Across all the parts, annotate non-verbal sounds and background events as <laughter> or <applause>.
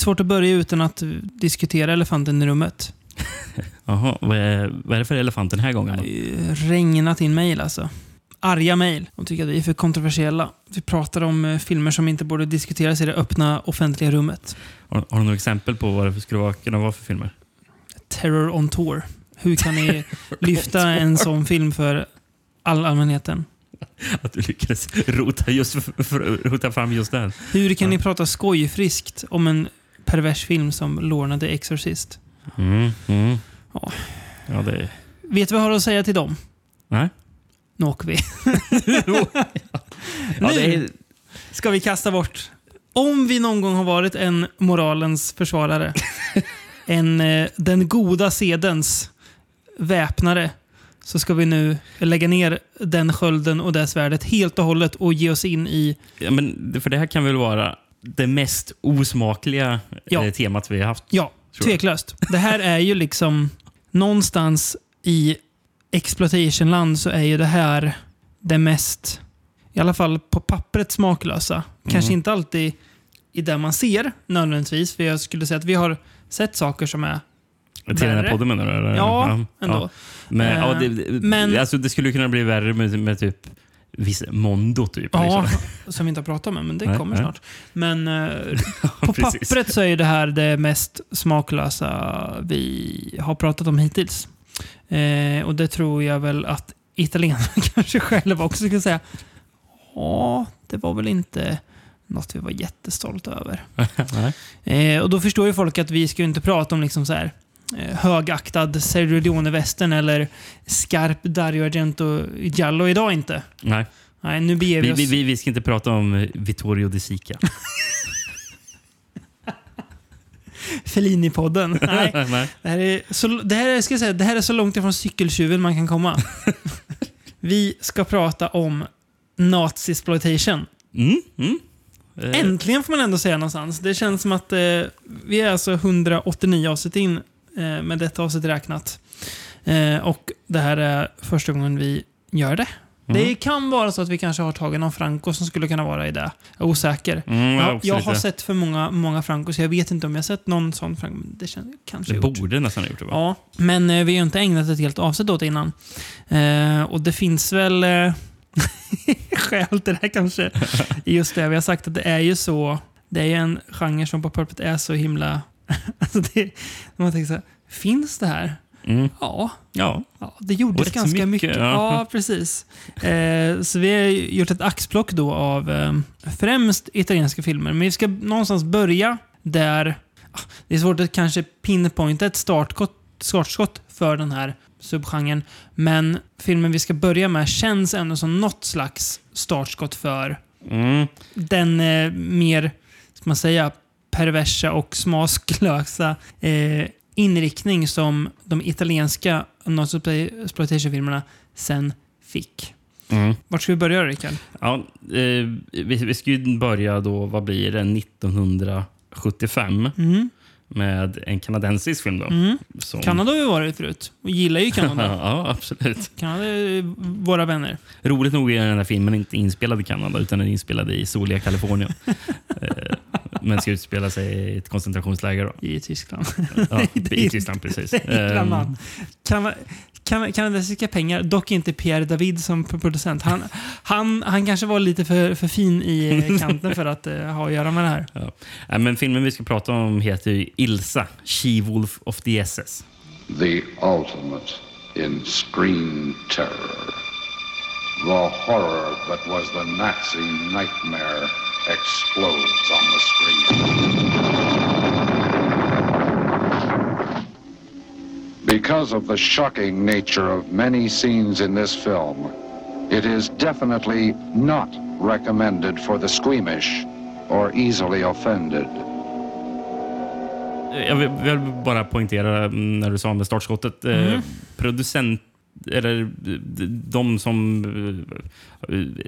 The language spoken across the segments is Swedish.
svårt att börja utan att diskutera elefanten i rummet. Jaha, vad är, vad är det för elefant den här gången? Då? regnat in mejl alltså. Arga mejl. De tycker att vi är för kontroversiella. Vi pratar om eh, filmer som inte borde diskuteras i det öppna offentliga rummet. Har, har du några exempel på vad det skulle kunna vara för filmer? Terror on Tour. Hur kan ni <laughs> lyfta en sån film för all allmänheten? <laughs> Att du lyckades rota, just, rota fram just den. Hur kan Ja. ni prata skojfriskt om en pervers film som Lorna the Exorcist? Mm, mm. Ja. Ja, det... Vet du vad jag har att säga till dem? Nej. Nu åker vi. <laughs> <laughs> Ja, nu är, ska vi kasta bort. Om vi någon gång har varit en moralens försvarare, <laughs> en eh, den goda sedens väpnare, så ska vi nu lägga ner den skölden och det svärdet helt och hållet och ge oss in i... ja, men, för det här kan väl vara det mest osmakliga Ja. eh, temat vi har haft. Ja, tveklöst. Det här är ju liksom någonstans i exploitationland så är ju det här det mest, i alla fall på pappret smaklösa. Kanske Mm. inte alltid i det man ser nödvändigtvis. För jag skulle säga att vi har sett saker som är Till den här Värre. podden menar du? eller? Ja, ändå. Ja. Men, ja, det, Eh, det- men- alltså, det skulle kunna bli värre med, med typ viss mondo. Typ, Ja, liksom. <laughs> som vi inte har pratat om men det Nej, kommer nej. snart. Men eh, <laughs> på pappret så är det här det mest smaklösa vi har pratat om hittills. Eh, och det tror jag väl att italienarna <laughs> kanske själva också skulle säga. Ja, det var väl inte något vi var jättestolta över. Eh, och då förstår ju folk att vi ska inte prata om liksom så här högaktad Sergio Leone-västern eller skarp Dario Argento Giallo idag inte. Nej. Nej, nu beger vi Vi, oss... vi, vi, vi ska inte prata om eh, Vittorio De Sica. <laughs> Fellini-podden. <laughs> Nej, Nej. det här, är så, det, här är, ska jag säga, det här är så långt ifrån cykeltjuven man kan komma. <laughs> Vi ska prata om Nazi-exploitation. Mm, mm. Eh, Äntligen får man ändå säga någonstans. Det känns som att eh, vi är alltså 189 avsnitt in eh, med detta avsnitt räknat. Eh, och det här är första gången vi gör det. Mm. Det kan vara så att vi kanske har tagit någon Franco som skulle kunna vara i det. Jag är osäker. Mm, jag, har Jag, jag har sett för många, många Francos. Jag vet inte om jag har sett någon sån Franco. Det känns kanske Det gjort. borde nästan ha gjort det. Va? Ja, men eh, vi har inte ägnat ett helt avsnitt åt det innan. Eh, och det finns väl eh, <laughs> skäl till det här kanske. <laughs> Just det, vi har sagt att det är ju så. Det är ju en genre som på pappret är så himla... <laughs> alltså det, man tänker så här, finns det här? Mm. Ja, Ja. ja det gjordes så ganska mycket. mycket, Ja, ja. precis. Eh, så vi har gjort ett axplock då av eh, främst italienska filmer. Men vi ska någonstans börja där... ah, Det är svårt att kanske pinpointa ett startskott, startskott för den här subgenren. Men filmen vi ska börja med känns ändå som något slags startskott för Mm. den eh, mer, ska man säga, perversa och smaklösa eh, inriktning som de italienska exploitation-filmerna sen fick. Mm. Vart ska vi börja Rickard? Ja, eh, vi, vi ska ju börja då, vad blir det, 1975 Mm. med en kanadensisk film. Då, Mm. som, Kanada har vi varit förut och gillar ju Kanada. <laughs> ja, absolut. Kanada är våra vänner. Roligt nog är den här filmen inte inspelad i Kanada utan den är inspelad i soliga Kalifornien. <laughs> Men ska utspela sig i ett koncentrationsläger. Då. I Tyskland. Ja, <laughs> I Tyskland, precis. Bland kan, kan, Kanadensiska pengar, dock inte Pierre David som producent. Han, han, han kanske var lite för, för fin i kanten för att eh, ha att göra med det här. Ja. Nej, men filmen vi ska prata om heter ju Ilsa, She-Wolf of the SS. the ultimate in screen terror. The horror that was the Nazi nightmare explodes on the screen. Because of the shocking nature of many scenes in this film, it is definitely not recommended for the squeamish or easily offended. Jag vill, vill bara poängtera mm, när du sa med startskottet. Eh, Mm. producent, eller de som,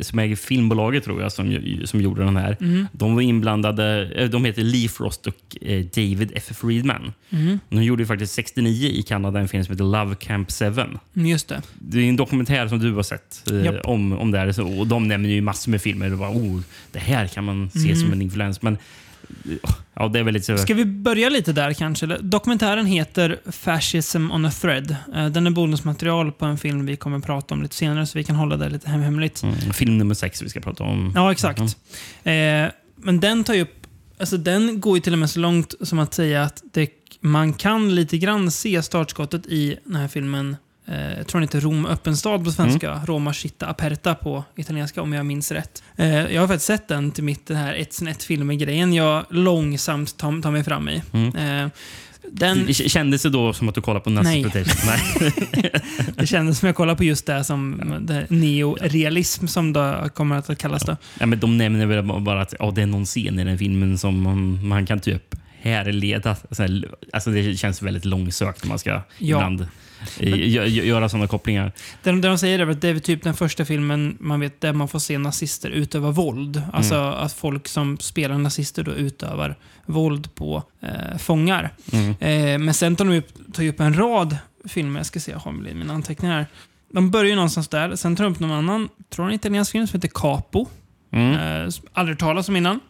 som äger filmbolaget tror jag, som, som gjorde den här. Mm. De var inblandade. eh, De heter Lee Frost och eh, David F. Friedman. Mm. De gjorde ju faktiskt 69 i Kanada en film som heter Love Camp 7. Mm, Just det. Det är en dokumentär som du har sett eh, Japp. om, om det här. Och de nämner ju massor med filmer. Och bara, oh, det här kan man se Mm. som en influens. Men ja, det är väldigt så... Ska vi börja lite där kanske? Dokumentären heter Fascism on a thread. Eh, Den är bonusmaterial på en film vi kommer att prata om lite senare, så vi kan hålla det lite hem hemligt. Mm, film nummer sex vi ska prata om. Ja, exakt. Mm. Eh, men den tar ju upp... Alltså den går ju till och med så långt som att säga att det, man kan lite grann se startskottet i den här filmen. Eh, jag tror den heter Rom öppen stad på svenska. Roma città aperta på italienska om jag minns rätt. Eh, jag har faktiskt sett den till mitt den här ett sen ett filmer-grejen jag långsamt tar, tar mig fram i. Mm. Eh, den, Det Kändes det då som att du kollade på Nej. Nazi <laughs> Nej. det kändes som jag kollade på just det som det neorealism som det kommer att kallas då. Ja, men de nämner väl bara att ja, det är någon scen i den filmen som man, man kan typ härleda. Så här, Alltså det känns väldigt långsökt när man ska Ja. ibland gö- gö- göra sådana kopplingar. Det, de- det de säger är att det är typ den första filmen man vet där man får se nazister utöva våld. Alltså att folk som spelar nazister då utövar våld på eh, fångar. Mm. Eh, men sen tar de upp, tar upp en rad filmer. Jag ska se, jag har mina anteckningar här. De börjar ju någonstans där. Sen tar de upp någon annan, tror jag en italiensk film som heter Capo. Mm. Eh, aldrig talas om innan.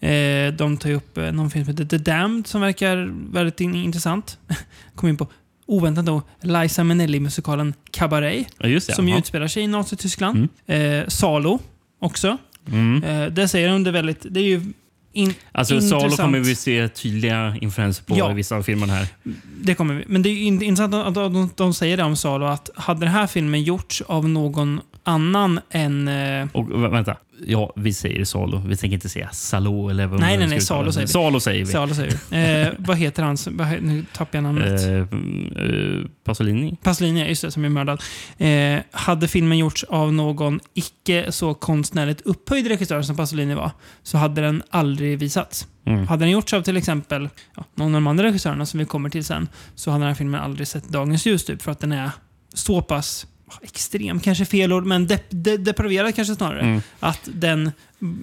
Eh, de tar upp eh, någon film som heter The Damned som verkar väldigt in intressant. <laughs> Kom in på, oväntat då, Liza Minnelli-musikalen Cabaret. Ja, det. som ju utspelar sig i Nazityskland. Eh, Salo också. Mm. Eh, där säger de det väldigt... Det är ju in, Alltså, Salo intressant. kommer vi se tydliga influenser på Ja. i vissa av filmerna här. Det kommer vi. Men det är intressant att de, de säger det om Salo, att hade den här filmen gjorts av någon annan än... Eh, Och vä- vänta. Ja, vi säger Salo. Vi tänker inte säga Salo eller vad Nej, nej, nej, Salo säger vi. Salo säger vi. Salo säger vi. <laughs> Eh, vad heter han? vad Nu tappar jag namnet. Eh, eh, Pasolini? Pasolini, just det, som är mördad. Eh, hade filmen gjorts av någon icke så konstnärligt upphöjd regissör som Pasolini var, så hade den aldrig visats. Mm. Hade den gjorts av till exempel ja, någon av de andra regissörerna som vi kommer till sen, så hade den här filmen aldrig sett dagens ljus, typ, för att den är så pass extrem, kanske fel ord, men dep de depraverad kanske snarare. Mm. Att den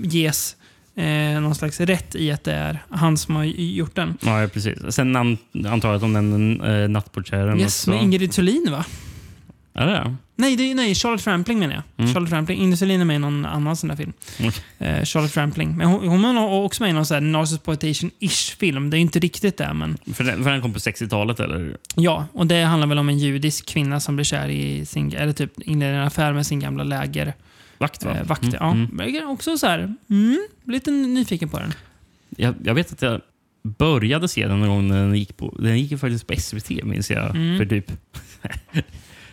ges eh, någon slags rätt i att det är han som har gjort den. Ja, precis. Sen an, antar jag att de nämner eh, Nattportieren Yes, också. med Ingrid Thulin va? Är det det? Nej, det är, nej, Charlotte Rampling menar jag. Mm. Charlotte Rampling. Ingrid Thulin är med i någon annan sån där film. Mm. Eh, Charlotte Rampling. Men hon, hon är också med i någon sån här Narcisspoitation-ish film. Det är inte riktigt det, men För den, för den kom på 60-talet eller? ja. Och det handlar väl om en judisk kvinna som blir kär i sin, eller typ inleder en affär med sin gamla läger. Vakt va? Eh, vakt, Mm, ja. mm. Också så här, mm, lite nyfiken på den. Jag, jag vet att jag började se den någon gång när den gick på, den gick ju faktiskt på SVT minns jag. Mm. För typ <laughs>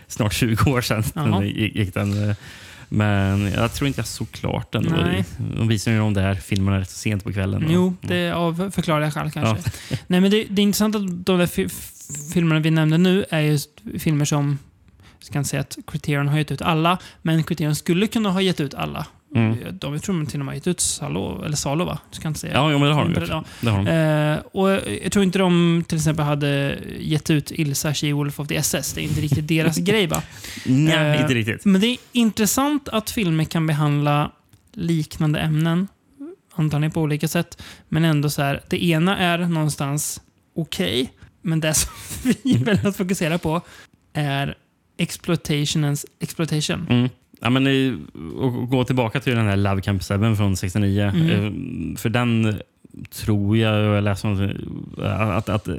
snart 20 år sedan. Den gick, den, eh, men jag tror inte jag såg klart den. De visar ju de där filmerna rätt sent på kvällen. Jo, det av förklarliga skäl kanske. <laughs> Nej, men det, det är intressant att de där filmerna vi nämnde nu är just filmer som jag ska inte säga att Criterion har gett ut alla, men Criterion skulle kunna ha gett ut alla. Mm. De jag tror de till och med gett ut Salo, eller Salo va? Du ska inte säga. Ja, jo, men det har de gjort. ja. Det har de. Eh, och jag tror inte de till exempel hade gett ut Ilsa She-Wolf of the SS. Det är inte riktigt deras <laughs> grej va? Nej, eh, inte riktigt. Men det är intressant att filmer kan behandla liknande ämnen, antagligen på olika sätt, men ändå så här, det ena är någonstans okej, men det som <laughs> vi väljer att fokusera på är exploitationens exploitation. Mm. Ja, men, eh, och gå tillbaka till den här Love Camp 7 från 69. Mm. Eh, För den tror jag, jag läste det, att, att, om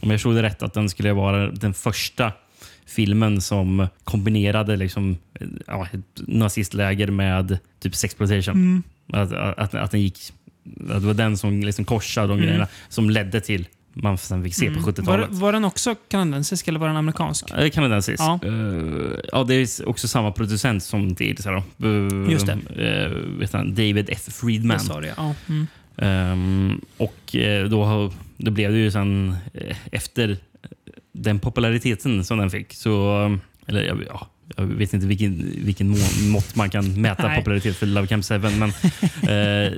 jag förstod det rätt, att den skulle vara den första filmen som kombinerade liksom, eh, ja, ett nazistläger med typ sexploitation. Mm. Att, att, att den gick, att det var den som liksom korsade de Mm. grejerna som ledde till man sen fick se Mm. på Var, 70-talet. var den också kanadensisk eller var den amerikansk? Eh, Kanadensisk. Ja. Ja. ja, det är också samma producent som till Ilsa. Då. Eh, Just eh, vet han, David F. Friedman. Det sa du, ja. Mm. Ehm, och då, då blev det ju sen efter den populariteten som den fick så eller ja, ja, jag vet inte vilken, vilken må, mått man kan mäta Nej. popularitet för Love Camp 7. Men <laughs> eh,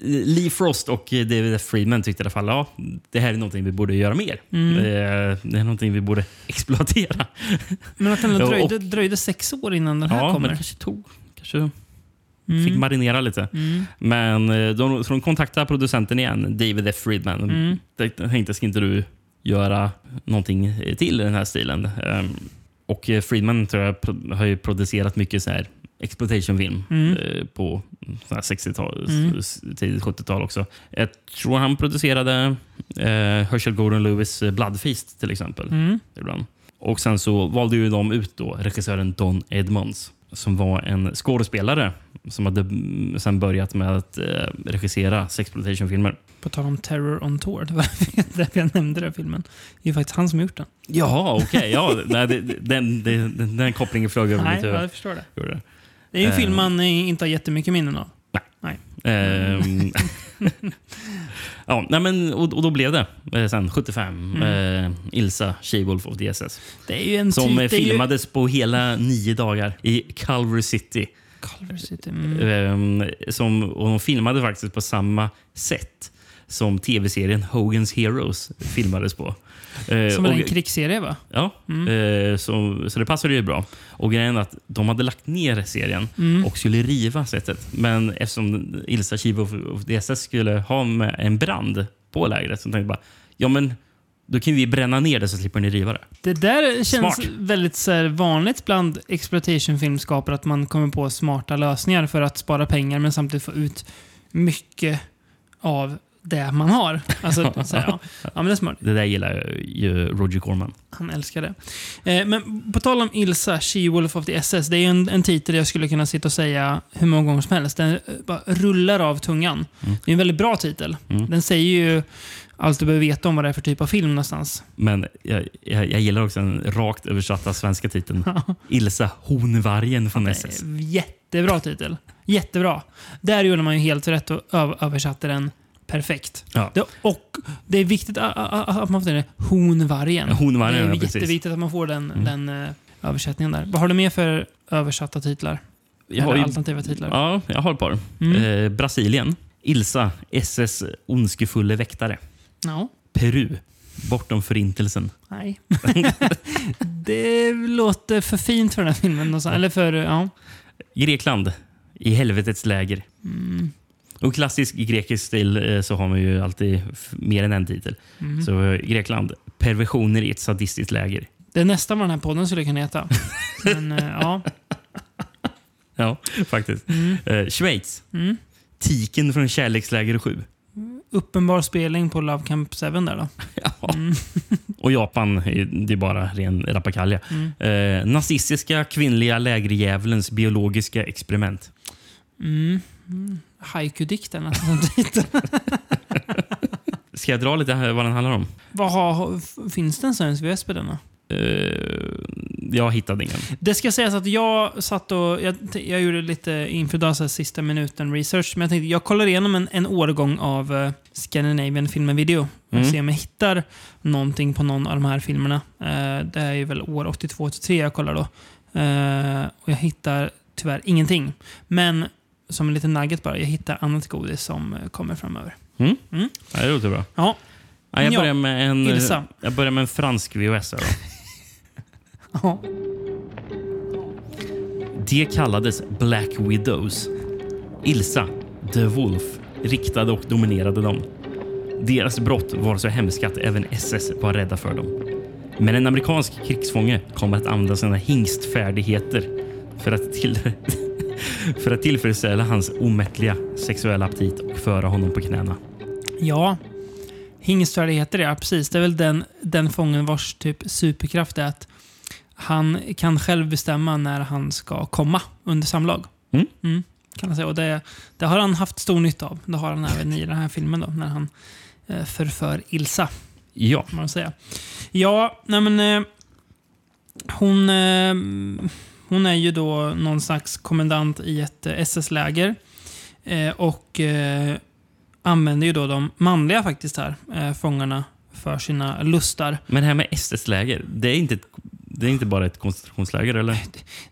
Lee Frost och David F. Friedman tyckte i alla fall ja, det här är någonting vi borde göra mer. Mm. Eh, det är någonting vi borde exploatera. <laughs> Men att den Ja, och- dröjde, dröjde sex år innan den här Ja, kommer. det kanske tog... Kanske Mm. fick marinera lite. Mm. Men eh, de, så de kontaktade producenten igen, David F. Friedman. Mm. Tänkte, ska inte du göra någonting till i den här stilen? Ehm, och eh, Friedman tror jag har ju producerat mycket så här exploitation-film Mm. eh, på så här 60-tal, Mm. tidigt 70-tal också. Jag tror han producerade eh, Herschel Gordon Lewis eh, Bloodfeast till exempel. Mm. Ibland. Och sen så valde ju de ut då regissören Don Edmonds som var en skådespelare som hade mm, sen börjat med att eh, regissera sexploitation-filmer. På tal om Terror on Tour, det var <laughs> därför jag nämnde den filmen. Det är faktiskt han som gjort den. Jaha, okej. Ja, nej, det, den, det- den, den kopplingen flög över Nej, mitt huvud. jag förstår det. Det. Det är ju en film man eh, inte har jättemycket minnen av. Ehm, <laughs> <laughs> ja, nej, men, och, och då blev det eh, sen 75 eh, Ilsa She-Wolf of the SS. Det är ju en Som eh, typ, är ju- filmades på hela nio dagar i Culver City. Culver City. Mm. Ehm, som, och de filmade faktiskt på samma sätt som tv-serien Hogan's Heroes filmades på. Eh, Som är och- en krigsserie va? Ja, Mm. eh, så, så det passade ju bra. Och grejen är att de hade lagt ner serien Mm. och skulle riva sättet. Men eftersom Ilsa Chivo of, of the SS skulle ha med en brand på lägret så tänkte jag bara, ja men då kan vi bränna ner det så slipper ni riva det. Det där känns Smart. väldigt så här, vanligt bland exploitation-filmskapare att man kommer på smarta lösningar för att spara pengar men samtidigt få ut mycket av det man har. Alltså, <laughs> så här, ja. ja, men det är smart. Det där gillar ju Roger Corman. Han älskar det. Eh, men på tal om Ilsa, She-Wolf of the SS. Det är ju en, en titel jag skulle kunna sitta och säga hur många gånger som helst. Den eh, bara rullar av tungan. Mm. Det är en väldigt bra titel. Mm. Den säger ju allt du behöver veta om vad det är för typ av film någonstans. Men jag, jag, jag gillar också den rakt översatta svenska titeln. Ilsa Honvargen från SS. Jättebra titel. Jättebra. Där gjorde man ju helt rätt och öv- översatte den perfekt. Ja. Det, och det är viktigt att man får den honvargen. Honvargen, det är ja, precis. jätteviktigt att man får den, Mm. den eh, översättningen där. Vad har du mer för översatta titlar? Jag har ju, alternativa titlar? ja, jag har ett par. Mm. Eh, Brasilien. Ilsa, SS ondskefulle väktare. Ja. Peru. Bortom förintelsen. Nej. <laughs> det låter för fint för den här filmen. någonstans. Eller för, ja. Grekland. I helvetets läger. Mm. Och klassisk grekisk stil eh, så har man ju alltid mer än en titel. Mm. Så eh, Grekland. Perversioner i ett sadistiskt läger. Det är nästan vad den här podden skulle kunna heta. <laughs> Men eh, ja. Ja, faktiskt. Mm. Eh, Schweiz. Mm. Tiken från kärleksläger 7. Uppenbar spelning på Love Camp 7 där då. <laughs> Ja. Mm. Och Japan, det är bara ren rappakalja. Mm. Eh, nazistiska kvinnliga lägerdjävulens biologiska experiment. Mm. Haiku-dikten titel. <laughs> Ska jag dra lite här vad den handlar om? Vad har, finns det en svensk VHS på denna? Eh, jag hittade ingen. Det ska sägas att jag satt och... Jag, jag gjorde lite inför sista minuten research. Men jag tänkte jag kollar igenom en, en årgång av uh, Scandinavian Film Video. Och Mm. ser om jag hittar någonting på någon av de här filmerna. Eh, det är ju väl år 82-83 jag kollar då. Eh, och jag hittar tyvärr ingenting. Men som en liten nugget bara, jag hittar annat godis som eh, kommer framöver. Mm? Mm. Ja, det låter bra. Ja, Ja, jag, Ja, börjar med en, Ilsa. jag börjar med en fransk VHS. Då. <laughs> ja. De kallades Black Widows. Ilsa, The Wolf, riktade och dominerade dem. Deras brott var så hemska att även SS var rädda för dem. Men en amerikansk krigsfånge kommer att använda sina hingstfärdigheter för att, till, <laughs> för att tillfredsställa hans omättliga sexuella aptit och föra honom på knäna. Ja, hingstfärdigheter ja, precis. Det är väl den, den fången vars typ superkraft är att han kan själv bestämma när han ska komma under samlag. Mm. kan man säga. Och det, det har han haft stor nytta av. Det har han även i den här filmen då, när han eh, förför Ilsa. Ja, Kan man säga. Ja, nej men... Eh, hon, eh, hon är ju då någon slags kommendant i ett eh, SS-läger. Eh, och eh, använder ju då de manliga faktiskt här, fångarna för sina lustar. men det här med SS-läger, det är inte ett, det är inte bara ett koncentrationsläger, eller?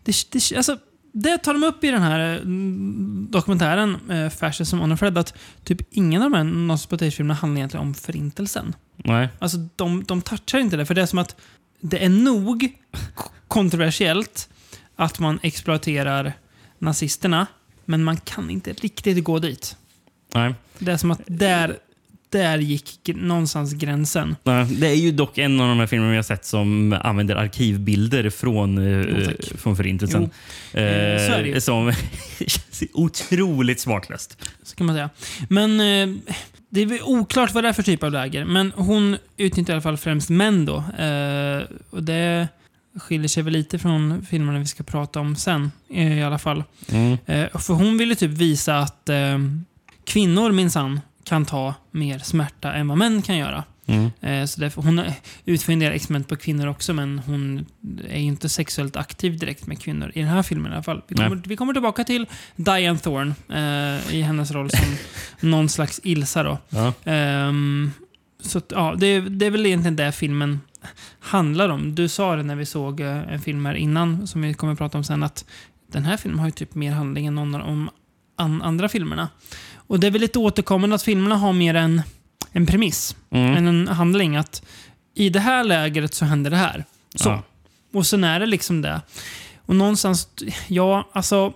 Det, det, alltså, det tar de upp i den här dokumentären, eh, Fascism on a Fred, att typ ingen av de här Nosferatu-filmerna handlar egentligen om förintelsen. Nej. Alltså, de, de touchar inte det, för det är som att det är nog kontroversiellt att man exploaterar nazisterna, men man kan inte riktigt gå dit. Nej. Det är som att där, där gick någonstans gränsen. Nej, Det är ju dock en av de här filmerna vi har sett som använder arkivbilder från, eh, tack. från Förintelsen. Eh, ju. Som <laughs> otroligt smaklöst. Så kan man säga. Men eh, det är oklart vad det är för typ av läger. Men hon utnyttjar i alla fall främst män då. Eh, och det skiljer sig väl lite från filmerna vi ska prata om sen. eh, I alla fall. Mm. Eh, för hon ville typ visa att eh, kvinnor minsann kan ta mer smärta än vad män kan göra. Mm. Så därför, hon utför en del experiment på kvinnor också, men hon är ju inte sexuellt aktiv direkt med kvinnor i den här filmen i alla fall. Vi kommer, vi kommer tillbaka till Diane Thorne eh, i hennes roll som <laughs> någon slags Ilsa. Då. Ja. Ehm, så ja, det, det är väl egentligen det filmen handlar om. Du sa det när vi såg eh, en film här innan, som vi kommer att prata om sen, att den här filmen har ju typ mer handling än någon av de an, andra filmerna. Och det är väl lite återkommande att filmerna har mer en, en premiss Mm. än en handling. Att i det här lägret så händer det här. Så. Ja. Och sen är det liksom det. Och någonstans, ja, alltså...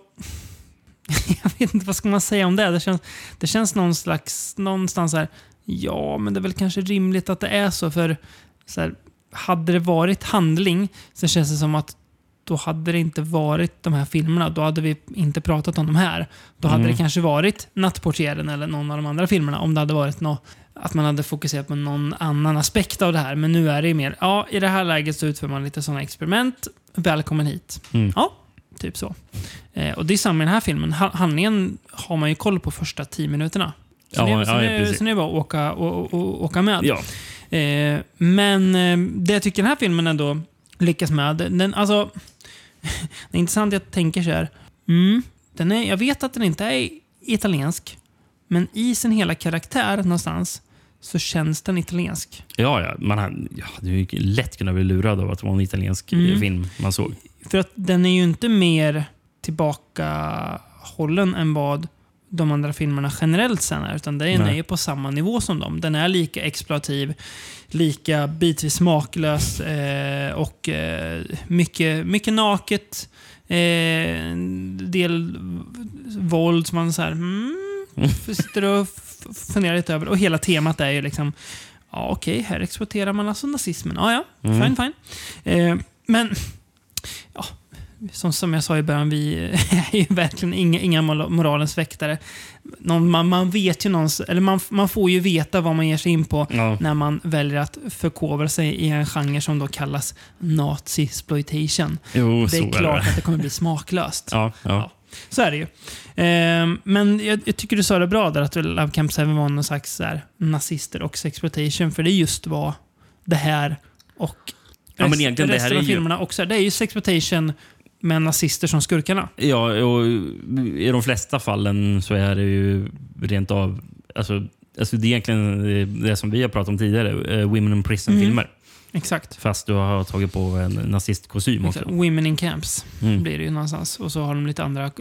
<laughs> Jag vet inte, vad ska man säga om det? Det känns, det känns någon slags, någonstans här, ja, men det är väl kanske rimligt att det är så, för så här, hade det varit handling så känns det som att då hade det inte varit de här filmerna. Då hade vi inte pratat om de här. Då hade Mm. det kanske varit Nattportieren eller någon av de andra filmerna. Om det hade varit nå att man hade fokuserat på någon annan aspekt av det här. Men nu är det ju mer, ja, i det här läget så utför man lite sådana experiment. Välkommen hit. Mm. Ja, typ så. Eh, och det är samma i den här filmen. Ha- handlingen har man ju koll på första tio minuterna. Så, Ja, det, ja, så, det, precis. så det är bara att åka, å, å, åka med. Ja. Eh, men eh, det jag tycker den här filmen ändå lyckas med, den, alltså... <laughs> det är intressant jag tänker så här. Mm, den är, jag vet att den inte är italiensk, men i sin hela karaktär någonstans så känns den italiensk. Ja, ja. Man hade, ja, ju lätt kunnat bli lurad av att det var en italiensk eh, Mm. film man såg. För att den är ju inte mer tillbakahållen än vad de andra filmerna generellt sen är. Utan den Nej. är på samma nivå som dem. Den är lika exploativ, lika bitvis smaklös eh, och eh, mycket, mycket naket. Eh, del våld som man så här, mm, <laughs> sitter och funderar lite över. Och hela temat är ju liksom, ja okej, här exploaterar man alltså nazismen. Ja, ja, Mm. fine, fine. Eh, men ja, som, som jag sa i början, vi <laughs> är ju verkligen inga, inga mor- moralens väktare. Någon, man, man vet ju någons, eller man, man får ju veta vad man ger sig in på Ja. när man väljer att förkovra sig i en genre som då kallas nazi-exploitation. Jo, Det är klart det. att det kommer bli smaklöst. Ja, ja. Så är det ju. Ehm, men jag, jag tycker du sa det bra där, att Love Camp 7 var någon slags här, nazister och sexploitation. För det är just vad det här och Ja, men rest- egentligen, det resten här är av ju- filmerna också är. Det är ju sexploitation med nazister som skurkarna. Ja, och i de flesta fallen så är det ju rent av... Alltså, alltså det är egentligen det som vi har pratat om tidigare. eh, Women in Prison-filmer. Exakt. Fast du har tagit på en nazistkostym också. Women in Camps Mm. blir det ju någonstans. Och så har de lite andra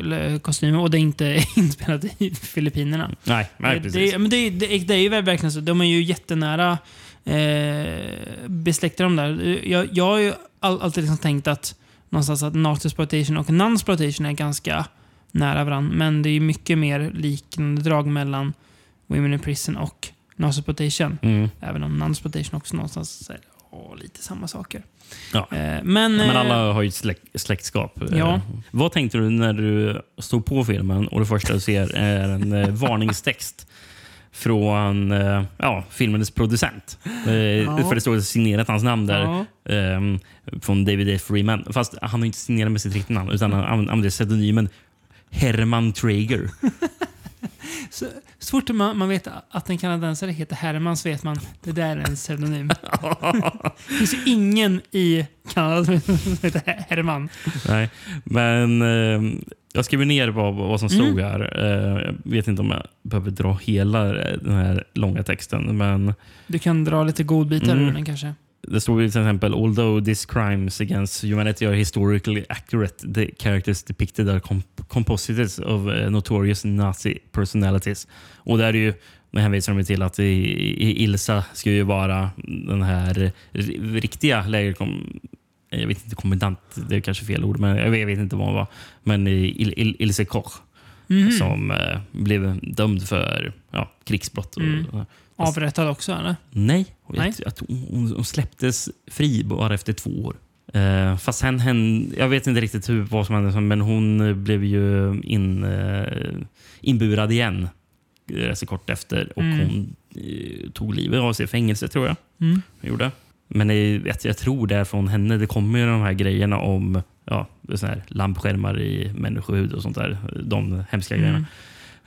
kostymer och det är inte <laughs> inspelat i Filippinerna. Nej, nej precis. det, men det, det, det är ju verkligen så. De är ju jättenära eh, besläktade de där. Jag, jag har ju all, alltid liksom tänkt att någonstans att nazi-exploitation och non-exploitation är ganska nära varandra. Men det är ju mycket mer liknande drag mellan Women in Prison och nazi-exploitation. Mm. Även om non-exploitation också någonstans är åh, lite samma saker. Ja. Eh, men, Men eh, alla har ju ett släk, släktskap. Ja. Eh, Vad tänkte du när du stod på filmen och det första du ser är en eh, varningstext från eh, ja, filmens producent? Eh, För det står signerat hans namn där. Ja. ehm, från David F. Freeman. Fast han har inte signerat med sitt riktiga namn utan han använder pseudonymen Herman Traeger. <laughs> Så, så fort man, man vet att en kanadensare heter Herman så vet man det där är en pseudonym. <laughs> det finns ju ingen i Kanada som heter Herman. Nej, men eh, jag skriver ner vad, vad som stod här. Eh, jag vet inte om jag behöver dra hela den här långa texten. Men Du kan dra lite godbitar Mm. ur den kanske. Det ju till exempel “Although these crimes against humanity are historically accurate, the characters depicted are comp composites of uh, notorious Nazi personalities”. Och där är ju, nu hänvisar de till att i, i Ilsa ska ju vara den här riktiga lägerkom... Jag vet inte, kommendant, det är kanske fel ord, men jag vet, inte vad hon var. Men Il, Il, Ilse Koch Mhm. som eh, blev dömd för ja, krigsbrott. Och, Mm. Avrättad också eller? Nej, Nej. Jag, att hon, hon släpptes fri bara efter två år. Eh, fast sen hände, jag vet inte riktigt hur, vad som hände, men hon eh, blev ju in, eh, inburad igen eh, rätt så kort efter och Mm. hon eh, tog livet av sig i fängelse tror jag. Mm. Hon gjorde. Men jag, vet, jag tror det är från henne det kommer ju de här grejerna om ja, här lampskärmar i människohud och sånt där. De hemska Mm. grejerna.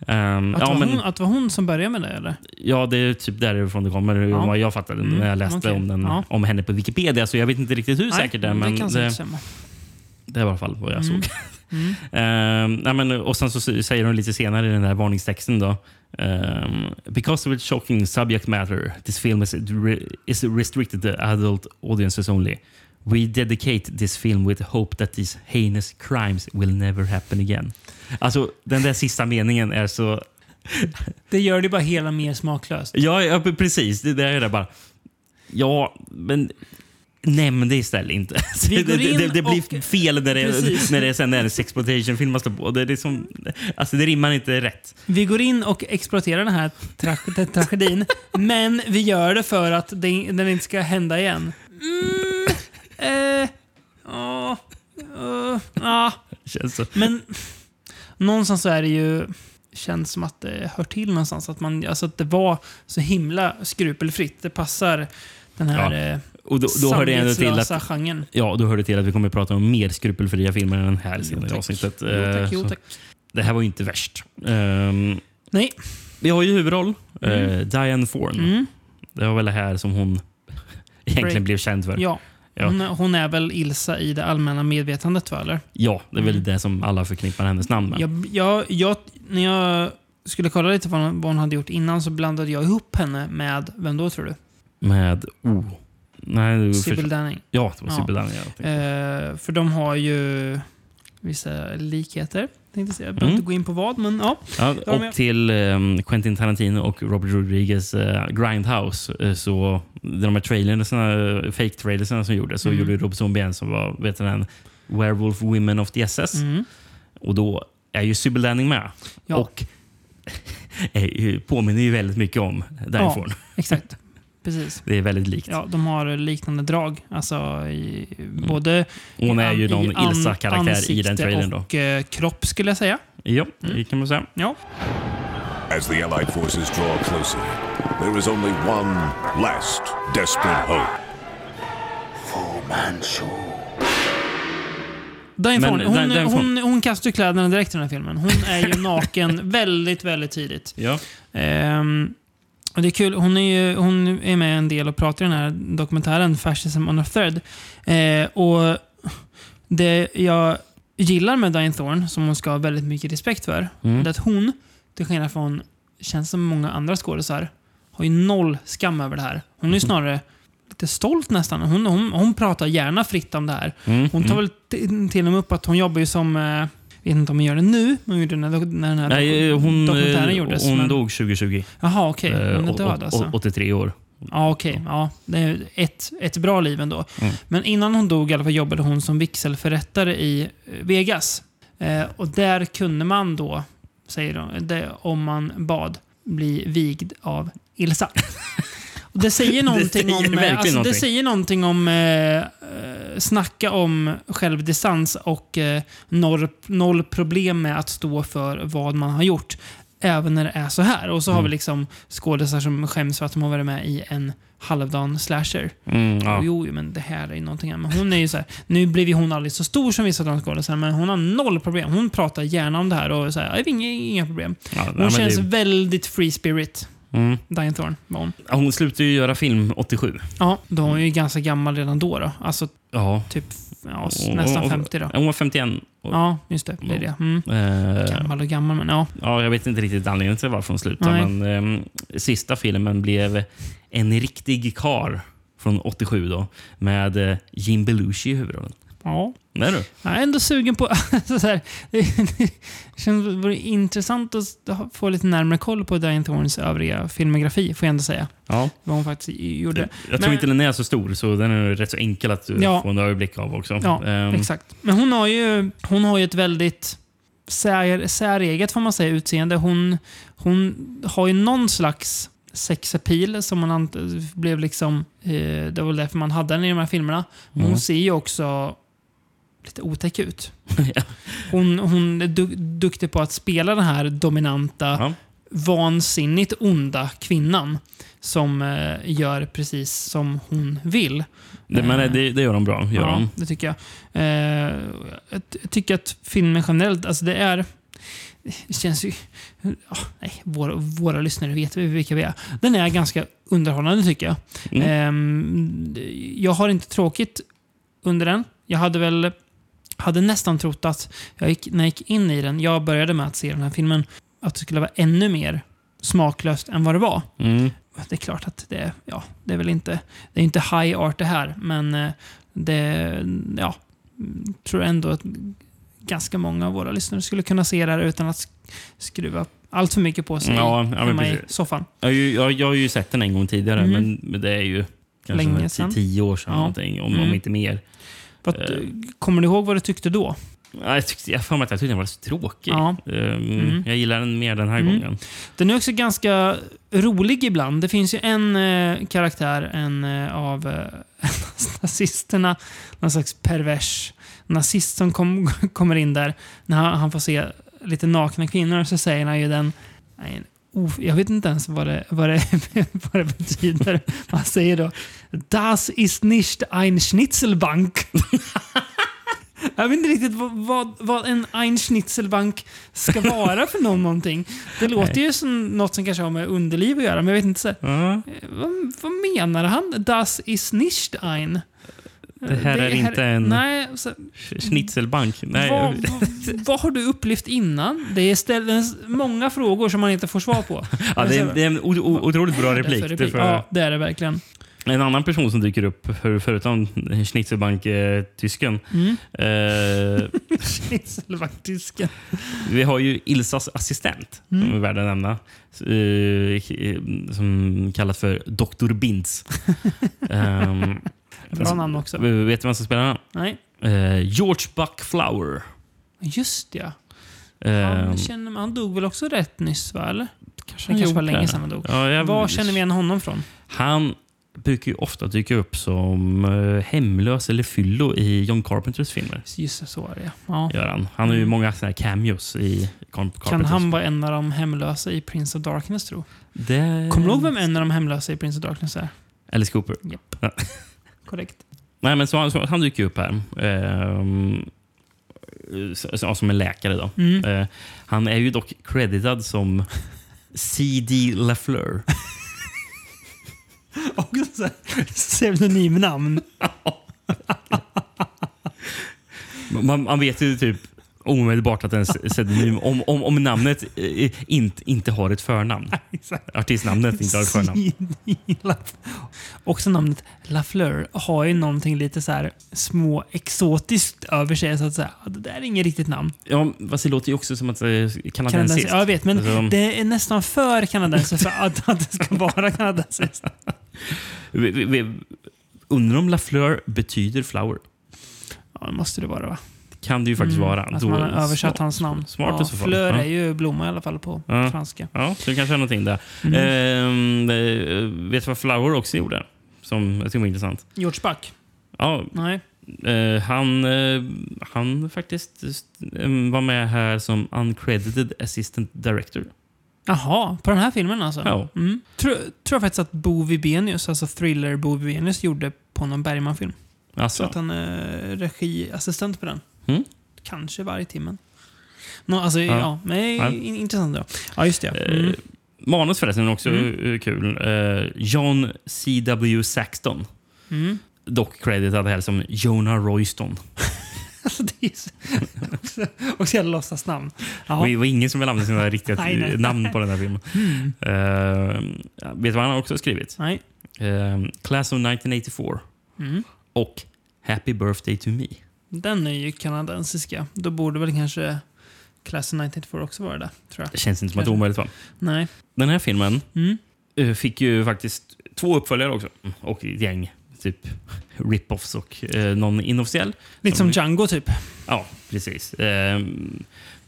Ehm, Att, ja, var men, hon, att det var hon som började med det eller? Ja, det är typ därifrån det kommer. Ja. Vad jag fattade Mm, när jag läste okej. om, den, Ja. om henne på Wikipedia. Så jag vet inte riktigt hur säkert det är. Men det kan det, stämma. det är i alla fall vad jag Mm. såg. Mm. <laughs> Ehm, nej, men, och sen så säger de lite senare i den där varningstexten då. ehm, Because of its shocking subject matter, this film is, is restricted to adult audiences only. We dedicate this film with hope that these heinous crimes will never happen again. Alltså, den där sista meningen är så... Det gör det bara hela mer smaklöst. Ja, ja precis. Det där är det bara. Ja, men nämn det istället inte. <laughs> Det, det, det, blir och- fel när det, Precis. när det sen är en sexploitation-film man står på. Det, är liksom, alltså det rimmar inte rätt. Vi går in och exploaterar den här tra- den tragedin, <laughs> men vi gör det för att det, den inte ska hända igen. Mm, eh, ja, eh, ja. Känns så. Men någonstans så är det ju känns som att det hör till någonstans. Att, man, alltså att det var så himla skrupelfritt. Det passar den här Ja, ja, Och då, då hör det ändå till att genren. Ja, då hör det till att vi kommer att prata om mer skrupelfria filmer än den här Jo, senare avsnittet. Jo, Eh, tack, jo, så tack. Det här var ju inte värst. Ehm, Nej. vi har ju huvudroll, eh, Mm. Diane Thorne. Mm, Det var väl det här som hon <laughs> egentligen Break. blev känd för. ja. Ja. Hon, hon är väl Ilsa i det allmänna medvetandet, va? Eller? Ja, det är väl Mm. det som alla förknippar hennes namn med. Jag, jag, jag, när jag skulle kolla lite vad hon, vad hon hade gjort innan så blandade jag ihop henne med, vem då tror du? Med... Oh. Nej, Sybil Danning. Ja, det var Ja. Sybil Danning. jag tänkte. Eh, för de har ju vissa likheter. Tänkte säga. Jag behöver inte gå in på vad, men ja. Ja, och till um, Quentin Tarantino och Robert Rodriguez uh, Grindhouse. Uh, så de här trailerna, uh, fake trailerna som gjordes, så Mm. gjorde Rob Zombie en som var vet du, den, Werewolf Women of the SS. Mm. Och då är ju Sybil Danning med. Ja. Och <laughs> påminner ju väldigt mycket om Diane Ja. Exakt. Precis. Det är väldigt likt. Ja, de har liknande drag. Alltså i, både Hon är ju någon Ilsa-karaktär i den ansikte trailern. Då. och eh, kropp skulle jag säga. Ja, Mm. det kan man säga. Ja. As the Allied forces draw closer, there is only one last desperate hope. Diane Men Thorne, hon, Diane hon, hon, kastar ju kläderna direkt i den här filmen. Hon är ju <laughs> naken väldigt, väldigt tidigt. Ja. Ehm, och det är kul, hon är, ju, hon är med en del och pratar i den här dokumentären Fascism on a thread. Eh, och det jag gillar med Diane Thorne, som hon ska ha väldigt mycket respekt för, Mm. det är att hon, till skillnad från, känns som många andra skådisar, har ju noll skam över det här. Hon är ju snarare lite stolt nästan. Hon, hon, hon pratar gärna fritt om det här. Mm. Hon tar mm. väl till och med upp att hon jobbar ju som, eh, vet inte om hon gör det nu, men hon gjorde det när, när den här Nej, hon, dokumentären eh, gjordes. hon men, dog 2020. Jaha, okej. Eh, Hon är å- död alltså. å- 83 år. Ja, okej. Ja, det är ett, ett bra liv ändå. Mm. Men innan hon dog i alla fall jobbade hon som vigselförrättare i eh, Vegas. Eh, och där kunde man då, säger de, det, om man bad, bli vigd av Ilsa. <laughs> Och det säger <laughs> någonting säger om... eh, Alltså, det någonting. säger någonting om... Eh, eh, snacka om självdistans och eh, noll, noll problem med att stå för vad man har gjort. Även när det är så här. Och så har Mm. vi liksom skådisar som skäms för att de har varit med i en halvdan slasher. Mm, ja. Jo, jo, men det här är ju någonting annat. Men hon är ju så här, nu blev ju hon aldrig så stor som vissa skådisarna, men hon har noll problem. Hon pratar gärna om det här och så här, "Ja, inga, inga problem. Ja, Hon nej, känns det, väldigt free spirit, mm. Diane Thorne var hon. Ja, Hon slutade ju göra film 87. Ja, då var hon ju ganska gammal redan då. då. Alltså Ja. typ ja, nästan och- 50 då. Hon var 51. Och, Ja, just det. Det är det. Mm. eh, Gammal och gammal, men ja. ja, jag vet inte riktigt anledningen till varför hon slutade. Nej. Men ehm, sista filmen blev En riktig kar från 87 då, med eh, Jim Belushi i huvudrollen. Ja. Nej du? Jag är ändå sugen på... <laughs> så här, det, känns det vore intressant att få lite närmare koll på Diane Thorns övriga filmografi, får jag ändå säga. Ja. Vad hon faktiskt gjorde. Jag tror Men- inte den är så stor, så den är rätt så enkel att du Ja. får en överblick av också. Ja, Ehm, exakt. Men hon har ju, hon har ju ett väldigt sär, säreget, får man säga, utseende. Hon, hon har ju någon slags sexappeal som man blev liksom... Eh, det var väl därför man hade den i de här filmerna. Men hon Mm. ser ju också lite otäck ut. <laughs> Hon, hon är du, duktig på att spela den här dominanta, Ja. vansinnigt onda kvinnan som eh, gör precis som hon vill. Det, men det, det gör de bra. Gör ja, de. det tycker jag. Eh, jag ty- jag tycker att filmen generellt, alltså det är... Det känns ju... ja, nej, våra, våra lyssnare vet vilka vi är. Den är ganska underhållande tycker jag. Mm. Ehm, jag har inte tråkigt under den. Jag hade väl hade nästan trott att jag gick, när jag gick in i den, jag började med att se den här filmen, att det skulle vara ännu mer smaklöst än vad det var. Mm. Det är klart att det, ja, det är väl inte, det är inte high art det här, men eh, det, ja, mm, tror ändå att ganska många av våra lyssnare skulle kunna se det här utan att sk- skruva allt för mycket på sig Ja, ja, hemma i precis. soffan. Jag, har ju- jag, jag har ju sett den en gång tidigare, Mhm. men, det är ju kanske Länge sedan. tio år sedan, Ja. någonting, om, Mm. om inte mer. Vad, Eh. kommer du ihåg vad du tyckte då? Ja, Jag, tyckte, jag för mig att jag tyckte den var så tråkig. Ja. Ehm, Mm. Jag gillar den mer den här Mm. gången. Den är också ganska rolig ibland. Det finns ju en eh, karaktär, en eh, av eh, <laughs> nazisterna, någon slags pervers nazist som kom, <laughs> kommer in där. När han, han får se lite nakna kvinnor så säger han ju den... nej, of- Jag vet inte ens vad det, vad det, <laughs> vad det betyder. Han säger då Das ist nicht ein Schnitzelbank. <laughs> Jag vet inte riktigt vad, vad, vad en Ein Schnitzelbank ska vara för någon, någonting. Det låter ju som något som kanske har med underliv att göra, men jag vet inte. Så, eh, vad, vad menar han? Das ist nicht ein. Det här är inte en- Nej, så, Schnitzelbank. Nej, vad, vad, <laughs> vad har du upplevt innan? Det är ställ, många frågor som man inte får svar på. <laughs> ja, det, är, det är en otroligt bra är det replik. Det är för- Ja, det är det verkligen. En annan person som dyker upp, för, förutom Schnitzelbank-tysken. Mm. Eh, <laughs> Schnitzelbank-tysken. vi har ju Ilsas assistent, Mm. som är värd att nämna. eh, som kallas för Dr. Binz. Ehm, Bra namn också. Vet du vem som spelar den? Nej, Eh, George Buck Flower. just ja. Ehm, Han, känner, han dog väl också rätt nyss, va? Eller? kanske Det kanske var länge sedan han dog. Ja, jag- Var känner vi igen honom från? Han brukar ju ofta dyka upp som eh, hemlös eller fyllo i John Carpenters filmer. Just det, så är det ja. Gör han. han har ju många såna cameos i Carp- Carpenters. Kan han vara en av de hemlösa i Prince of Darkness, tro? Det... Kommer du ihåg vem en av de hemlösa i Prince of Darkness är? Alice Cooper. Japp. Ja. <laughs> Korrekt. Nej, men så, han- så, han dyker upp här. Ehm, så, som en läkare. då. Mm. Eh, han är ju dock creditad som C.D. LaFleur. <laughs> Också pseudonymnamn. <laughs> Man, man vet ju typ omedelbart att en <laughs> pseudonym, om, om, om namnet eh, inte, inte har ett förnamn. <laughs> Artistnamnet inte har ett förnamn. Också namnet Lafleur har ju någonting lite så här små exotiskt över sig. Så att säga. Det där är inget riktigt namn. Ja, fast det låter ju också som att det är Kanadensiskt. Ja, jag vet, men Alltså, det är nästan för kanadensiskt för att, att det ska vara kanadensiskt. <laughs> undrar om Lafleur betyder flower. Ja, det måste det vara va? Kan det ju faktiskt vara. Att man har översatt smart. hans namn. Smart ja, i så fall. Fleur Ja. är ju blomma i alla fall på Ja. franska. Ja, så det kanske är någonting där. Mm. Ehm, eh, vet du vad Flower också gjorde? Som jag tycker var intressant. George Buck? Ja, Nej. eh, han, eh, han faktiskt eh, var med här som uncredited assistant director. Jaha, på den här filmen alltså? Ja. Mm. Tror, tror jag faktiskt att Bo Vibenius, alltså thriller Bo Vibenius, gjorde på någon Bergman-film. Så Alltså, att han är regiassistent på den. Mm. Kanske varje timmen. Nå, alltså, ja. Ja. men Ja. in- intressant då. Ja, just det. Mm. eh, manus förresten är också Mm. eh, kul. Eh, John C.W. Saxton. Mm. Dock creditad här som Jonah Royston. <laughs> Alltså, det är så, också, också jävla låtsasnamn. Ja. Det var ingen som vill använda sina riktiga <laughs> Nej, nej. namn på den här filmen. Eh, ja, vet du vad han har också skrivit? Nej. Eh, Class of 1984 Mm. och Happy Birthday to Me. Den är ju kanadensiska. Då borde väl kanske Class of 1984 också vara det, tror jag. Det känns inte som att det är omöjligt. Va? Nej. Den här filmen Mm. eh, fick ju faktiskt två uppföljare också. Mm, Och ett gäng typ rip-offs och eh, någon inofficiell. Lite som Django, typ. Ja, precis. Eh,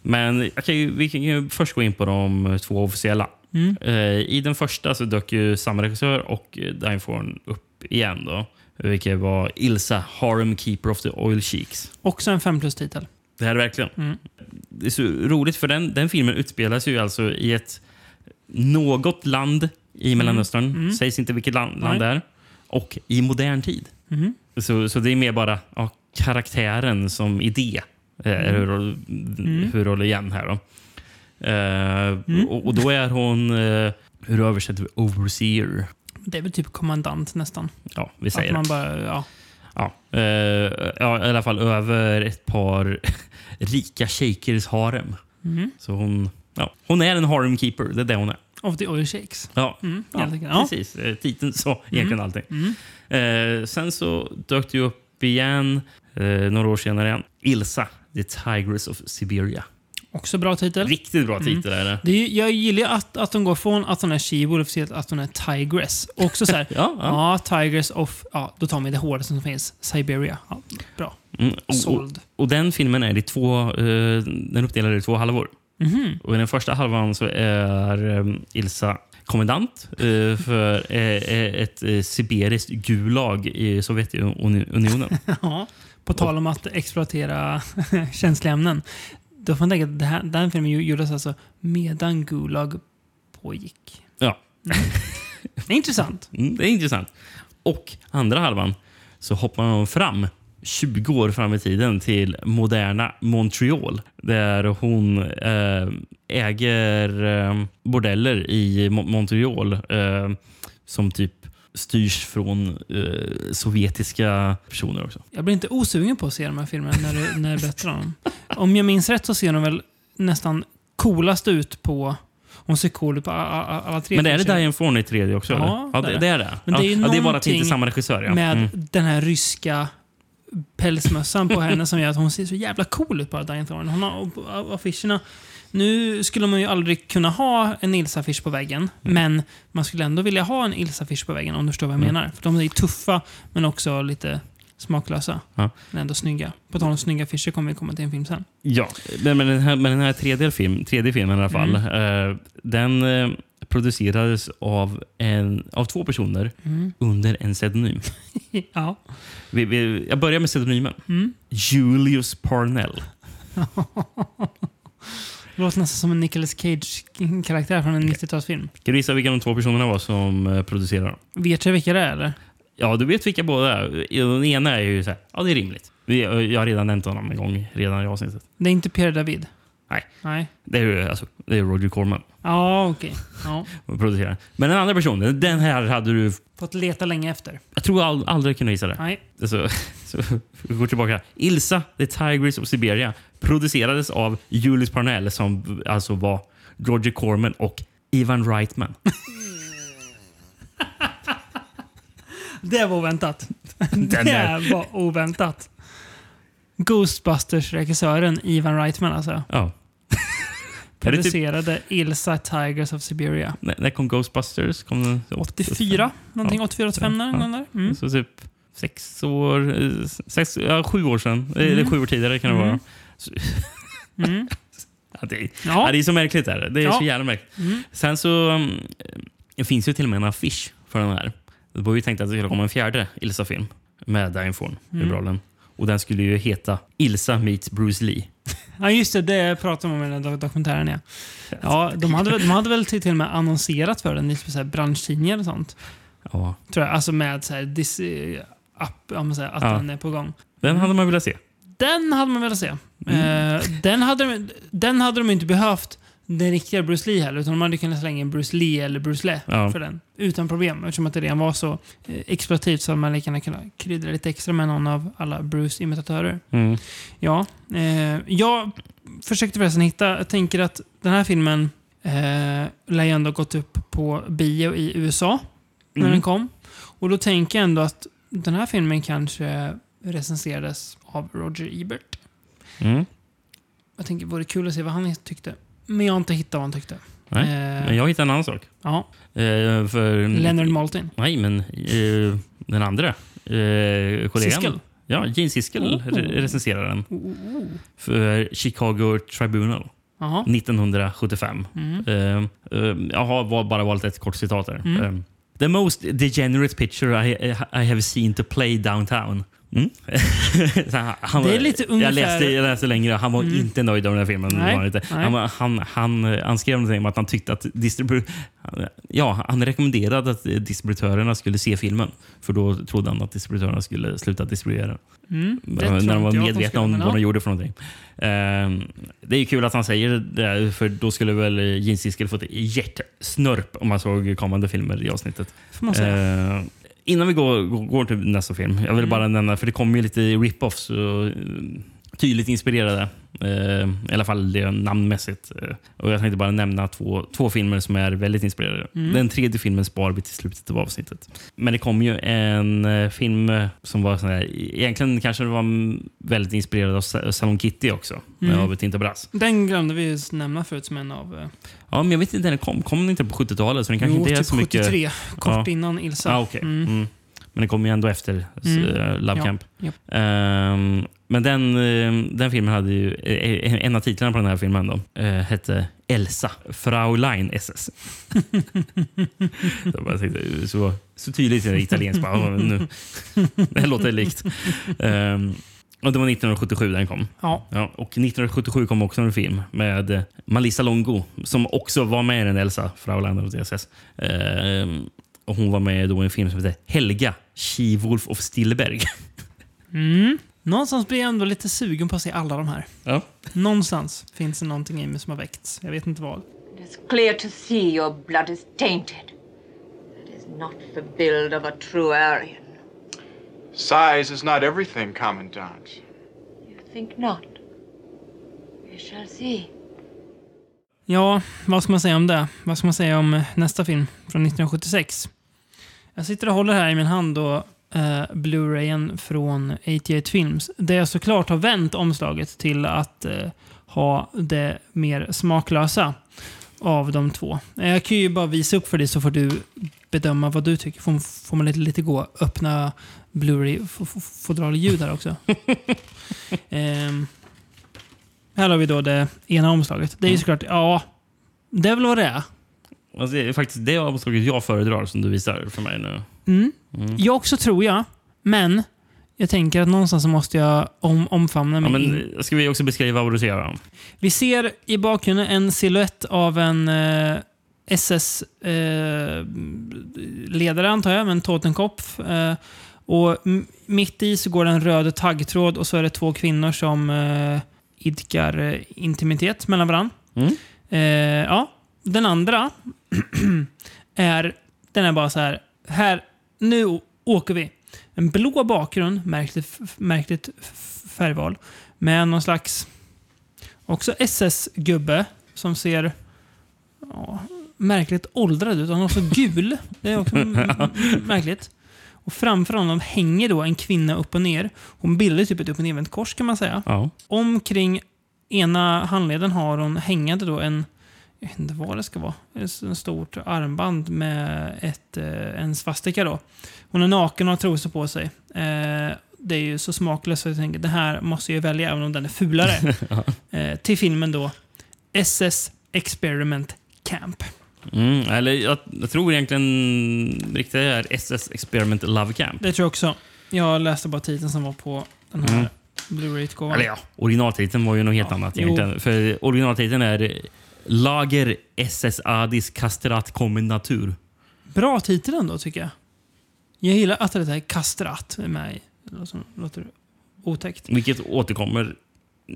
men ju, vi kan ju först gå in på de två officiella. Mm. Eh, I den första så dök ju samma regissör och eh, Diane Thorne upp igen. Då, vilket var Ilsa, Harem Keeper of the Oil Sheiks. Också en 5 plus-titel. Det här är verkligen. Mm. Det är så roligt för den, den filmen utspelas ju alltså i ett något land i Mellanöstern. Mm. Sägs inte vilket land, land det är. Och i modern tid. Mhm. Så, så det är mer bara ja, karaktären som idé. Eh, Mm. hur, håller- hur håller igen här då. Eh, och, och då är hon, eh, hur översätter vi overseer? Det är väl typ kommandant nästan. Ja, vi Att säger man det. bara, ja. Ja, eh, ja, i alla fall över ett par <laughs> rika shejkers harem. Mhm. Så hon, ja, hon är en harem keeper, det är det hon är. Of the oil shakes. Ja, Mm, ja. Ja. precis. Eh, Titeln sa egentligen allting. Mm. Eh, sen så dök det upp igen, eh, några år senare igen, Ilsa, the Tigress of Siberia. Också bra titel. Riktigt bra titel är det. Det är, jag gillar att, att de går från att hon är she-wolf till att hon är tigress. Också så här, <laughs> Ja, ja. ja, tigress of, ja, då tar vi det hårdaste som finns, Siberia. Ja, bra. Mm, och, och, och den filmen är i två, eh, den uppdelad i två halvor. Mhm. Och I den första halvan så är eh, Ilsa kommendant eh, för eh, ett eh, siberiskt gulag i Sovjetunionen. <laughs> Ja, på tal om att exploatera <laughs> känsliga ämnen. Då får man tänka att det här, den filmen gjordes alltså medan Gulag pågick. Ja, Det är intressant. <laughs> mm, det är intressant. Och andra halvan så hoppar man fram 20 år fram i tiden till moderna Montreal där hon eh, äger eh, bordeller i Mo- Montreal eh, som typ styrs från eh, sovjetiska personer också. Jag blir inte osugen på att se de här filmerna när du, när du berättar om dem. Om jag minns rätt så ser de väl nästan coolast ut på... Hon ser cool ut på alla tre. Men är det. Diane Thorne i tredje också? Ja, ja det det, är det. Men det är ja, det är bara att det inte är samma regissör. Ja. Med Mm. den här ryska pälsmössan på henne som gör att hon ser så jävla cool ut bara, Diane Thorne. Hon har och på affischerna. Nu skulle man ju aldrig kunna ha en Ilsa-affisch på väggen, Mm. men man skulle ändå vilja ha en Ilsa-affisch på väggen om du förstår vad jag Mm. menar. För de är tuffa, men också lite smaklösa. Ja. Men ändå snygga. På tal om snygga affischer kommer vi komma till en film sen. Ja, men, men den här, men den här tredje, film, tredje filmen i alla fall, Mm. eh, den eh, producerades av, en, av två personer Mm. under en pseudonym. <laughs> ja. Vi, vi, jag börjar med pseudonymen. Mm. Julius Parnell. <laughs> Det låter nästan som en Nicolas Cage-karaktär från en 90-talsfilm. Kan du gissa vilka de två personerna var som eh, producerade? Vet du vilka det är, eller? Ja, du vet vilka båda är. Den ena är ju så här, ja det är rimligt. Vi- Jag har redan nämnt honom en gång redan i avsnittet. Det är inte Pierre David? Nej. Nej. Det är ju alltså, det är Roger Corman. Ja, okej. Ja. producerar. Men den andra personen, den här hade du... Fått leta länge efter. Jag tror ald- aldrig kunde gissa det. Nej. Så, så, vi går tillbaka. Ilsa, The Tigress of Siberia producerades av Julius Parnell som alltså var Roger Corman och Ivan Reitman. <laughs> Det var oväntat. <laughs> Den det där. var oväntat. Ghostbusters-regissören Ivan Reitman alltså. Ja. <laughs> Det typ, Producerade Ilsa Tigers of Siberia. när, när kom Ghostbusters? Kom den, 84? Någonting? 84, 85 Ja, ja. där? Mm. Så typ sex år... Sex, ja, sju år sedan. Eller sju år tidigare kan det Mm. vara. Så, Mm. <laughs> ja, det, ja. Ja. det är så märkligt. Där. Det är Ja. så jävla märkligt. Mm. Sen så mm, det finns ju till och med en affisch för den här. Det var ju tänkt att det skulle komma en fjärde Ilsa-film med Diane Thorne i Mm. rollen. Och den skulle ju heta Ilsa meets Bruce Lee. Ja, just det. Det pratade man om i den dokumentären. Ja. Ja, de, hade, de hade väl till och med annonserat för den i så här branschtidningar och sånt. Ja, Tror jag. Alltså med så här, eh, app, om man säger, att Ja. den är på gång. den hade man velat se. Den hade man velat se. Mm. Eh, den, hade de, den hade de inte behövt den riktiga Bruce Lee heller. Utan de hade kunnat slänga in Bruce Lee eller Bruce Lee Ja. för den. Utan problem. Eftersom att det redan var så eh, exploativt så hade man lika gärna kunnat krydda lite extra med någon av alla Bruce-imitatörer. Mm. Ja, eh, jag försökte förresten hitta, jag tänker att den här filmen eh, lär ju ändå gått upp på bio i USA när Mm. den kom. Och då tänker jag ändå att den här filmen kanske recenserades av Roger Ebert. Mm. Jag tänker, vore kul att se vad han tyckte. Men jag har inte hittat vad han tyckte. Nej. Eh, Men jag hittade en annan sak. Ja, Eh, för, Leonard Maltin. Nej, men eh, den andra eh, kollegan. Siskel. Ja, Gene Siskel Oh. re- recenserar den Oh, oh, oh. för Chicago Tribunal Jaha. 1975. Mm. Eh, eh, jag har bara valt ett kort citat där. Mm. Eh, The most degenerate picture I, I have seen to play downtown. Mm. <laughs> Han, Det är lite jag, ungefär- läste, jag läste längre. Han var Mm. inte nöjd av den här filmen. Nej, han. Han, han, han, han skrev någonting om att han tyckte att distribu- ja, han rekommenderade att distributörerna skulle se filmen. För då trodde han att distributörerna skulle sluta distribuera. Mm. Det när de var jag medvetna om vad de gjorde för någonting. Eh, det är kul att han säger det, för då skulle väl Gene Siskel fått hjärtsnörp om man såg kommande filmer i avsnittet. Får man säga. Eh, innan vi går, går, till nästa film. Jag vill Mm. bara nämna, för det kommer ju lite rip-offs. Eh, tydligt inspirerade. Eh, I alla fall det namnmässigt. Eh, och jag tänkte bara nämna två, två filmer som är väldigt inspirerade. Mm. Den tredje filmen sparar vi till slutet av avsnittet. Men det kom ju en eh, film som var sån här, egentligen kanske var väldigt inspirerad av Sa- Salon Kitty också. Mm. Av Tinta Brass. Den glömde vi nämna förut som en av... Ja, men jag vet inte när den kom. Kom den inte på 70-talet? Så den kanske jo, inte är typ så mycket... 73. Kort Ja. innan Ilsa. Ah, okay. Mm. mm. Men den kom ju ändå efter Mm. mm. Love Ja, Camp. japp. Ehm, men den, eh, den filmen hade ju... eh, En av titlarna på den här filmen då, eh, hette Elsa, Fraulein SS. jag <laughs> bara tänkte, så, så tydligt är det italienskt. Bara, "Åh, nu. Det låter likt. Ehm, och det var 1977 den kom. Ja. Ja, och 1977 kom också en film med eh, Malissa Longo som också var med i den Elsa, Fraulein DSS. Ehm, och hon var med då i en film som heter Helga, She-Wolf of Stillberg. Mm. Någonstans blir jag ändå lite sugen på att se alla de här. Ja. Någonstans finns det någonting i mig som har väckts. Jag vet inte vad. It is clear to see your blood is tainted. It is not the build of a true Aryan. Size is not everything, Commandant. You think not? We shall see. Ja, vad ska man säga om det? Vad ska man säga om eh, nästa film från 1976? Jag sitter och håller här i min hand då eh, Blu-rayen från 88 Films. Där jag såklart har vänt omslaget till att eh, ha det mer smaklösa av de två. Eh, Jag kan ju bara visa upp för dig så får du bedöma vad du tycker. Får, får man lite, lite gå öppna Blu-ray f- f- fodral ljud här också. <laughs> Ehm, här har vi då det ena omslaget. Det är ju såklart, ja, det är väl vad det är. Alltså, det är faktiskt det omslaget jag föredrar som du visar för mig nu. Mm. Mm. Jag också tror jag, men jag tänker att någonstans måste jag om, omfamna Ja, mig in. men, ska vi också beskriva vad du ser? Då? Vi ser i bakgrunden en siluett av en eh, SS-ledare, antar jag, med en Totenkopf. Eh, och mitt i så går det en röd taggtråd och så är det två kvinnor som eh, idkar eh, intimitet mellan varandra. Mm. Eh, ja, den andra <clears throat> är, den är bara så här, här, nu åker vi. En blå bakgrund, märkligt, märkligt färgval, med någon slags också SS-gubbe som ser ja, märkligt åldrad ut. Han är också gul. Det är också <laughs> märkligt. Och framför honom hänger då en kvinna upp och ner. Hon bildar typ ett upp och nervänt kors kan man säga. Ja. Omkring ena handleden har hon hängande då en, jag vet inte vad det ska vara, en stort armband med ett, eh, en svastika då. Hon är naken och har trosor på sig. Eh, det är ju så smaklöst så jag tänker det här måste jag välja även om den är fulare. <laughs> eh, till filmen då SS Experiment Camp. Mm, eller jag, jag tror egentligen riktigt är SS Experiment Love Camp. Det tror jag också. Jag läste bara titeln som var på den här Mm. Blu-ray-utgåvan. Eller ja, originaltiteln var ju något helt Ja, annat jo. egentligen. För originaltiteln är Lager SS Adis Castrat Kombinatur. Bra titel ändå tycker jag. Jag gillar att det här kastrat är med i. Det låter, otäckt. Vilket återkommer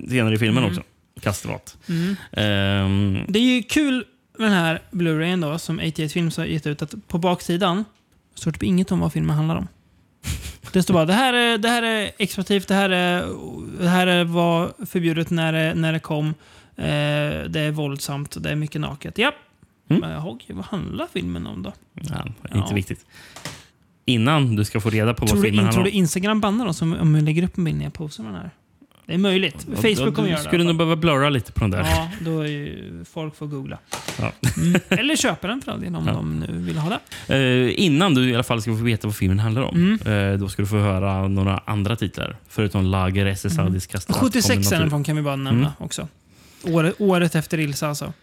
senare i filmen Mm. också. Kastevat. Mm. Ehm, Det är ju kul med den här Blu-rayen då, som 88 Films har gett ut, att på baksidan står typ inget om vad filmen handlar om. <laughs> Det står bara det här är, det här är exploativt, det här är, det här är var förbjudet när det, när det kom. Eh, det är våldsamt och det är mycket naket. Ja. Mm. Men okej, vad handlar filmen om då? ja, inte Ja. viktigt. Innan du ska få reda på vad Tror du, filmen handlar tror om. du Instagram bannar oss om, om vi lägger upp en bild när jag postar den här? Det är möjligt. Facebook kommer du göra det. skulle i alla nog behöva blurra lite på den där. Ja, då är ju, folk får googla. Ja. Mm. <laughs> Eller köpa den för all del om Ja. de nu vill ha det. Eh, innan du i alla fall ska få veta vad filmen handlar om. Mm. Eh, då ska du få höra några andra titlar. Förutom Lager, SS, Mm. Addis, Kastrat. 76 är den från kan vi bara nämna Mm. också. Året, året efter Ilsa alltså.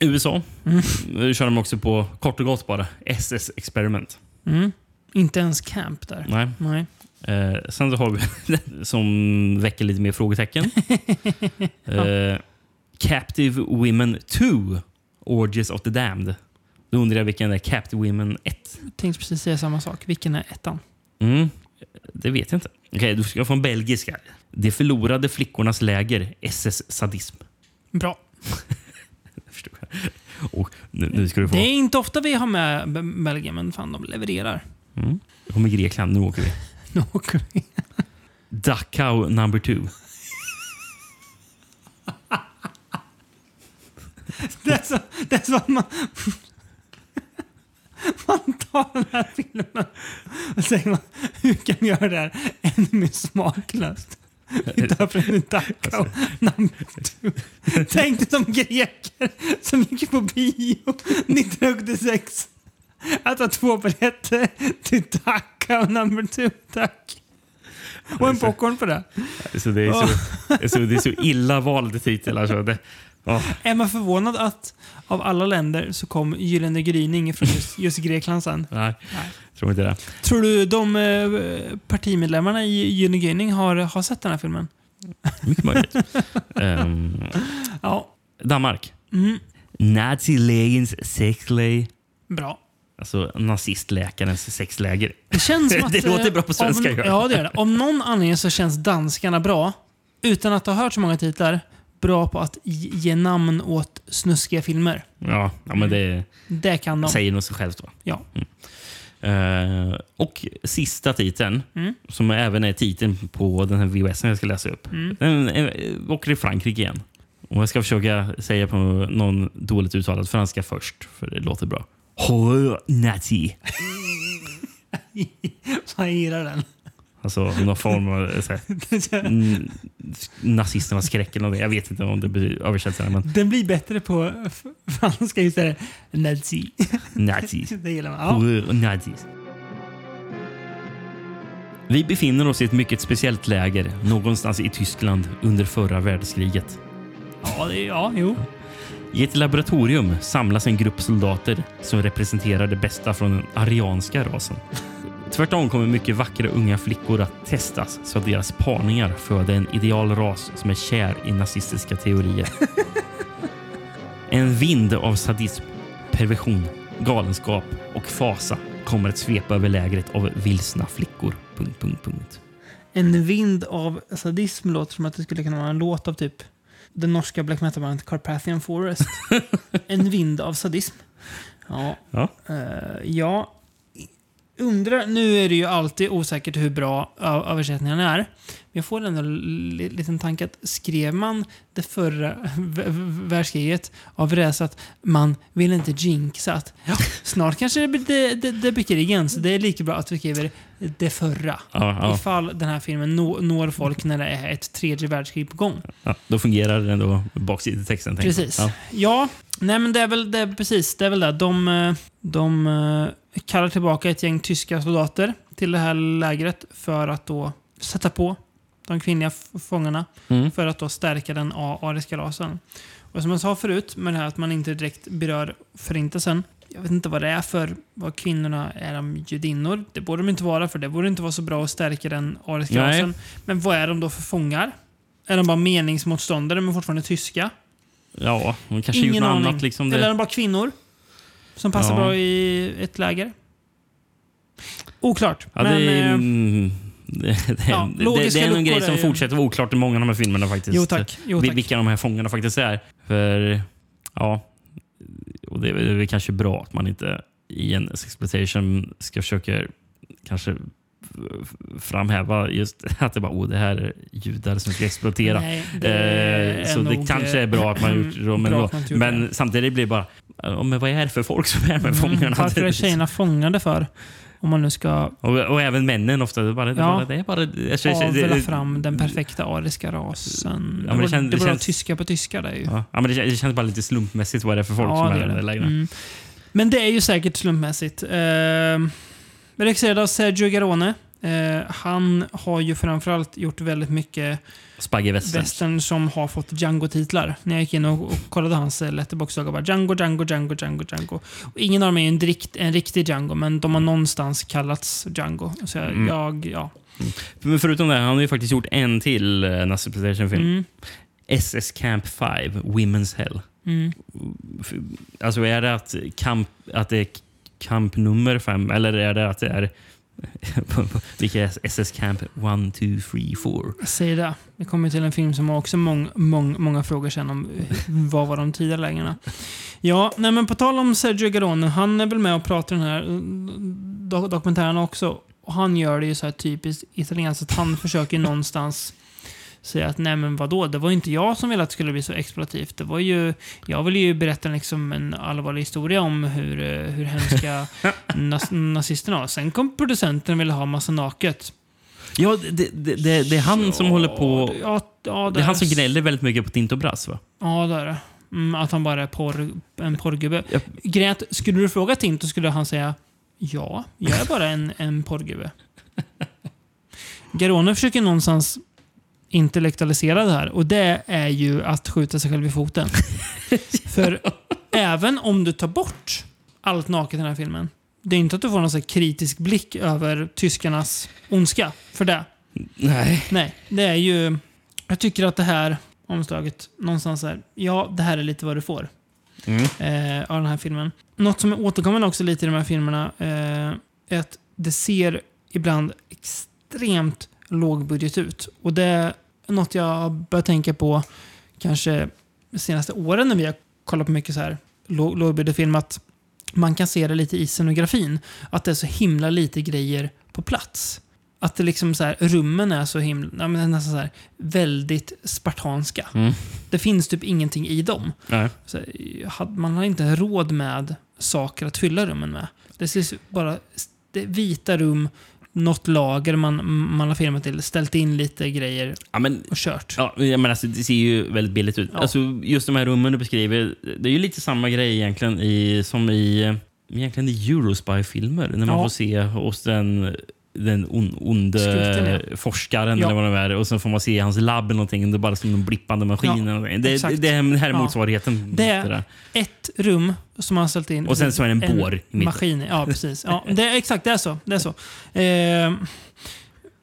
USA. Mm. Nu kör de också på kort och gott bara SS Experiment. Mm. Inte ens camp där. Nej. Nej. Eh, sen så har vi den <laughs> som väcker lite mer frågetecken. <laughs> eh, Captive Women 2. Orgies of the Damned. Då undrar jag vilken är Captive Women 1? Jag tänkte precis säga samma sak. Vilken är ettan? Mm, det vet jag inte. Okej, du ska få en belgisk här. De förlorade flickornas läger, SS Sadism. Bra. <laughs> Och nu, nu ska du få... Det är inte ofta vi har med Belgien, men fan de levererar. Mm. Nu kommer Grekland, nu åker vi. <laughs> Nu åker vi. Dachau number two. <laughs> Det är så, det är så att man... <laughs> Man tar den här filmen och säger man, hur kan vi göra det här ännu mer smaklöst? Till Dachau number two. Tänk dig de greker som gick på bio 1976. Att ha två biljetter till Dachau number two, tack. Och en popcorn på det. Så det, är så, så, det är så <laughs> illa vald titel. Alltså. Det, ja. Är man förvånad att av alla länder så kom Gyllene gryning från just, <laughs> just Grekland sen? Nej, Nej. tror inte det. Tror du de eh, partimedlemmarna i Gyllene gryning har, har sett den här filmen? Mycket möjligt. <laughs> Ehm, Ja. Danmark. Mm. Nazilegens sexley. Bra. Alltså nazistläkarens sexläger. Det känns som <laughs> att... Det låter eh, bra på svenska, Om, ja, det gör det. Om någon anledning så känns danskarna bra, utan att ha hört så många titlar, bra på att ge namn åt snuskiga filmer. Ja, ja men det Det kan de. säger nog sig självt. Va? Ja. Eh, och sista titeln, Mm. som även är titeln på den här VHS jag ska läsa upp. Mm. Den är- åker i Frankrike igen. Och jag ska försöka säga på någon dåligt uttalad franska först, för det låter bra. Horror nazi. <laughs> Jag gillar den. Alltså någon form av så här, <laughs> mm, nazisternas skräck eller något. Jag vet inte om det blir så här, men Den blir bättre på franska istället. Nazi. nazi. <laughs> Det gillar man. Ja. Nazis. Vi befinner oss i ett mycket speciellt läger någonstans i Tyskland under förra världskriget. Ja, det, ja, jo. I ett laboratorium samlas en grupp soldater som representerar det bästa från den arianska rasen. Tvärtom kommer mycket vackra unga flickor att testas så att deras parningar föder en ideal ras som är kär i nazistiska teorier. <laughs> En vind av sadism, perversion, galenskap och fasa kommer att svepa över lägret av vilsna flickor. Punkt, punkt, punkt. En vind av sadism låter som att det skulle kunna vara en låt av typ den norska black metal-bandet Carpathian Forest. <laughs> en vind av sadism. Ja. Ja. Eh, ja. Undrar, nu är det ju alltid osäkert hur bra översättningen är. Men jag får ändå en li- liten tanke att skrev man det förra världskriget av rädsla att man vill inte jinxa att ja, snart kanske det blir det, det, det blir krig igen, så det är lika bra att vi skriver det förra. Ja, ja. Ifall den här filmen nå, når folk när det är ett tredje världskrig på gång. Ja, då fungerar den då baksidetexten. Precis. Ja. Ja. nej men det är väl det, är precis, det är väl det. De, de eh, kallar tillbaka ett gäng tyska soldater till det här lägret för att då sätta på de kvinnliga fångarna Mm. för att då stärka den ariska rasen. Och som jag sa förut, med det här att man inte direkt berör förintelsen. Jag vet inte vad det är för, vad kvinnorna är de judinnor? Det borde de inte vara, för det borde inte vara så bra att stärka den ariska Nej. rasen. Men vad är de då för fångar? Är de bara meningsmotståndare men fortfarande tyska? Ja, hon kanske gjort Ingen något aning. annat. Liksom Eller är det. de bara kvinnor? Som passar Ja. bra i ett läger? Oklart. Ja, men, det är, eh, <laughs> Det, Ja, det, det är en grej som fortsätter vara oklart i många av de här filmerna faktiskt. Jo, tack. Jo, tack. Vilka de här fångarna faktiskt är. För, ja, och det är väl kanske bra att man inte i en exploitation ska försöka kanske framhäva just <laughs> att det bara, oh, det här är judar som ska exploatera. Nej, det Eh, så det kanske är bra att man gjort <clears throat> det. Men, gjort men samtidigt blir det bara, men vad är det för folk som är med fångarna? Mm, varför är <laughs> tjejerna fångade för? Om man nu ska Och, och även männen ofta. Det bara, det Ja. bara, det är bara alltså, avla fram den perfekta ariska rasen. Ja, det det, känns- det, det känns- tyska på tyska där ju. Ja, ja, men det, det känns bara lite slumpmässigt vad det är för folk som Ja, är i är där det. lägena. Mm. Men det är ju säkert slumpmässigt. Eh, regisserad av Sergio Garone. Eh, han har ju framförallt gjort väldigt mycket western. som har fått Django-titlar. När jag gick in och, och kollade hans eh, letterbox-logga bara Django, Django, Django, Django, Django. Och ingen av dem är en, rikt, en riktig Django, men de har någonstans kallats Django. Så jag, Mm. jag ja. Men förutom det, han har ju faktiskt gjort en till uh, Nazi Exploitation-film. Mm, SS Camp 5, Women's Hell. mm. Alltså är det att, camp, att det är camp nummer 5 eller är det att det är vilka är SS Camp 1, 2, 3, 4? Säg det. Vi kommer till en film som har också mång, mång, många frågor sen om vad var de tidigare lägena. Ja, nej men på tal om Sergio Garone. Han är väl med och pratar i den här eh, do dokumentären också. Och han gör det ju så här typiskt italienskt att han försöker någonstans säga att nej men vadå, det var inte jag som ville att det skulle bli så exploativt. Det var ju, jag ville ju berätta liksom en allvarlig historia om hur, eh, hur hemska <laughs> nas nazisterna var. Sen kom producenten och ville ha massa naket. Ja, det, det, det, det är han som håller på... Ja, ja, Det är han som gnäller väldigt mycket på Tinto Brass va? Ja, det är det. Mm, att han bara är porr, en porrgubbe. Ja. Grejen skulle du fråga Tinto skulle han säga ja, jag är bara en, en porrgubbe. <laughs> Garone försöker någonstans intellektualisera det här och det är ju att skjuta sig själv i foten. <laughs> För även om du tar bort allt naket i den här filmen, det är inte att du får någon sån här kritisk blick över tyskarnas ondska för det. Nej. Nej, det är ju... Jag tycker att det här omslaget någonstans är... Ja, det här är lite vad du får Mm. eh, av den här filmen. Något som är återkommande också lite i de här filmerna eh, är att det ser ibland extremt lågbudget ut. Och det är något jag börjat tänka på kanske de senaste åren när vi har kollat på mycket så här låg- lågbudgetfilm. Att man kan se det lite i scenografin. Att det är så himla lite grejer på plats. Att det liksom så här, rummen är så himla, nästan så här, väldigt spartanska. Mm. Det finns typ ingenting i dem. Had- man har inte råd med saker att fylla rummen med. Det ser bara det vita rum, något lager man, man har filmat till, ställt in lite grejer Ja, men, och kört. ja, men alltså, det ser ju väldigt billigt ut. Ja. Alltså, just de här rummen du beskriver, det är ju lite samma grej egentligen i, som i, egentligen i Eurospy-filmer. När man Ja. får se hos den den on, onde Skurken, forskaren Ja. eller vad det är. Och sen får man se hans labb eller någonting. Det är bara som en blippande maskin. Ja, det, det, det här är motsvarigheten. Det är-. Ett rum som man har ställt in. Och sen så är det en bår i mitten. Maskin. Ja, precis. Ja, det exakt, det är så. Det är så. Eh,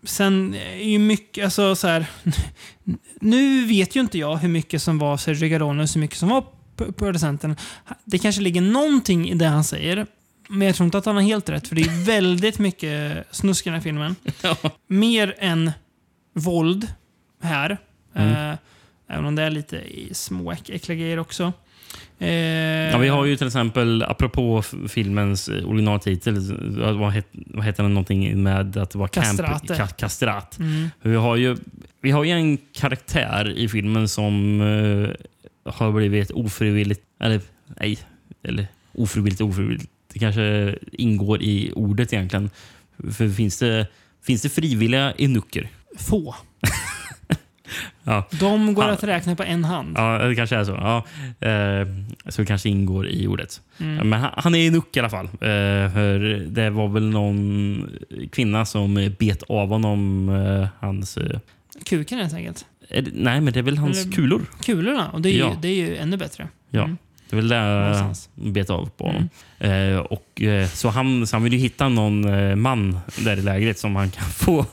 sen är ju mycket, alltså så här. <laughs> Nu vet ju inte jag hur mycket som var Sergio Garone och hur mycket som var producenten. Det kanske ligger någonting i det han säger. Men jag tror inte att han har helt rätt, för det är väldigt mycket snusk i den här filmen. <laughs> Mer än våld här. Mm. Eh, även om det är lite i små äck- äckliga grejer också. Eh, Ja, vi har ju till exempel, apropå filmens eh, originaltitel, vad, het, vad heter den någonting med att det var camp, ka, kastrat. Mm. Vi har, ju, vi har ju en karaktär i filmen som eh, har blivit ofrivilligt, eller nej, eller ofrivilligt ofrivilligt. Det kanske ingår i ordet egentligen. För finns det, finns det frivilliga enucker? Få. <laughs> Ja. De går Ja. att räkna på en hand. Ja, det kanske är så. Ja, eh, så det kanske ingår i ordet. Mm. Men han, han är enuck i alla fall. Eh, för det var väl någon kvinna som bet av honom eh, hans... Eh, Kuken helt enkelt. det, nej, men det är väl hans Eller- kulor. Kulorna. Och det är, ju, Ja. det är ju ännu bättre. Ja. Mm. Det är väl det han bet av på honom. Eh, och, eh, så, han, så han vill ju hitta någon eh, man där i lägret som han kan <laughs> få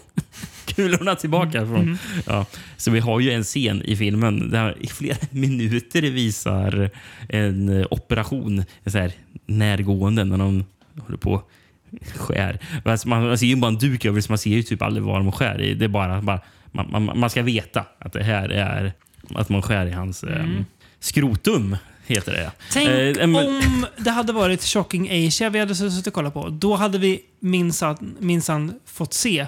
kulorna tillbaka från. Mm. Ja, så vi har ju en scen i filmen där i flera <laughs> minuter visar en eh, operation så här, närgående när de håller på skär. Alltså man, man ser ju bara en duk över så man ser ju typ aldrig vad de skär i. Det är bara, bara man, man, man ska veta att det här är att man skär i hans Mm. skrotum. Heter det. Tänk Eh, men- om det hade varit Shocking Asia vi hade suttit och kollat på. Då hade vi minsann fått se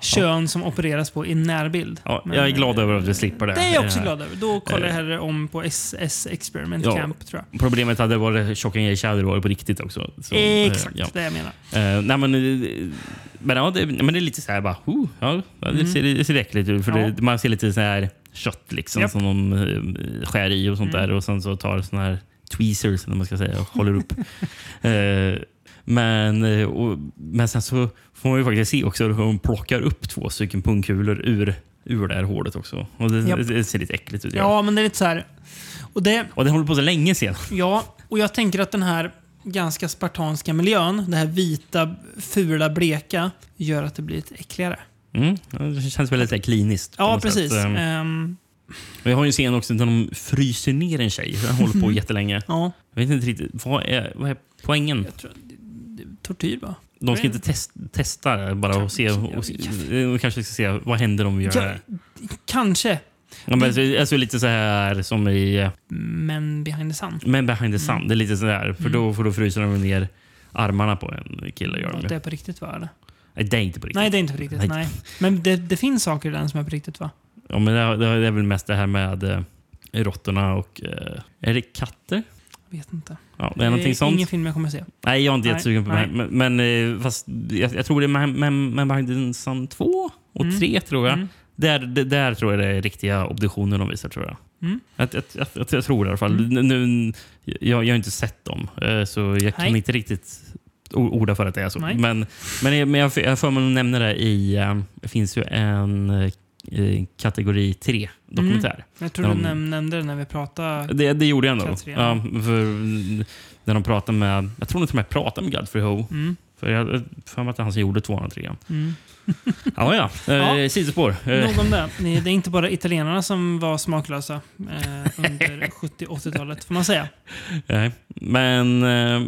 kön som opereras på i närbild. Ja, Men, jag är glad över att vi slipper det. Det är jag också Eh, glad över. Då kollar jag hellre om på SS Experiment Ja. Camp, tror jag. Problemet hade varit Shocking Age hade det varit på riktigt också. Så, eh, Exakt, ja. det jag menar. Eh, nej, men, eh, men, ja, det, men det är lite så här bara... Oh, ja, det, ser, det ser äckligt ut. För Mm. Ja. det, man ser lite så här kött liksom. Mm. som de eh, skär i och sånt där. Och sen så tar såna här tweezers, eller man ska säga, och håller upp. <laughs> Eh, men, eh, och, men sen så får man ju faktiskt se också hur hon plockar upp två stycken pungkulor ur, ur det här hålet också. Och det, Japp. det ser lite äckligt ut. Ja, men det är lite så här... Och det, Och det håller på så länge sedan. ja, och jag tänker att den här ganska spartanska miljön, det här vita, fula, bleka, gör att det blir lite äckligare. Mm, det känns så här kliniskt. Ja, precis. Och jag har ju en scen också där de fryser ner en tjej. Den håller på <laughs> jättelänge. ja, Jag vet inte riktigt. Vad är, vad är poängen? tror, det, det, tortyr va? De ska inte test, testa bara och se. Och, de kanske ska se vad händer om vi gör Ja, det. Kanske. Ja, men alltså, alltså lite så här som i eh, Men behind the sun. Men behind the sun. Mm. Det är lite så där. För då, för då fryser de ner armarna på en kille. Gör de det är på riktigt va? Nej, det är inte på riktigt. Nej, det är inte på riktigt. Nej. Nej. Men det, det finns saker i den som är på riktigt va? Ja, men det, det är väl mest det här med eh, råttorna och... Eh, är det katter? Jag vet inte. Ja, det är någonting sånt. ingen film jag kommer se. Nej, jag är inte jättesugen på det. här. Men, men eh, fast jag, jag tror det är Man, Man, Man Behind the Sun 2 och Mm. 3 tror jag. Mm. Där, det- där tror jag det är riktiga obduktioner de visar tror jag. Mm. Jag, jag, jag, jag, tror det i alla fall. Nu, jag, jag har inte sett dem, eh, så jag kan Nej. inte riktigt orda för att det är så. Nej. Men, men, men jag, jag får mig att nämna det i... eh, Det finns ju en eh, kategori 3-dokumentär. Jag tror De- du näm nämnde det när vi pratade. Det, det gjorde jag. Kategori, Ja, för, när de pratade med... Jag tror de och med pratade med Godfrey Ho. Mm. För jag har för mig att det är han som gjorde 203. Mm. Ja, <laughs> ja. Ja. Eh, sidospår. Eh, Nog om det. Det är inte bara italienarna som var smaklösa eh, under <laughs> 70-80-talet, får man säga. nej. Men eh,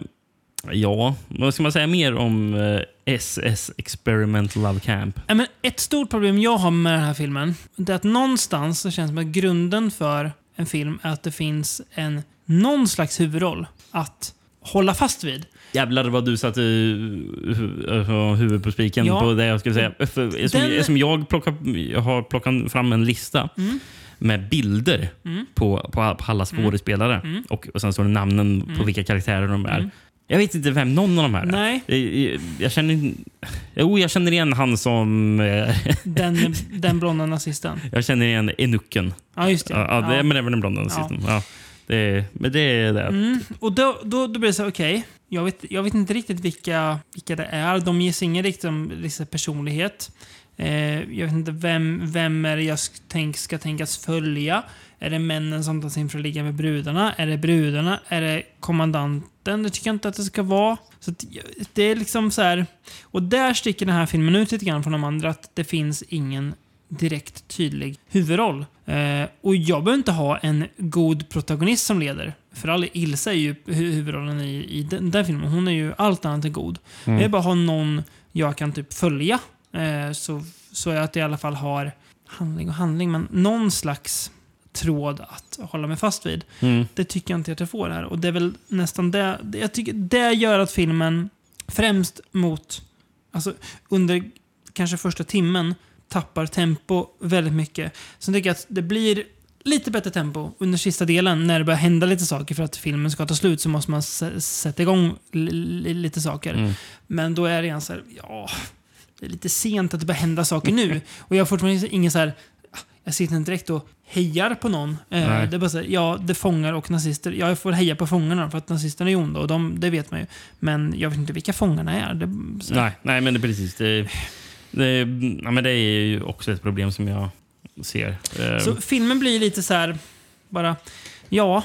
ja, vad ska man säga mer om eh, SS Experiment Love Camp? Ja, men ett stort problem jag har med den här filmen det är att någonstans så känns det som att grunden för en film är att det finns en någon slags huvudroll att hålla fast vid. Jävlar vad du satte hu- huvudet på spiken Ja. på det jag skulle säga. För, som, Den- som jag, plockar, jag har plockat fram en lista Mm. med bilder på, på, på alla skådespelare. Mm. Och, och sen står det namnen på vilka karaktärer de är. Mm. Jag vet inte vem någon av de här är. Nej. Jag, jag, jag känner Jo, jag känner igen han som... eh, Den, <laughs> den blonda nazisten. jag känner igen Enucken. Ja, just det. Ja, ja, det, men det är väl den blonda nazisten. Ja. Det, men det är det. Mm. Och då, då, då blir det så okej. jag, vet, jag vet inte riktigt vilka, vilka det är. De ges ingen riktig liksom, personlighet. Eh, jag vet inte vem, vem är det jag tänk, ska tänkas följa. Är det männen som tar sig in för att ligga med brudarna? Är det brudarna? Är det kommandanten? Det tycker jag inte att det ska vara. Så det är liksom så här... Och där sticker den här filmen ut lite grann från de andra. Att det finns ingen direkt tydlig huvudroll. Eh, och jag behöver inte ha en god protagonist som leder. För all Ilse är ju hu- huvudrollen i, i den där filmen. Hon är ju allt annat än god. Jag vill bara ha någon jag kan typ följa. Eh, så, så att jag i alla fall har handling och handling, men någon slags tråd att hålla mig fast vid. Mm. Det tycker jag inte att jag får här. Och det är väl nästan det. Jag tycker det gör att filmen främst mot, alltså under kanske första timmen, tappar tempo väldigt mycket. Sen tycker jag att det blir lite bättre tempo under sista delen när det börjar hända lite saker för att filmen ska ta slut så måste man sätta igång li- li- lite saker. Mm. Men då är det igen så här, ja, det är lite sent att det börjar hända saker nu. <laughs> Och jag har fortfarande ingen så här, jag sitter inte direkt och hejar på någon. Eh, Nej. det är bara så här, ja, det är fångar och nazister. Ja, Jag får heja på fångarna för att nazisterna är onda och de, det vet man ju. Men jag vet inte vilka fångarna är. Det, Nej, nej, men det är precis. Det, det, ja, men det är ju också ett problem som jag ser. Eh, så filmen blir lite så här, bara, ja,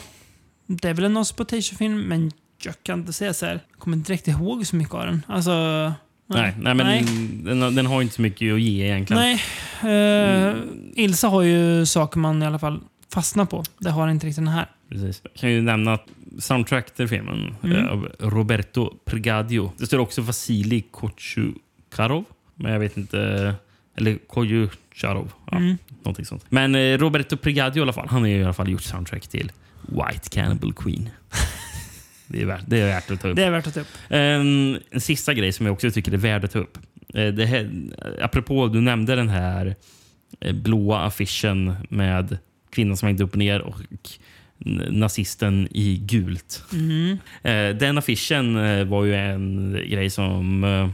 det är väl en Nospotation-film, men jag kan inte säga så här, jag kommer inte direkt ihåg så mycket av den. Alltså, nej, nej, men Den, har- den har inte så mycket att ge egentligen. Nej. Eh, Ilsa har ju saker man i alla fall fastna på. Det har inte riktigt den här. Precis. Jag kan ju nämna att soundtrack till filmen Mm. är av Roberto Pregadio. Det står också Vasili Kochukarov, men jag vet inte... Eller Kojucharov. Ja, Mm. Någonting sånt. Men eh, Roberto Pregadio i alla fall, han har ju i alla fall gjort soundtrack till White Cannibal Queen. <laughs> det, är värt, det är värt att ta upp. Det är värt att ta upp. En, en sista grej som jag också tycker är värd att ta upp. Eh, Det här, apropå, du nämnde den här eh, blåa affischen med kvinnan som hängde upp och ner och nazisten i gult. Mm. Den affischen var ju en grej som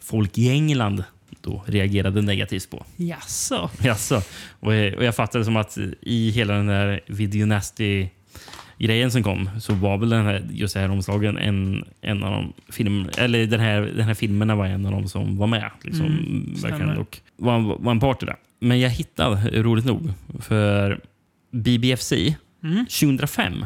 folk i England då reagerade negativt på. Jaså? Jaså. Och, och jag fattade som att i hela den där Video Nasty grejen som kom så var väl den här, just det här omslagen en, en av de film, eller den här, den här filmerna var en av de som var med. Liksom, Mm, verkligen, och var, var en part i det. Men jag hittade, roligt nog, för BBFC Mm. 2005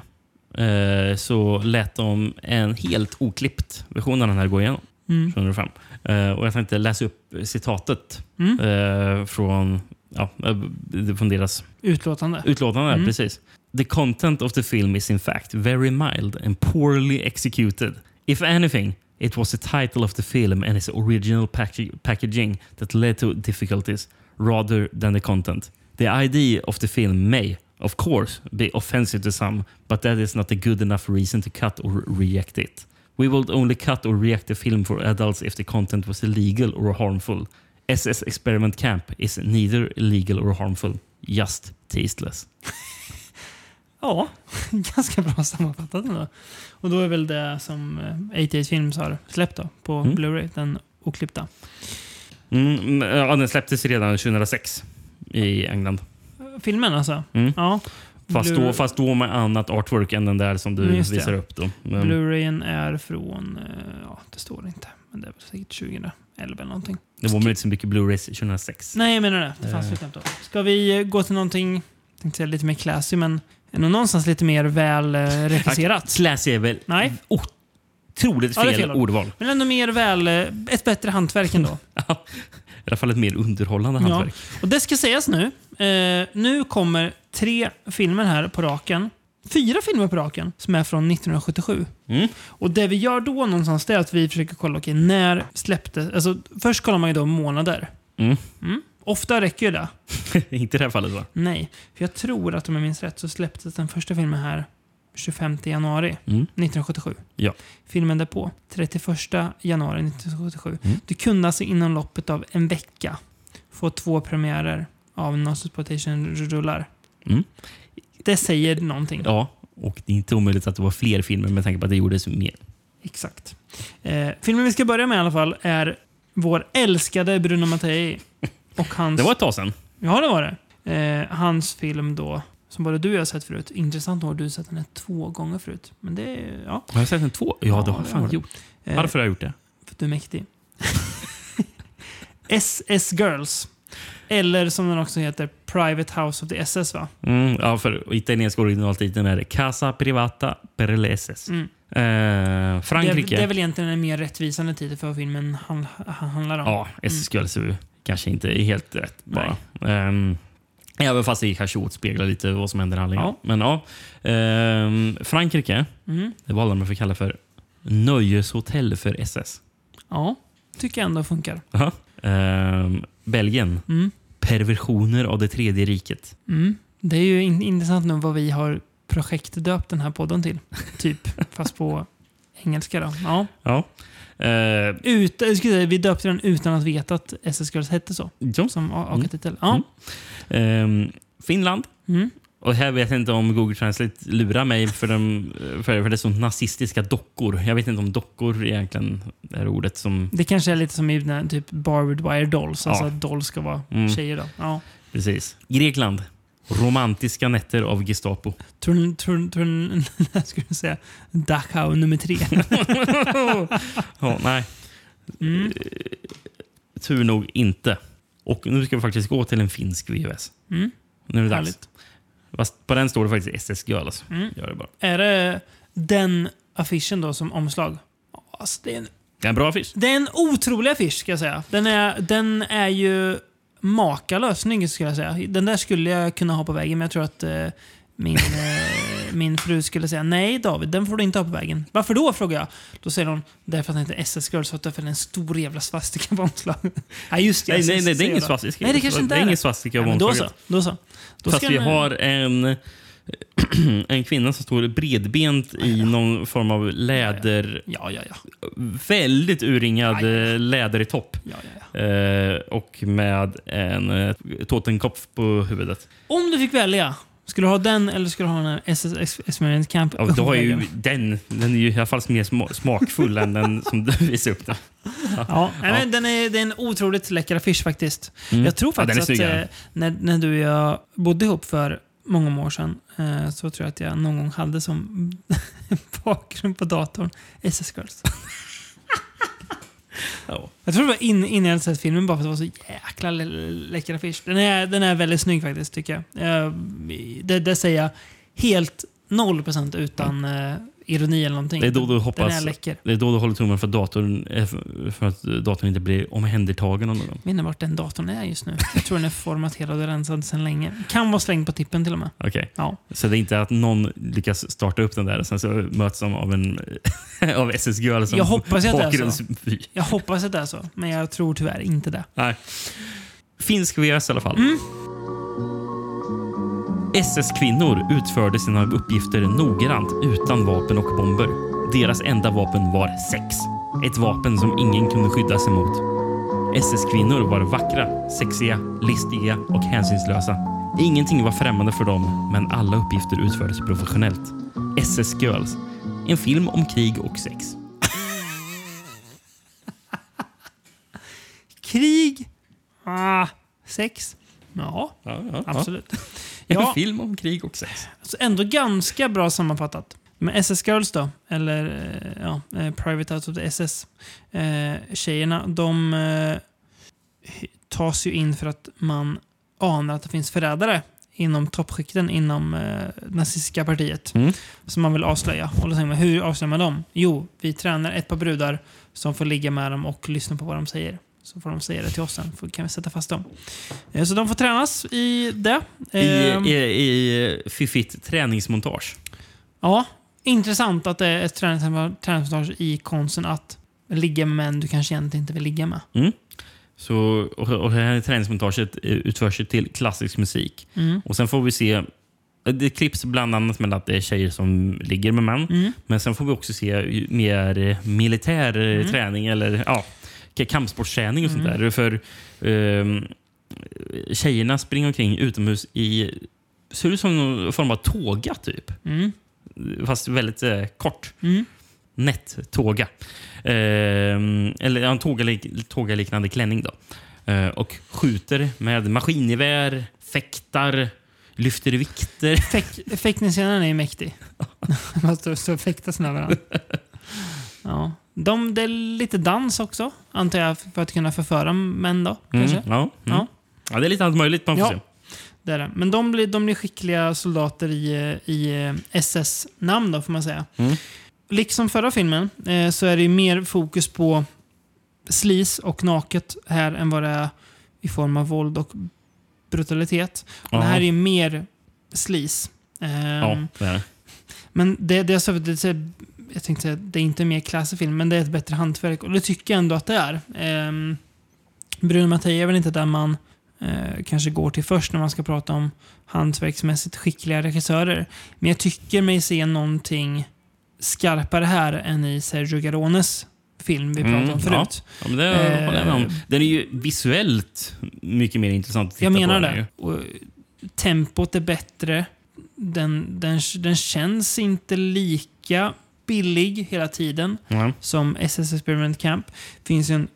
eh, så lät de en helt oklippt version av den här gå igenom. Mm. 2005. Eh, och jag tänkte läsa upp citatet Mm. eh, från, ja, eh, från deras Utlåtande. utlåtande. Mm. Precis. The content of the film is in fact very mild and poorly executed. If anything, it was the title of the film and its original packa- packaging that led to difficulties rather than the content. The idea of the film may, of course, be offensive to some, but that is not a good enough reason to cut or reject it. We would only cut or reject the film for adults if the content was illegal or harmful. SS Experiment Camp is neither illegal or harmful, just tasteless. <laughs> Ja, <laughs> ganska bra sammanfattat ändå. Och då är väl det som eh, 88 Films har släppt då, på Mm. Blu-ray, den oklippta. Mm, ja, den släpptes redan 2006 i England. Filmen alltså? Mm. Ja. Fast, då, fast då med annat artwork än den där som du Mm, just det. visar upp. Då. Men, Blu-rayen är från, eh, ja det står inte, men det är säkert 2011 eller någonting. det var väl inte så mycket Blu-rays 2006. Nej, jag menar det. Det fanns Eh. ju knappt då. Ska vi eh, gå till någonting, tänkte säga lite mer classy, men nog någonstans lite mer väl eh, regisserat. Classy är väl Nej. otroligt Ja, fel, fel ord. ordval. Men ändå mer väl, eh, ett bättre hantverk ändå. <laughs> I alla fall ett mer underhållande Ja. hantverk. Och det ska sägas nu. Eh, nu kommer tre filmer här på raken. Fyra filmer på raken som är från 1977. Mm. Och det vi gör då någonstans är att vi försöker kolla, okej, när släpptes... Alltså, först kollar man ju då månader. Mm. Ofta räcker ju det. <laughs> inte i det här fallet va? Nej, för jag tror att om jag minns rätt så släpptes den första filmen här 25 januari Mm. 1977. Ja. Filmen därpå, 31 januari 1977. Mm. Du kunde alltså inom loppet av en vecka få två premiärer av Nosploitation-rullar. Mm. Det säger någonting. Ja, och det är inte omöjligt att det var fler filmer med tanke på att det gjordes mer. Exakt. Eh, filmen vi ska börja med i alla fall är vår älskade Bruno Mattei. <laughs> Och hans... Det var ett tag sedan. Ja, det var det. Eh, hans film då, som både du och jag har sett förut. Intressant nog har du sett den här två gånger förut. Men det. Ja. Har jag sett den två? Ja, det har jag det fan gjort. Eh, Varför har jag gjort det? För att du är mäktig. <laughs> SS Girls. Eller som den också heter, Private House of the SS va? Mm, ja, för italienska originaltiteln är det Casa Privata per le SS. Mm. Eh, Det är, Frankrike. det är väl egentligen en mer rättvisande titel för vad filmen han, han handlar om. Ja, SS Girls är kanske inte är helt rätt bara. Um, även fast det kanske återspeglar lite vad som händer i handlingen. Ja. Men ja. Ehm, Frankrike, Mm. det valde man för att kalla för nöjeshotell för SS. Ja, tycker jag ändå funkar. Aha. Ehm, Belgien, Mm. perversioner av det tredje riket. Mm. Det är ju in, intressant nu vad vi har projektdöpt den här podden till. Typ, fast på engelska då. Ja. Ja. Uh, Ut, jag skulle säga, vi döpte den utan att veta att SS Girls hette så. ja. Som a- Mm. AK-titel. Ja. Ehm, Finland. Mm. Och här vet jag inte om Google Translate lurar mig för, de, för, för det är så nazistiska dockor. Jag vet inte om dockor egentligen är ordet som... Det kanske är lite som i den här, typ Barbed Wire Dolls. Alltså Ja. att dolls ska vara Mm. tjejer. Då. Ja. Precis. Grekland. Romantiska nätter av Gestapo. Tror tror tror jag <laughs> skulle säga Dachau nummer tre. <laughs> Ja, nej, Mm. tur nog inte. Och nu ska vi faktiskt gå till en finsk VHS. Mm. Nu är det dags. Fast på den står det faktiskt SS Girls. Mm. Gör det bara. Är det den affischen då som omslag? Alltså, det, är en, Det är en bra affisch. det är en otrolig affisch ska jag säga. Den är, den är ju makalöst snygg skulle jag säga. Den där skulle jag kunna ha på väggen, men jag tror att eh, min, eh, <laughs> min fru skulle säga nej David, den får du inte ha på väggen. Varför då? frågar jag. Då säger hon, därför att den heter SS Girls, för att det är en stor jävla svastika på omslaget. <laughs> Nej, just det. Nej, nej, nej, det är ingen svastika. Nej, det kanske inte det är är ingen det. svastika på men då så. omslaget. Då så. Då Fast vi den- har en, <clears throat> en kvinna som står bredbent i någon form av läder... Ja, ja, ja. Väldigt urringad Ja, ja, ja. eh, läderig topp. ja, ja, ja. Eh, och med en eh, totenkopf på huvudet. Om du fick välja, skulle du ha den eller skulle du ha den här SS Ex- Experiment Camp? Ja, då har ju den, den är ju i alla fall mer sma- smakfull än den som du visade upp. Där. <laughs> Ja, nej, men den är, det är en otroligt läcker affisch faktiskt. Mm. Jag tror Ja, faktiskt att snyggare. eh, när, när du och jag bodde ihop för många år sedan eh, så tror jag att jag någon gång hade som <laughs> bakgrund på datorn SS Girls. Ja. Jag tror det var in, innan jag hade sett filmen bara för att det var så jäkla lä- läcker affisch. Den är, den är väldigt snygg faktiskt tycker jag. Eh, det, det säger jag helt 0% utan eh, ironi eller någonting. Det är då du hoppas... Det är då du håller tummen för, datorn, eh, för- att datorn inte blir omhändertagen av någon. Inte vart den datorn är just nu. Jag tror den är formaterad och rensad sedan länge. Kan vara slängd på tippen till och med. Okej. Ja. Så det är inte att någon lyckas starta upp den där och sen så möts de av en <laughs> av SS Girl som Jag hoppas att det är så. Jag hoppas att det är så, men jag tror tyvärr inte det. Nej. Finsk VS i alla fall. Mm. SS-kvinnor utförde sina uppgifter noggrant utan vapen och bomber. Deras enda vapen var sex. Ett vapen som ingen kunde skydda sig mot. SS-kvinnor var vackra, sexiga, listiga och hänsynslösa. Ingenting var främmande för dem, men alla uppgifter utfördes professionellt. SS Girls. En film om krig och sex. Krig? Ah, sex? Ja, Ja, ja, absolut. En Ja, film om krig och sex. så ändå ganska bra sammanfattat. Men SS Girls då, eller eh, ja, eh, Private Out of the SS. Eh, tjejerna, de eh, tas ju in för att man anar att det finns förrädare inom toppskikten inom eh, nazistiska partiet. Mm. Som man vill avslöja. Och då säger man, hur avslöjar man dem? Jo, vi tränar ett par brudar som får ligga med dem och lyssna på vad de säger. Så får de säga det till oss sen, för kan vi sätta fast dem. Eh, Så de får tränas i det. I, Ehm, i, i fiffigt träningsmontage. Ja, intressant att det är ett tränings- träningsmontage i konsten att ligga med män du kanske egentligen inte vill ligga med. Så, och, och det här träningsmontaget utförs till klassisk musik. Mm. Och Sen får vi se det klipps bland annat med att det är tjejer som ligger med män. Mm. Men sen får vi också se mer militär eh, Mm. träning eller ja, kampsportsträning och sånt där. För ehm, tjejerna springer omkring utomhus i ser ut som någon form av tåga typ. Mm. Fast väldigt eh, kort. Mm. Nätt tåga. Ehm, eller ja, en tåga, tågaliknande klänning. Då. Eh, och skjuter med maskingevär, fäktar, lyfter vikter. <laughs> Fäktningsscenen är ju mäktig. <laughs> Man står och fäktas med varandra. <laughs> Ja. De, det är lite dans också, antar jag, för att kunna förföra män då. Kanske. Mm, ja, mm. Ja. ja. det är lite allt möjligt man får Ja. se. Det är det. Men de blir, de blir skickliga soldater i, eh, i eh, SS-namn då, får man säga. Mm. Liksom förra filmen eh, så är det ju mer fokus på slis och naket här än vad det är i form av våld och brutalitet. Och det här är ju mer slis. Ehm, Ja, det är. Men det, det, är så, det, är- jag tänkte säga, det är inte mer classy film, men det är ett bättre hantverk. Och det tycker jag ändå att det är. Ehm, Bruno Mattei är väl inte där man eh, kanske går till först när man ska prata om hantverksmässigt skickliga regissörer. Men jag tycker mig se någonting skarpare här än i Sergio Garones film vi pratade om Mm, förut. Ja, men det Eh, håller jag med om. Den är ju visuellt mycket mer intressant att titta Jag menar på. det. Och tempot är bättre. Den, den, den känns inte lika billig hela tiden Ja. som SS Experiment Camp. finns en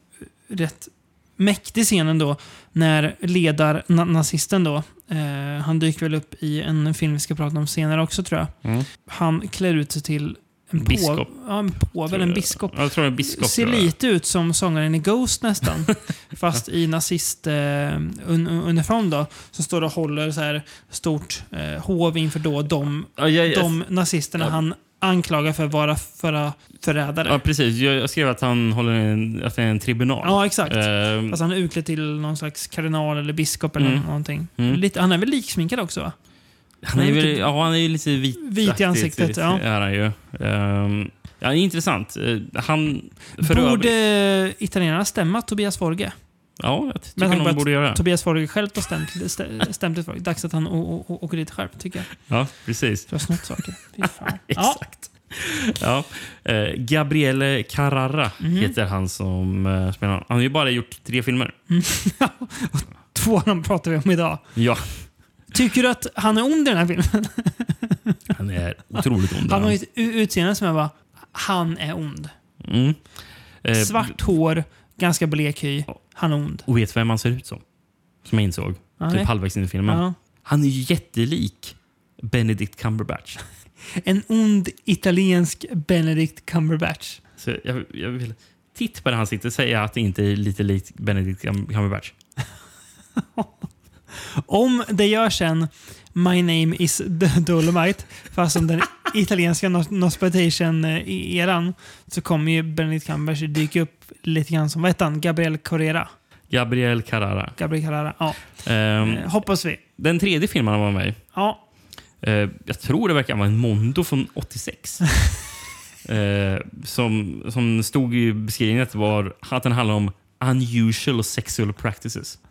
rätt mäktig scen ändå när ledar na nazisten då, eh, han dyker väl upp i en film vi ska prata om senare också tror jag. Mm. Han klär ut sig till en Biskop. ja, en påve en biskop. Jag tror en biskop. Ser lite ut som sångaren i Ghost nästan. <laughs> Fast i nazistuniform då. Som står och håller så här stort eh, hov inför då de, Ja, jag, jag, de nazisterna Ja. han anklagad för att vara förra förrädare. Ja, precis. Jag, skrev att han håller en, att det är en tribunal. Ja, exakt. Eh, Fast han är utklädd till någon slags kardinal eller biskop eller Mm. någonting. Mm. Lite, han är väl liksminkad också va? han, är väl, lite- ja, han är ju lite vit, Vit i ansiktet, ja. Är han ju. Ehm, ja, intressant. Eh, han... Borde övrigt- italienarna stämma Tobias Forge? Ja, jag Men tycker han de bara- borde göra det. Tobias Forge själv har stämt, stä- stämt ett folk. Dags att han åker dit själv, tycker jag. Ja, precis. Du har snott saker. Fy. <laughs> Exakt. Ja. Eh, Gabriele Carrara Mhm. heter han som eh, spelar. Han har ju bara gjort tre filmer. <laughs> Två av dem pratar vi om idag. Ja, Tycker du att han är ond i den här filmen? <laughs> han är otroligt ond. Han har ju ett utseende som jag bara, han är ond. Mm. Eh, Svart hår, ganska blek hy. Han är ond. Och vet vem han ser ut som? Som jag insåg. Nej. Typ halvvägs in i filmen. Ja. Han är ju jättelik Benedict Cumberbatch. <laughs> En ond italiensk Benedict Cumberbatch. Så jag, jag vill titta på det han sitter och säga att det inte är lite likt Benedict Cum- Cumberbatch. <laughs> Om det görs en My name is Dolomite, fast som den italienska no- Nospitation-eran, så kommer ju Benedict Cumberbatch dyka upp lite grann som, vad heter han? Gabriel Carrera. Gabriel Carrara. Gabriel Carrera. Ja. Eh, hoppas vi. den tredje filmen han var med i, Ja. eh, jag tror det verkar vara en Mondo från 86. <laughs> eh, som, som stod i beskrivningen var, att den handlar om unusual sexual practices. <laughs>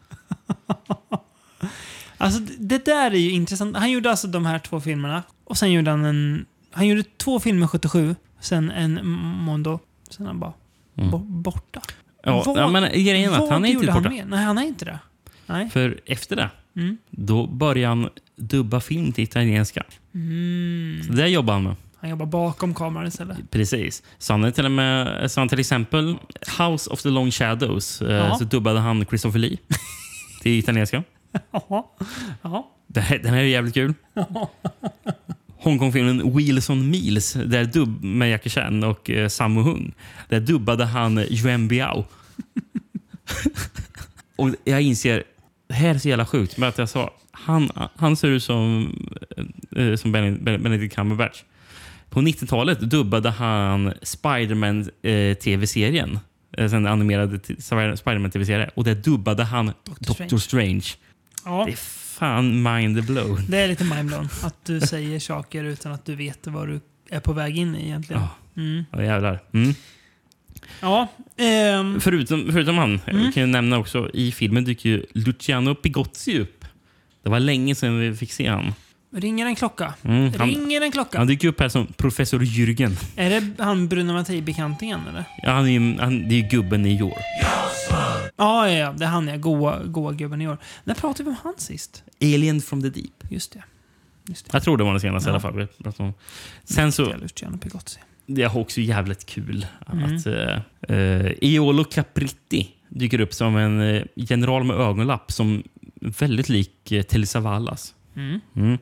Alltså, det- där är ju intressant. Han gjorde alltså de här två filmerna. Och sen gjorde han en... Han gjorde två filmer 77, sen en Mondo. Sen han bara Mm. bo- borta. Ja, Vad- ja, men grejen är att han är inte han borta. mer? Nej, han är inte det. Nej. För efter det, Mm. då började han dubba film till italienska. Mm. Så det jobbar han med. Han jobbar bakom kameran istället. Precis. Så han är till och med, så han till exempel House of the Long Shadows, eh, Ja. så dubbade han Christopher Lee <laughs> till italienska. <laughs> Ja. Det här- Den här är jävligt kul. <laughs> Hongkongfilmen Wheels on Meals där dubb med Jackie Chan och eh, Sammo Hung. Där dubbade han Yuan Biao. <laughs> och jag inser, det här är så jävla sjukt, men att jag sa han, han ser ut som, eh, som Benedict Cumberbatch. På 90-talet dubbade han Spiderman eh, tv-serien. Eh, den animerade t- Spiderman tv-serien. Och där dubbade han Doctor Strange. Ja. Det är fan mind blown. Det är lite mindblown att du säger saker utan att du vet vad du är på väg in i egentligen. Ja. Mm. Ja, jävlar. Mm. Ja. ehm, Förutom, förutom han, Mm. jag kan jag nämna också, i filmen dyker ju Luciano Pigozzi upp. Det var länge sedan vi fick se han. ringer en klocka? Mm, han, ringer en klocka? han dyker upp här som professor Jürgen. Är det han Bruno Mattei-bekantingen eller? Ja, han är han, det är ju gubben i år. Ja, ja, ja. Det är han ja. Goa, goa gubben i år. När pratade vi om han sist? Alien from the deep. Just det. Just det. Jag tror det var den senaste i Ja. alla fall. Sen så, Luciano Pigozzi. det är också jävligt kul Mm. att uh, uh, Eolo Capritti dyker upp som en eh, general med ögonlapp som väldigt lik uh, Telly Savalas. Mm. Mm.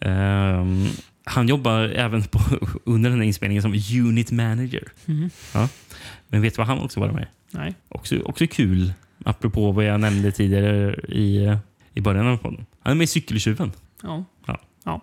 Ehm, han jobbar även på, <laughs> under den här inspelningen som unit manager. Mm. Ja. Men vet du vad han också var med? Nej. Också, också kul, apropå vad jag nämnde tidigare i, eh, i början av podden. Han är med i Cykeltjuven. Ja. Ja. ja.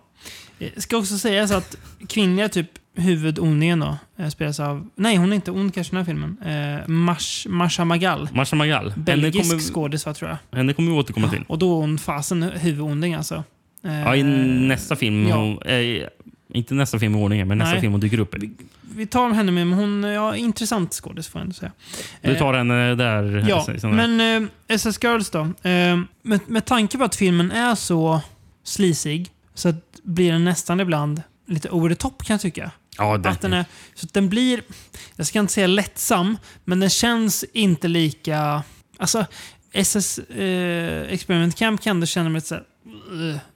Det ska också sägas att kvinnliga typ huvudondingen då eh, spelas av... Nej, hon är inte ond kanske i den här filmen. Eh, Mash, Masha Magal. Marsha Magal. Belgisk kommer, skådis va, tror jag. henne kommer vi återkomma till. Och då är hon fasen huvudonding alltså. Eh, Ja, I nästa film, ja. hon, eh, inte nästa film i ordningen, men nästa Nej. film hon dyker upp i. Vi tar henne med, men hon ja, intressant skådis får jag ändå säga. Du tar henne där. Ja, där. men eh, SS Girls då. Eh, med, med tanke på att filmen är så slisig så att blir den nästan ibland lite over the top kan jag tycka. ja, det, Att den är, så att den blir, jag ska inte säga lättsam, men den känns inte lika... Alltså, SS eh, Experiment Camp kan du känna mig lite här,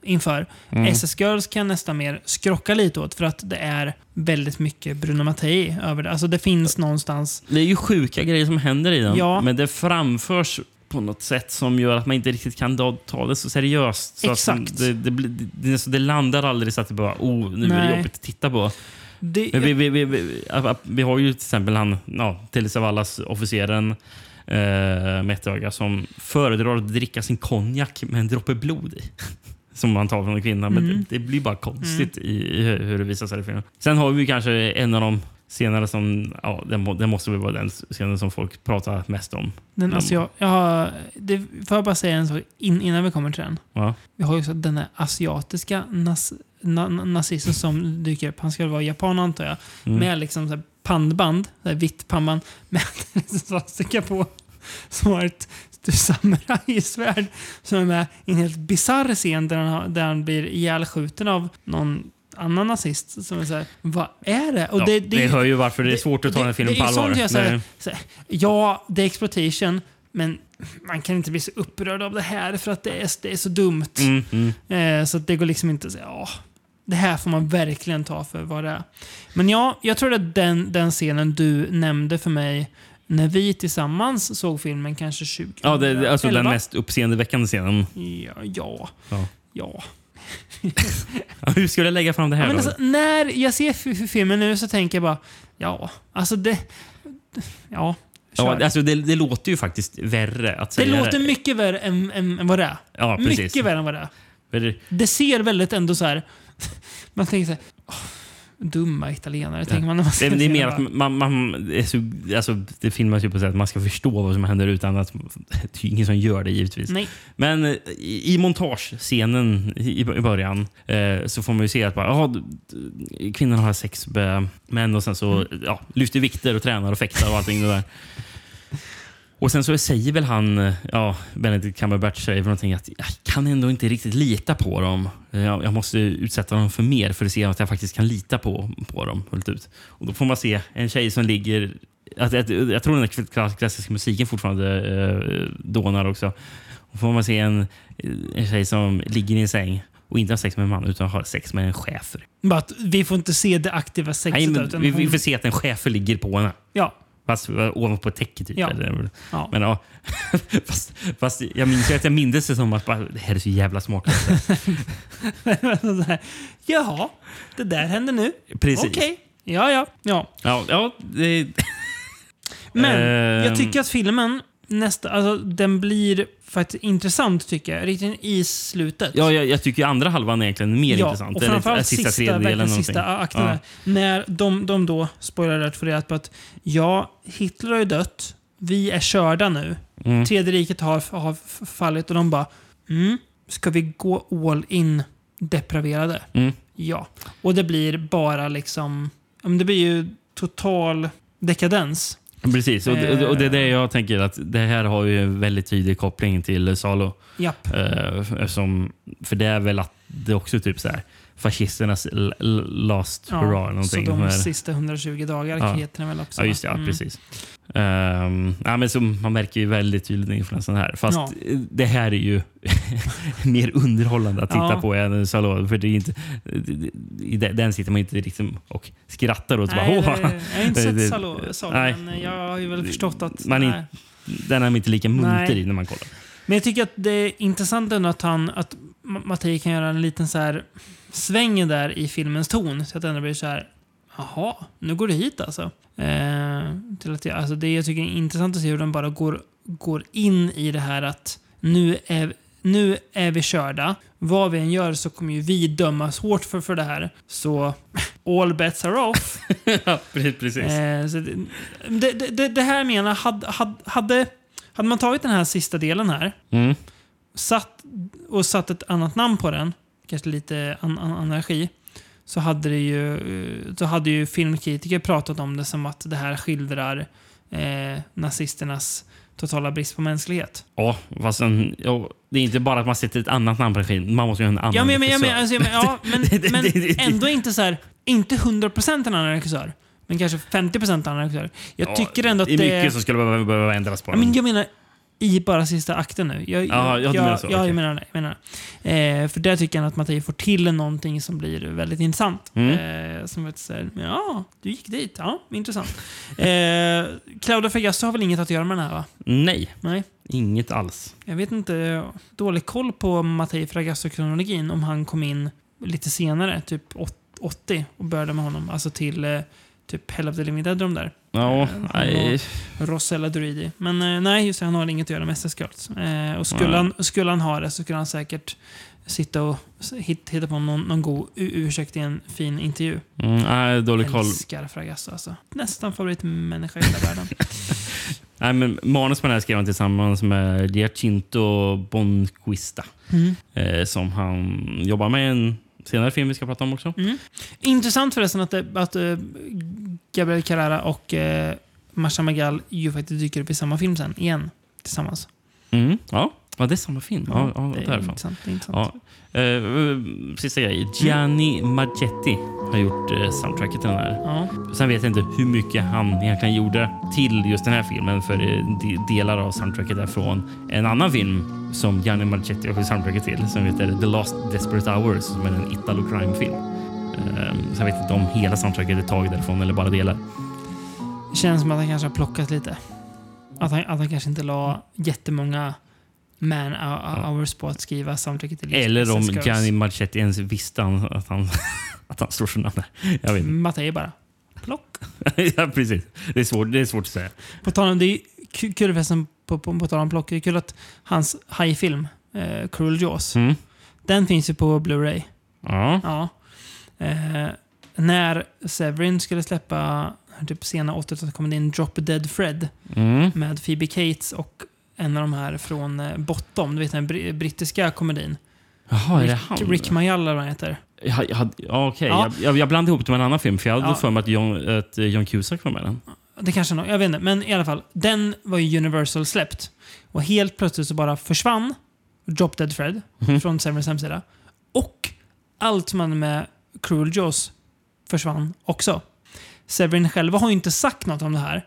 inför. Mm. SS Girls kan nästan mer skrocka lite åt för att det är väldigt mycket Bruno Mattei över det. Alltså det finns någonstans... Det är ju sjuka grejer som händer i den, Ja. men det framförs på något sätt som gör att man inte riktigt kan ta, det så seriöst. Så Exakt. Det, det, det, det, landar aldrig så att det bara oh, nu är Nej. det jobbigt att titta på. Det, vi, vi, vi, vi, har ju till exempel han, ja, Telesavalas officeren eh, med ett öga som föredrar att dricka sin konjak med en droppe blod i. som man tar från en kvinna. Men Mm. det, det blir bara konstigt i, i hur det visar sig i filmen. Sen har vi kanske en av de scenerna som... Ja, den, den måste väl vara den scenen som folk pratar mest om. Den Mm. asia- jag har, det, får jag bara säga en sak in, innan vi kommer till den? Ja. Vi har ju också den här asiatiska nas, na, na, nazisten som dyker upp. Han ska vara japan antar jag. Mm. Med liksom så här pannband, så här vitt pannband <laughs> med svastika på. Som har ett samurajsvärd. Som är med i en helt bisarr scen där han, där han blir ihjälskjuten av någon annan nazist. Som är så här, vad är det? Och ja, det, hör ju varför det är svårt att ta filmen det på allvar. Det- ja, det är exploitation, men man kan inte bli så upprörd av det här för att det är, det är så dumt. Mm, mm. Eh, så det går liksom inte att säga, ja, det här får man verkligen ta för vad det är. Men ja, jag tror att den, den scenen du nämnde för mig när vi tillsammans såg filmen kanske 20 Ja, det, det- alltså den 11. mest uppseendeväckande scenen. Ja, ja, Ja. <laughs> ja. Hur skulle jag lägga fram det här ja men då? alltså, när jag ser filmen nu så tänker jag bara, ja, alltså det... Ja, kör. Ja, alltså det, det låter ju faktiskt värre att det säga låter mycket värre än, än, än vad det är. Ja, precis. mycket värre än vad det är. Det ser väldigt ändå så här... <laughs> Man tänker så här... "Åh, dumma italienare, tänker man när man Det, det är mer att man, man, så, alltså, det filmas ju på så sätt att man ska förstå vad som händer utan att... Det är ingen som gör det givetvis. Nej. Men eh, i, i montagescenen i, i början eh, så får man ju se att bara, aha, har sex med män och sen så Mm. ja, lyfter vikter och tränar och fäktar och allting det där. Och sen så säger väl han, ja, Benedict Cumberbatch säger någonting att jag kan ändå inte riktigt lita på dem. Jag, jag måste utsätta dem för mer för att se att jag faktiskt kan lita på, på dem fullt ut. Och då får man se en tjej som ligger... Att, att, jag tror den klassiska musiken fortfarande eh, dånar också. Och får man se en, en tjej som ligger i en säng och inte har sex med en man utan har sex med en chefer. Att vi får inte se det aktiva sexet. Nej, men utan vi, vi hon- får se att en chefer ligger på henne. Ja. Fast ovanpå ett täcke typ. Ja. Eller, Ja. Men ja, <laughs> fast, fast jag minns att jag minns det som att bara, det här är så jävla smaklöst. <laughs> Jaha, det där händer nu. Precis. Okej. Ja, ja, ja. Ja, ja det, Men <laughs> Ehm. jag tycker att filmen, nästa, alltså, den blir faktiskt intressant tycker jag. Riktigt i slutet. ja jag, jag tycker andra halvan är egentligen mer ja, intressant. Och framförallt sista, sista, verkligen sista akten. Ja. När de, de då, spoiler alert, får reda på att ja, Hitler har ju dött. Vi är körda nu. Mm. Tredje riket har, har fallit och de bara mm, Ska vi gå all in depraverade? Mm. Ja. Och det blir bara liksom... Det blir ju total dekadens. Precis, och, och, och det är det Eh. jag tänker att det här har ju en väldigt tydlig koppling till Salo. Japp. Eh, som, för det är väl att det också typ så här fascisternas last hurrah. eller så de är- sista 120 dagar Ja. heter den väl också? Ja, just det. Ja, Mm. precis. Ehm, ja, men så man märker ju väldigt tydligt influensen här. Fast Ja. det här är ju <laughs> mer underhållande att titta Ja. på än Salo. För det är inte, I den- sitter man inte liksom och skrattar åt. Nej, bara, det, jag har inte sett <laughs> det- Salo, Salo nej. men jag har ju väl förstått att... Man är. Den är man inte lika munter i när man kollar. Men jag tycker att det är intressant ändå att han, att Ma- Mattei kan göra en liten så här sväng där i filmens ton. Så att det ändå blir så här, jaha, nu går det hit alltså. Eh, till att jag, alltså det jag tycker är intressant att se hur de bara går, går in i det här att nu är, nu är vi körda. Vad vi än gör så kommer ju vi dömas hårt för, för det här. Så all bets are off. <laughs> ja, precis. Eh, det, det, det, det här menar hade, hade, hade man tagit den här sista delen här Mm. satt, och satt ett annat namn på den, kanske lite an, an, anarki, så hade, det ju, eh, så hade ju filmkritiker pratat om det som att det här skildrar eh, nazisternas totala brist på mänsklighet. Ja, fast sen, ja, det är inte bara att man sätter ett annat namn på regimen. Man måste ju ha en annan Ja, men, men, regissör. men, <laughs> alltså, men, ja, men, men ändå inte så här, inte 100% en annan regissör. Men kanske 50% annan regissör. Jag Ja, tycker ändå att det är mycket som skulle behöva, behöva ändras på Ja, den. men jag menar i bara sista akten nu. Jag, Ja, ja, du jag, menar så, Ja, okej. jag menar det. Jag menar det. Eh, för där tycker jag att Mattei får till någonting som blir väldigt intressant. Mm. Eh, som vet säger, ja, du gick dit. Ja, intressant. Eh, Claudio Fragasso har väl inget att göra med den här va? Nej, Nej. inget alls. Jag vet inte, jag dålig koll på Mattei Fragasso-kronologin. Om han kom in lite senare, typ åt- 80, och började med honom. Alltså till eh, typ Hell of the Living Dead, de där. Ja, Eh, nej. Rossella Druidi. Men eh, nej, just det, han har inget att göra med SS Girls. Eh, och skulle Nej. han, skulle han ha det så skulle han säkert sitta och hitta på någon, någon god ursäkt i en fin intervju. Mm, nej, dålig koll. Älskar Fragasso alltså. Nästan favoritmänniska i hela världen. <laughs> Nej, men manus på den här skrev han tillsammans med Giacinto Bonquista. Mm. Eh, som han jobbar med en senare film vi ska prata om också. Intressant förresten att, det, att eh, Gabriel Carrera och uh, Masha Magal ju faktiskt dyker upp i samma film sen, igen. Tillsammans. Mm. Ja. ja, det är samma film. Ja, ja, det är intressant. Det är intressant. Ja. Eh, sista grej. Gianni Maggetti har gjort eh, soundtracket till den här. Ja. Sen vet jag inte hur mycket han egentligen gjorde till just den här filmen. För de- delar av soundtracket är från en annan film som Gianni Maggetti har gjort soundtracket till. Som heter The Last Desperate Hours. Som är en Italo crime-film. Eh, så jag vet inte om hela soundtracket är taget därifrån eller bara delar. Det känns som att han kanske har plockat lite. Att han, att han kanske inte la jättemånga man hours på att skriva soundtracket till Eller om. Gianni Maggetti ens visste att han, att han <laughs> står som namn där. Jag vet. Mattei bara. Plock. <laughs> ja, precis. Det är, svårt, det är svårt att säga. På tal om, det är ku- kul förresten, på, på, på tal om plock, det är kul att hans hajfilm, eh, Cruel Jaws, Mm. den finns ju på Blu-ray. Ja. Ja. Eh, när Severin skulle släppa typ sena 80-talet kom det in Drop Dead Fred Mm. med Phoebe Cates och en av de här från eh, Bottom, du vet den br- brittiska komedin. Jaha, är det han? Rick Mayall eller vad han heter. Jag, jag, ja, okej. Ja. Jag, jag, blandade ihop det med en annan film, för jag hade Ja. för mig att John, att eh, John Cusack var med den. Det kanske är något, jag vet inte. Men i alla fall, den var ju Universal släppt. Och helt plötsligt så bara försvann Drop Dead Fred Mhm. från Severins hemsida. Och allt som hade med Cruel Jaws försvann också. Severin själva har ju inte sagt något om det här.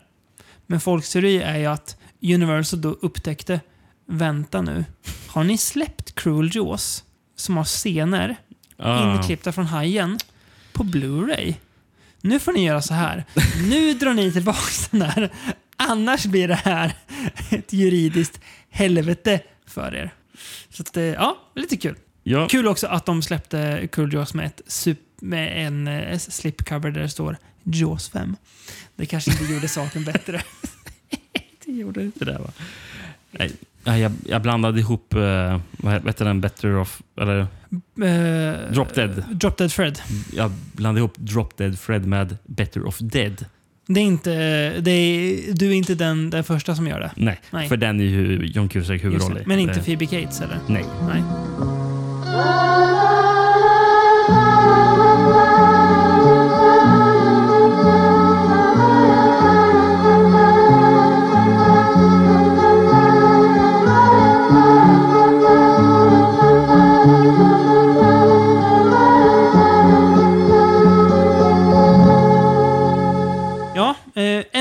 Men folks teori är ju att Universal då upptäckte, vänta nu, har ni släppt Cruel Jaws som har scener Ah. inklippta från Hajen på Blu-ray. Nu får ni göra så här. Nu drar ni tillbaka den här. Annars blir det här ett juridiskt helvete för er. Så att, eh, ja, lite kul. Ja. Kul också att de släppte Cool Jaws med, ett sup- med en eh, slipcover där det står Jaws 5. Det kanske inte gjorde saken bättre. <laughs> gjorde inte det va? Nej, jag, jag blandade ihop, uh, vad heter den, Better off, eller Eh, Drop Dead. Drop Dead Fred. Jag blandade ihop Drop Dead Fred med Better off Dead. Det är inte, det är, du är inte den, den första som gör det. Nej, Nej. för den är ju John Cusack huvudroll i. Men inte Det- Phoebe Cates eller? Nej. Nej.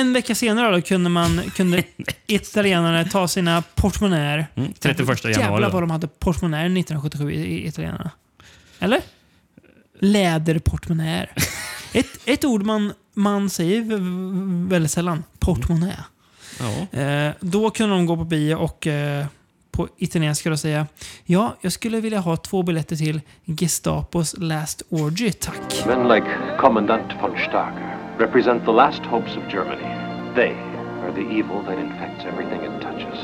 En vecka senare då kunde man kunde <laughs> italienarna ta sina portmonnäer. Mm, 31 januari. Jävlar vad de hade portmonnäer 1977 i i italienarna. Eller? Läderportmonnäer. <laughs> ett, ett ord man, man säger väldigt sällan. Portmonnä. Ja. Eh, då kunde de gå på bio och eh, på italienska då säga Ja, jag skulle vilja ha två biljetter till Gestapos Last Orgy, tack. Men like Commandant von Starker represent the last hopes of Germany. They are the evil that infects everything it touches.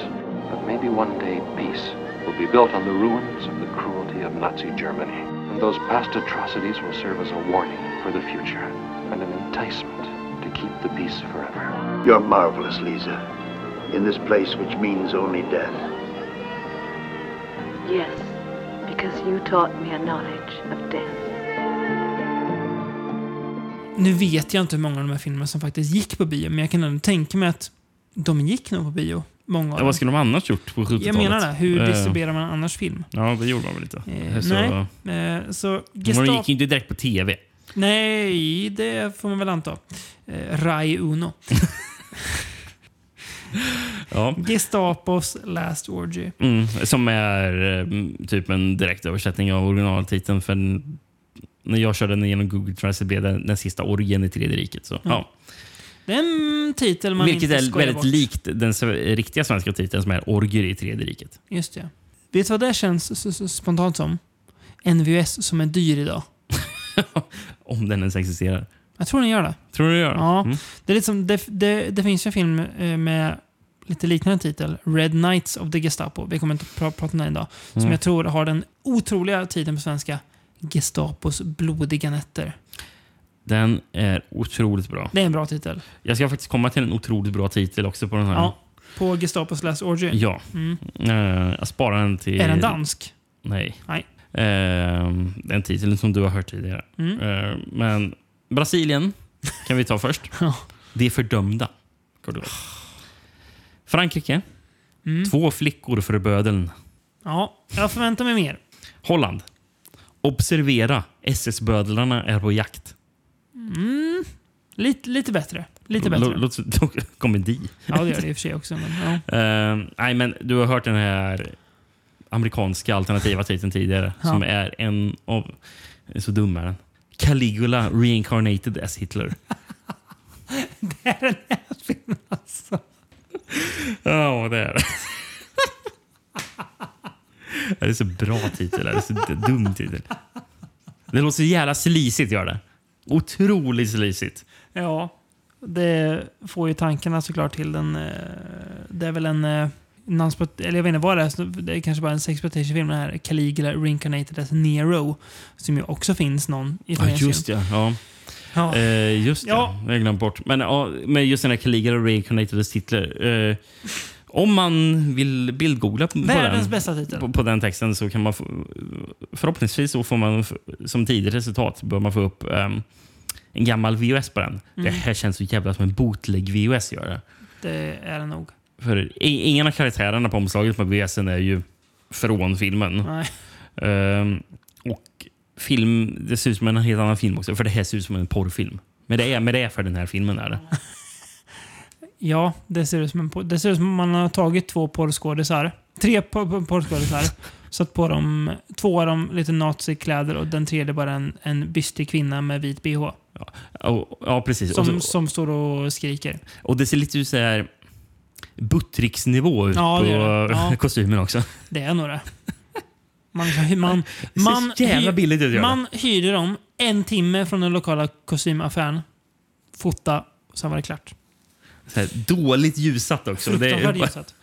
But maybe one day peace will be built on the ruins of the cruelty of Nazi Germany. And those past atrocities will serve as a warning for the future and an enticement to keep the peace forever. You're marvelous, Lisa. In this place which means only death. Yes, because you taught me a knowledge of death. Nu vet jag inte hur många av de här filmerna som faktiskt gick på bio, men jag kan ändå tänka mig att de gick nog på bio. Många av Ja, vad skulle de annars gjort på 70-talet? Jag menar det. Hur Eh, distribuerar man annars film? Ja, det gjorde man väl inte. Eh, så, nej. Eh, så De gick ju inte direkt på tv. Nej, det får man väl anta. Eh, Rai Uno. <laughs> Ja. Gestapos Last Orgy. Mm, som är eh, typ en direktöversättning av originaltiteln. För när jag körde den genom Google Translate blev det den sista orgen i Tredje riket. Så, ja. Det är en titel man Vilket inte är skojar väldigt bort. likt den sve- riktiga svenska titeln som är Orger i Tredje riket. Just det. Vet du vad det känns s- s- spontant som? NVS som är dyr idag. <laughs> Om den ens existerar. Jag tror den gör det. Tror du det gör? Ja. Mm. Det, är lite som, det, det, det finns ju en film eh, med lite liknande titel, Red Knights of the Gestapo. Vi kommer inte att pra- prata om den idag. Som Mm. jag tror har den otroliga titeln på svenska, Gestapos blodiga nätter. Den är otroligt bra. Det är en bra titel. Jag ska faktiskt komma till en otroligt bra titel också på den här. Ja. På Gestapos Last Orgy. Ja. Mm. Eh, jag sparar den till... Är den dansk? Nej. Nej. Eh, den titeln som du har hört tidigare. Mm. Eh, men Brasilien kan vi ta först. <laughs> Ja. De fördömda. Kort och gott. Frankrike. Mm. Två flickor för bödeln. Ja, jag förväntar mig mer. Holland. Observera, SS-bödlarna är på jakt. Mm. Lite, lite bättre. Lite bättre. Låter som komedi. Ja, det gör det i och för sig också. Men, ja. <laughs> Eh, nej, men du har hört den här amerikanska alternativa titeln tidigare. Ja. Som är en av... Så dum är den. Caligula reincarnated as Hitler. <laughs> det är den här filmen alltså. Ja, det är det. <laughs> Det är så bra titel. Det är så dum titel. Det låter så jävla slisigt gör det. Otroligt slisigt. Ja, det får ju tankarna såklart till den... eh, Det är väl en... eh, Eller jag vet inte vad det är. Det är kanske bara en sexploitation-film. Den här Caligula Reincarnated as Nero. Som ju också finns någon Ja, italiensk just ja. ja. Ja. Eh, just Ja. ja. det. Jag glömde bort. Men, ja, men just den här Caligula reincarnated as Hitler. Eh, om man vill bildgoogla på, Världens den, bästa titel. på, på den texten så kan man få, förhoppningsvis så får man som tidigt resultat bör man få upp ehm, en gammal VHS på den. Det Mm. här känns så jävla som en bootleg VHS gör det. Det är det nog. För ingen av karaktärerna på omslaget på VHSen är ju från filmen. Nej. Ehm, och film, det ser ut som en helt annan film också. För det här ser ut som en porrfilm. Men det är, men det är för den här filmen. Är det. Ja, det ser ut som en Det ser ut som om man har tagit två porrskådisar. Tre por- por- porrskådisar. <laughs> satt på dem, två av dem lite nazikläder och den tredje bara en, en bystig kvinna med vit bh. Och, ja, precis. Som, och, så, som står och skriker. och det ser lite ut så här Buttricks-nivå ut Ja, på. Ja. <laughs> kostymen också. Det är nog <laughs> det. Man, man, Det man, jävla billigt ut. man hyrde dem en timme från den lokala kostymaffären. Fota och sen var det klart. Här, dåligt ljusat också. Fruktansvärt ljusat.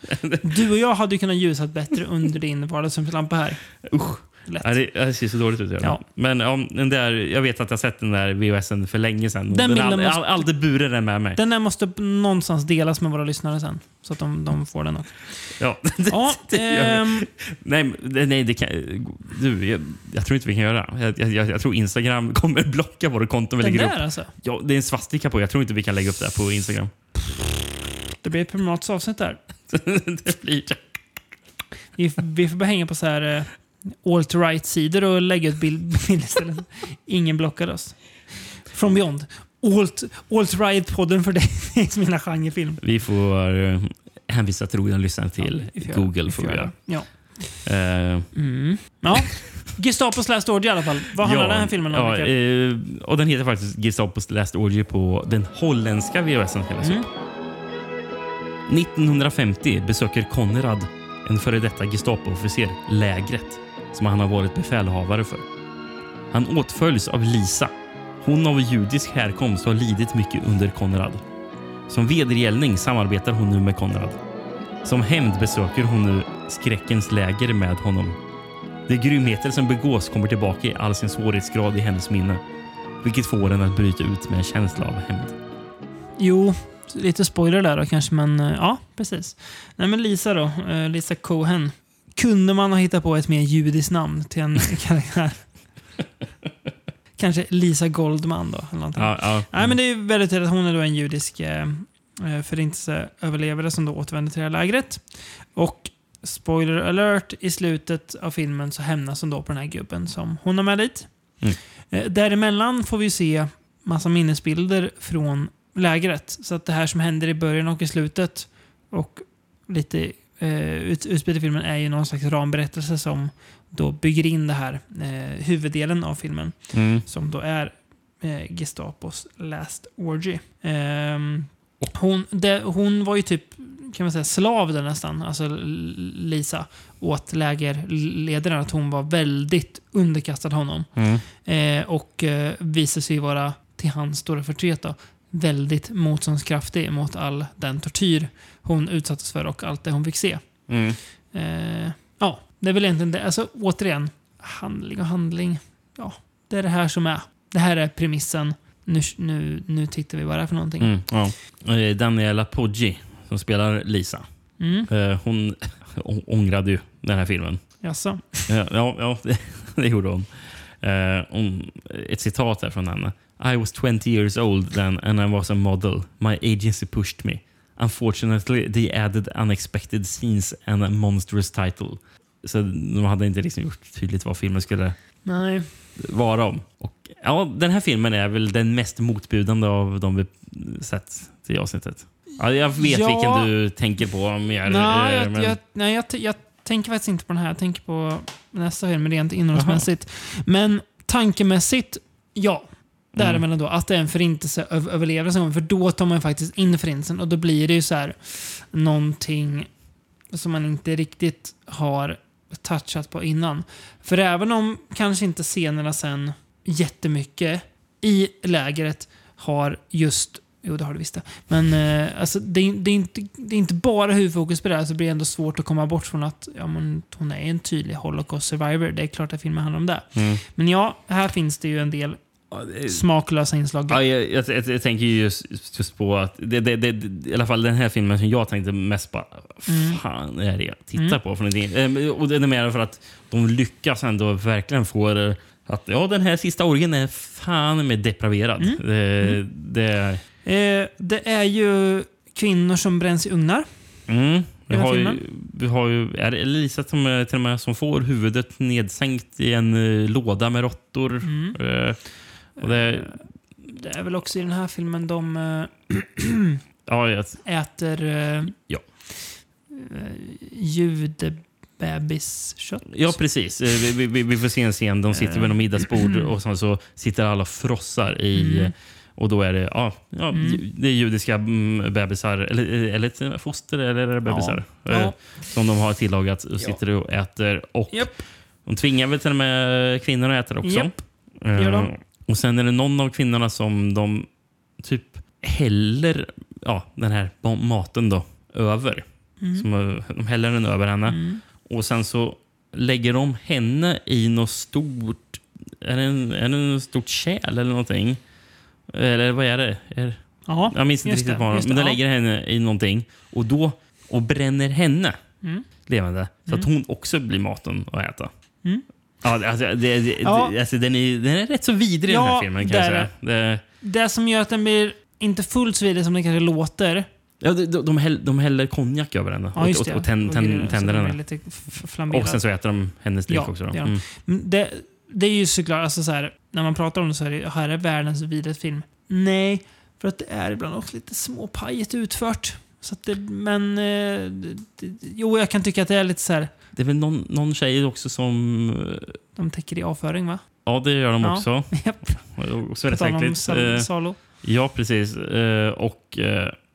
Du och jag hade kunnat ljusat bättre under din vardagsrumslampa här. Usch. Lätt. Ja, det, det ser så dåligt ut. Ja. Men ja, den där, jag vet att jag sett den där VHSen för länge sedan. Den Den, har måste- aldrig burit den med mig. Den där måste någonstans delas med våra lyssnare sen. Så att de, de får den också. Ja, <laughs> Ja, <laughs> ehm, Nej, nej det kan, du, jag, jag tror inte vi kan göra. Jag, jag, jag tror Instagram <laughs> kommer blocka våra konton vi den lägger där upp. alltså. Ja, det är en svastika på. Jag tror inte vi kan lägga upp det på Instagram. Det blir ett problematiskt avsnitt där. det blir det. Vi, vi får bara hänga på så här eh, alt-right-sidor och lägga ut bild, <laughs> bild istället. Ingen blockar oss. From Beyond. Alt, alt-right-podden för dig. <laughs> Det är mina genrefilm. Vi får uh, hänvisa trogna lyssnare till you- Google. Får vi göra. Ja. Eh, Mm. ja. Gestapos Last Orgy i alla fall. Vad handlar den här filmen om? ja, eh, och Den heter faktiskt Gestapos Last Orgy på den holländska VHSen. Mm. upp. 1950 besöker Konrad, en före detta Gestapo-officer, lägret som han har varit befälhavare för. Han åtföljs av Lisa. Hon av judisk härkomst har lidit mycket under Konrad. Som vedergällning samarbetar hon nu med Konrad. Som hämnd besöker hon nu skräckens läger med honom. De grymheter som begås kommer tillbaka i all sin svårighetsgrad i hennes minne. Vilket får henne att bryta ut med en känsla av hämnd. Jo, lite spoiler där då kanske, men eh, ja, precis. Nej, men Lisa då. Eh, Lisa Cohen. Kunde man ha hittat på ett mer judiskt namn till en <laughs> karaktär? kanske Lisa Goldman då? Eller. Ja, ja. Nej, men det är väldigt tydligt att hon är då en judisk eh, eh, förintelseöverlevare som då återvänder till det här lägret. Och spoiler alert, i slutet av filmen så hämnas hon då på den här gubben som hon har med dit. Mm. Eh, däremellan får vi se massa minnesbilder från lägret. Så att det här som händer i början och i slutet och lite eh, ut, i filmen är ju någon slags ramberättelse som då bygger in det här eh, huvuddelen av filmen Mm. som då är eh, Gestapos Last Orgy. Ehm, hon, det, hon var ju typ, kan man säga, slav där nästan, alltså Lisa, åt lägerledaren. Att hon var väldigt underkastad honom. Mm. Eh, och eh, visade sig vara till hans stora förtret då, väldigt motståndskraftig mot all den tortyr hon utsattes för och allt det hon fick se. Mm. Eh, ja, det är väl egentligen det. Alltså återigen, handling och handling. Ja, det är det här som är. Det här är premissen. Nu, nu, nu tittar vi vad det är för någonting. Mm, ja. Eh, Daniela Poggi, som spelar Lisa, Mm. eh, hon <laughs> ångrade ju den här filmen. Jaså? Ja, ja, ja det, <laughs> det gjorde hon. Eh, hon. Ett citat här från henne. I was 20 years old then and I was a model. My agency pushed me. Unfortunately they added unexpected scenes and a monstrous title. Så de hade inte liksom gjort tydligt vad filmen skulle Nej. vara om. Och, ja, den här filmen är väl den mest motbjudande av de vi sett till avsnittet. Ja, jag vet Ja. vilken du tänker på mer. Nej, eh, jag, men- jag, nej jag, jag tänker faktiskt inte på den här. Jag tänker på nästa film rent innehållsmässigt. Men tankemässigt, ja. Mm. Däremellan då, att det är en förintelseöverlevelse. För då tar man faktiskt in förintelsen och då blir det ju så här någonting som man inte riktigt har touchat på innan. För även om kanske inte scenerna sen jättemycket i lägret har just Jo, det har det visst det. Men eh, alltså, det, är, det, är inte, det är inte bara huvudfokus på det här, så det blir ändå svårt att komma bort från att ja, men, hon är en tydlig Holocaust survivor. Det är klart att filmen handlar om det. Mm. Men ja, här finns det ju en del smaklösa inslag. Ja, jag, jag, jag, jag tänker ju just, just på att det, det, det, i alla fall den här filmen som jag tänkte mest på. Mm. fan är det jag tittar Mm. på? För någonting? Eh, och det är mer för att de lyckas ändå verkligen få det att ja, den här sista orgen är fan med depraverad. Mm. Det, det, Eh, det är ju kvinnor som bränns i ugnar. mm, vi, har ju, vi har ju är det Elisa som, är- till och med, som får huvudet nedsänkt i en eh, låda med råttor. Mm. Och det, Det är väl också i den här filmen de <clears throat> ja, jag, äter Ja. judebebis-kött. Ja, precis. Vi, vi- vi, vi får se en scen. De sitter vid något middagsbord och sen så sitter alla och frossar i... Mm. Och då är det, ja, ja Mm. det är judiska mm, bebisar, eller, eller foster, eller det bebisar, Ja. eh, Ja. som de har tillagat och sitter och äter. Och Japp. De tvingar väl till och med kvinnorna att äta också. Japp. Gör de. Eh, Och sen är det någon av kvinnorna som de typ häller ja, den här ma- maten då över. Mm. Som, eh, de häller den över henne. Mm. Och sen så lägger de henne i något stort... Är det, en, är det en stort kärl eller någonting? Eller vad är det? Är, Ja, jag minns inte riktigt det, vad just Men det, de ja. lägger henne i någonting och då och bränner henne Mm. levande. Så att hon också blir maten att äta. Mm. Ja, alltså, det, det, Ja. det, alltså, den, är, den är rätt så vidrig den här Ja, filmen kan det Det, Det som gör att den blir inte fullt så vidrig som den kanske låter. ja, de, de, de, häll, de häller konjak över henne Ja, och, det. och, och tänder henne. Och sen så äter de hennes lik Ja, också. Det. Mm. Det, det är ju såklart, alltså så här, när man pratar om det så är det här är världens vidrigaste film. Nej, för att det är ibland också lite småpajigt utfört. Så det, men... Eh, det, jo, jag kan tycka att det är lite så här. Det är väl någon, någon tjej också som... eh, De täcker i avföring, va? Ja, det gör de Ja. också. <laughs> Japp. Och så är det säkert. Sal- Eh, Salo. Ja, precis. Eh, och...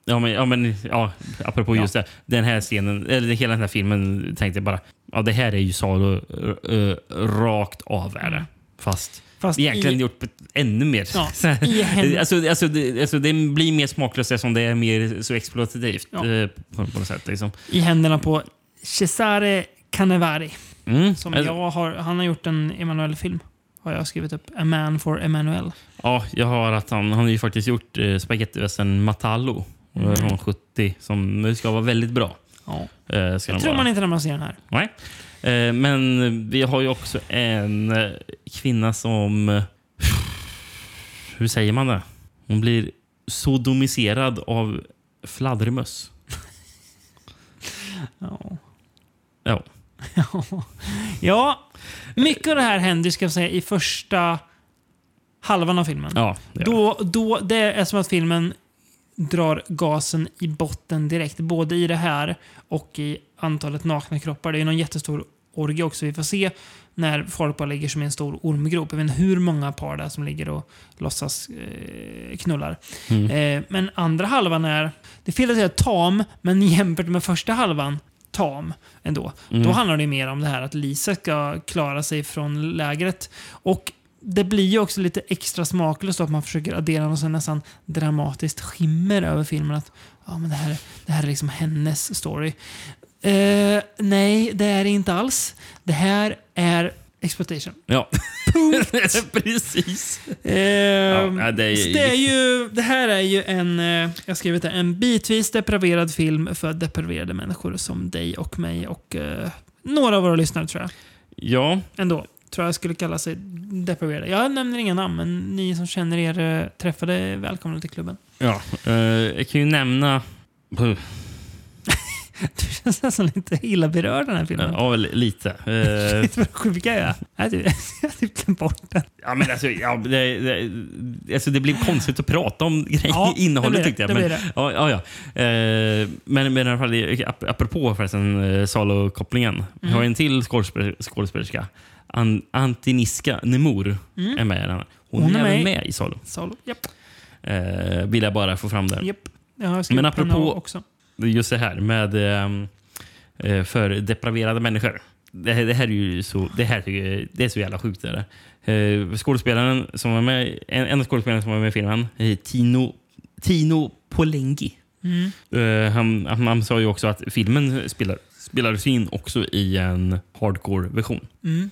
Ja, men, ja, men ja, apropå Ja. just det. Den här scenen, eller hela den här filmen tänkte jag bara, ja det här är ju Salo eh, rakt av är det. Fast, Fast egentligen i- gjort ännu mer. Ja, <laughs> alltså, alltså, det, alltså, det blir mer smaklöst eftersom det är mer så exploatativt Ja. eh, på, på något sätt. Liksom. I händerna på Cesare Canevari. Mm. Som Alltså, jag har, han har gjort en Emanuel-film. Har jag skrivit upp. A man for Emanuel. Ja, jag har att han, han har ju faktiskt gjort eh, spagettivästen Matallo Mm. från 70 som ska vara väldigt bra. Ja. Eh, ska Det tror vara. man inte när man ser den här. Nej. Eh, men vi har ju också en eh, kvinna som... Hur säger man det? Hon blir sodomiserad av fladdermöss. <laughs> Ja. Ja. <laughs> ja, mycket av det här händer ska jag säga i första halvan av filmen. Ja, det gör Då, då, det är som att filmen drar gasen i botten direkt. Både i det här och i antalet nakna kroppar. Det är någon jättestor orgie också vi får se när folk bara ligger som i en stor ormgrop. Jag vet inte hur många par det är som ligger och låtsas eh, knullar. Mm. Eh, men andra halvan är, det är fel att säga tam, men jämfört med första halvan tam ändå. Mm. Då handlar det mer om det här att Lisa ska klara sig från lägret. Och det blir ju också lite extra smaklöst att man försöker addera något nästan dramatiskt skimmer över filmen. Att ja, men det, här, det här är liksom hennes story. Eh, nej, det är det inte alls. Det här är exploitation. Ja, <laughs> precis. Eh, Ja, det är- det, är ju, det här är ju en, eh, jag skrivit det, en bitvis depraverad film för depraverade människor som dig och mig och eh, några av våra lyssnare tror jag. Ja, Ändå. Tror jag skulle kalla sig depraverade. Jag nämner inga namn, men ni som känner er eh, träffade välkomna till klubben. ja. Eh, jag kan ju nämna... <laughs> Du känns nästan lite illa berörd den här filmen. Ja, väl lite. <laughs> Eh, vad sjuka jag är? Jag har typ- <laughs> jag har typ glömt bort den. Ja, men alltså, ja, det, det, alltså, det blir konstigt att prata om grejer, Ja, det innehållet blir det, tyckte jag. det Men, det. Ja, ja, ja. Eh, men, men i alla fall, ap- apropå förresten eh, Salo-kopplingen. Vi har en till skådespel- skådespelerska. An, Antiniska Nemor är med i den. Hon, Hon är, är även med i- med Salo. Salo. Japp. Eh, vill jag bara få fram där. Skrivit Men apropå- också. Just det här med ehm, eh, för depraverade människor. Det, här- det här är ju så, det här det är så jävla sjukt. Där. Eh, skådespelaren som var med, en, en av skådespelarna som var med i filmen, eh, Tino, Tino Polengi. Mm. Han, han, han sa ju också att filmen spelar, spelades in också i en hardcore-version. Mm.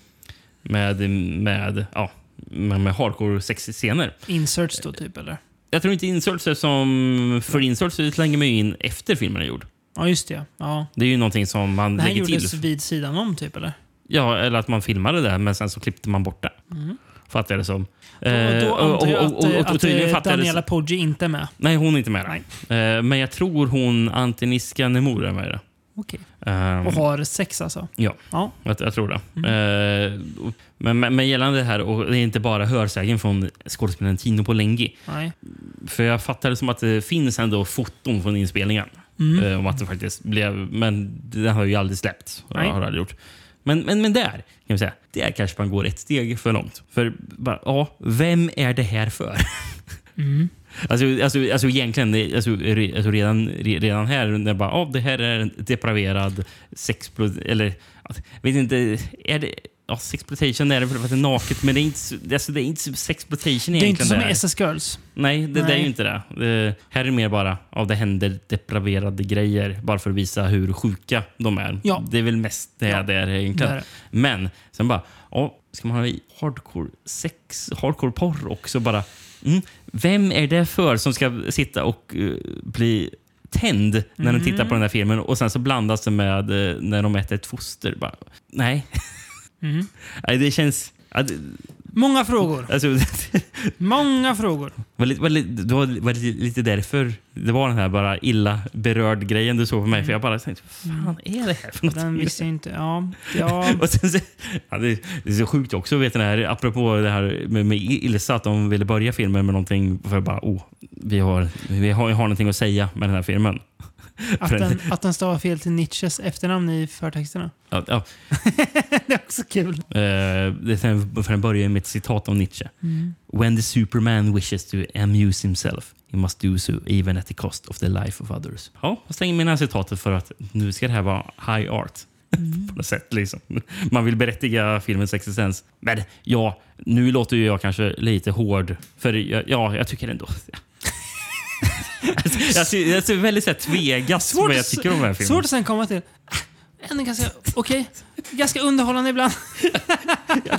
Med, med, ja, med, med hardcore sexscener. Inserts då typ, eller? Jag tror inte inserts som... För inserts slänger man ju in efter filmen är gjord. Ja, just det. Ja. Det är ju någonting som man Det här lägger till. gjordes vid sidan om, typ, eller? Ja, eller att man filmade det, men sen så klippte man bort det. Fattar jag det som. Och Mm. då antar jag att, eh, att, tydligen eh, Daniela Poggi inte är med. Nej, hon är inte med. Eh, men jag tror hon Antiniska Nemor är med i det. Okej. Ehm, Och har sex alltså? Ja, Ja. jag, jag tror det. Eh, och- men, men, gällande det här, och det är inte bara hörsägen från skådespelaren Tino Polengi. Nej. För jag fattar det som att det finns ändå foton från inspelningen. Mm. Eh, om att det faktiskt blev... Men det har ju aldrig släppts. Nej. Har aldrig gjort. Men, men, men där, kan vi säga, där kanske man går ett steg för långt. För bara, ja, vem är det här för? Mm. Alltså, alltså, alltså egentligen, alltså, re- alltså redan, re- redan här, när jag bara, ja, det här är en depraverad sexplot... Eller, att- vet inte, är det... Ja, sexploitation är det för att det är naket, men det är inte, så- alltså, det är inte sexploitation Det är egentligen. inte som i SS Girls. Nej, det, det är Nej. ju inte det. det. Här är det mer bara av det händer depraverade grejer bara för att visa hur sjuka de är. Ja. Det är väl mest det Ja, det är egentligen. det det. Men sen bara, ja, ska man ha hardcore sex, hardcore porr också bara? Mm, vem är det för som ska sitta och eh, bli tänd när de tittar Mm. på den här filmen och sen så blandas det med eh, när de äter ett foster? Bara, nej. <laughs> Mm. det känns... ja, det- Många frågor. Alltså, <laughs> Många frågor. var lite, var lite, det var, var lite, därför det var den här bara illa berörd grejen du såg på mig. För jag bara tänkte, vad fan är det här för något? Den visste inte. Ja. ja. <laughs> Och sen, så, ja, det, det är så sjukt också, vet det här, apropå det här med, med Ilsa, att de ville börja filmen med någonting för bara, oh, vi har, vi har, har någonting att säga med den här filmen. Att den, att den stavar fel till Nietzsches efternamn i förtexterna. Ja, ja, <laughs> det är också kul. det, för den börjar med ett citat av Nietzsche. Mm. When the superman wishes to amuse himself, he must do so even at the cost of the life of others. Ja, jag slänger med det här citatet för att nu ska det här vara high art. <laughs> På något sätt, liksom. Man vill berättiga filmens existens. Men ja, nu låter ju jag kanske lite hård. För ja, jag tycker ändå... <laughs> <laughs> jag ser, jag ser väldigt så tvegas vad jag tycker om den här filmen. Svårt att sen komma till. Ah, Ändå ganska okej. Ganska underhållande ibland. <laughs> Ja,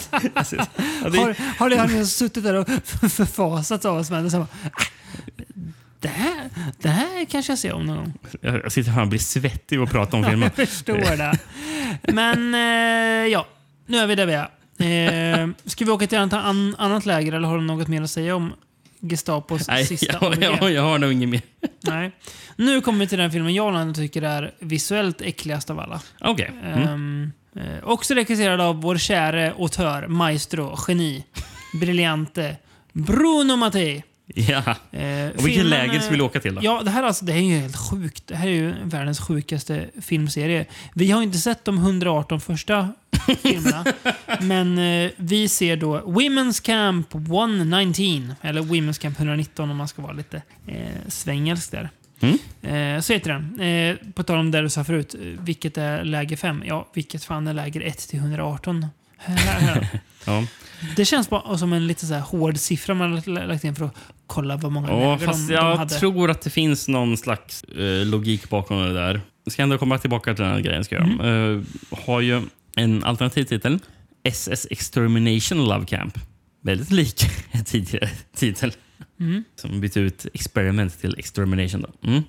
Har, har det han suttit där och förfasats av oss så bara, ah, det, här, det här kanske jag ser om någon gång. Jag sitter här och blir svettig och pratar om filmen. Jag förstår <laughs> det. Men eh, ja, nu är vi där vi är. Eh, ska vi åka till ett an- annat läger eller har du något mer att säga om Gestapos Nej, sista jag, ABG? jag, jag har nog inget mer. Nej. Nu kommer vi till den filmen jag ändå tycker är visuellt äckligast av alla. Okej. Mm. Eh, också regisserad av vår käre autör, maestro, geni, briljante Bruno Mattei. Ja. Eh, Och vilket filmen, läger ska vi eh, åka till då? Ja, det här, alltså, det här är ju helt sjukt. Det här är ju världens sjukaste filmserie. Vi har inte sett de 118 första filmerna. men eh, vi ser då Women's Camp 119. Eller Women's Camp 119 om man ska vara lite eh, svängelsk där. Mm. Eh, så heter den. Eh, på tal om det du sa förut. Vilket är läger 5? Ja, vilket fan är läger 1 till 118? Här, här. <laughs> Ja. Det känns bara som en lite så hård siffra man har lagt in för att kolla vad många Ja, läger fast de, de jag hade. tror att det finns någon slags eh, logik bakom det där. Jag ska ändå komma tillbaka till den här grejen. Ska jag. Mm. Eh, har ju en alternativ titel. SS Extermination Love Camp. Väldigt lik en <laughs> tidigare titel. Mm. Som bytte ut experiment till extermination. Då. Mm.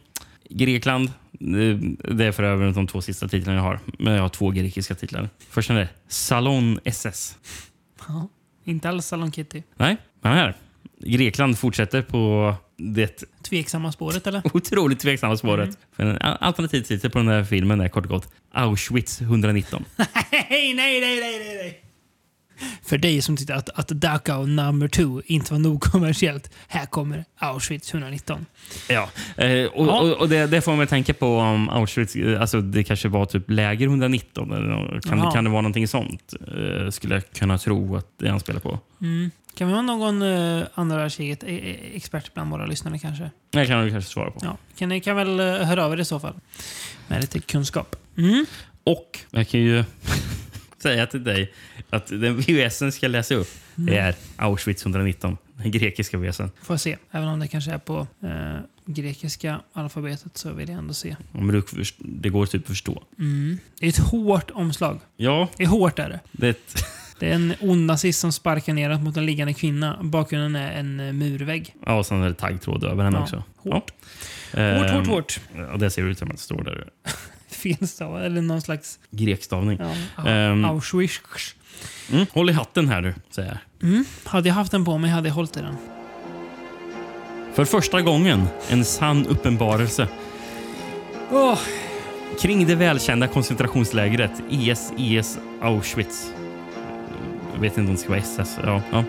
Grekland. Det är för övrigt de två sista titlarna jag har. Men jag har två grekiska titlar. Första är Salon SS. Ja, inte alls Salon Kitty. Nej, men här. Grekland fortsätter på det Tveksamma spåret eller? otroligt tveksamma spåret. För en alternativ titel på den här filmen är kort och gott Auschwitz 119. <laughs> Nej, nej, nej, nej, nej. För dig som tyckte att, att Dachau number two inte var nog kommersiellt. Här kommer Auschwitz 119. ja. Eh, och Ja. och, och det, det får man tänka på om Auschwitz, eh, alltså det kanske var typ läger 119. Eller, kan, kan det vara någonting sånt? Eh, skulle jag kunna tro att det han spelar på. Mm. Kan vi ha någon uh, andra världskriget eh, eh, expert bland våra lyssnare kanske? Det kan du kanske svara på. Ja, kan ni kan väl uh, höra av er i så fall. Med lite kunskap. Mm. Och jag kan ju <laughs> säga till dig att den VHSen ska läsa upp det är Auschwitz 119. Den grekiska VHSen. Får se. Även om det kanske är på eh, grekiska alfabetet så vill jag ändå se. Om du, först- det går typ att förstå. Mm. Det är ett hårt omslag. Ja, Det är hårt är det. det är ett <laughs> Det är en ond nazist som sparkar neråt mot en liggande kvinna. Bakgrunden är en eh, murvägg. Ja, och sen är det taggtråd över henne Ja, också. hårt. Ja. Hårt, Ehm, hårt, hårt. Och det ser ut som att det står där. <laughs> Felstav, eller någon slags... Grekstavning. Ja, Ehm. Auschwitz. Mm. Håll i hatten här nu, säger jag. Mm. Hade jag haft den på mig hade jag hållit i den. För första gången en sann uppenbarelse Åh, kring det välkända koncentrationslägret ES-ES Auschwitz. Jag vet inte om det ska vara SS. Ja, ja.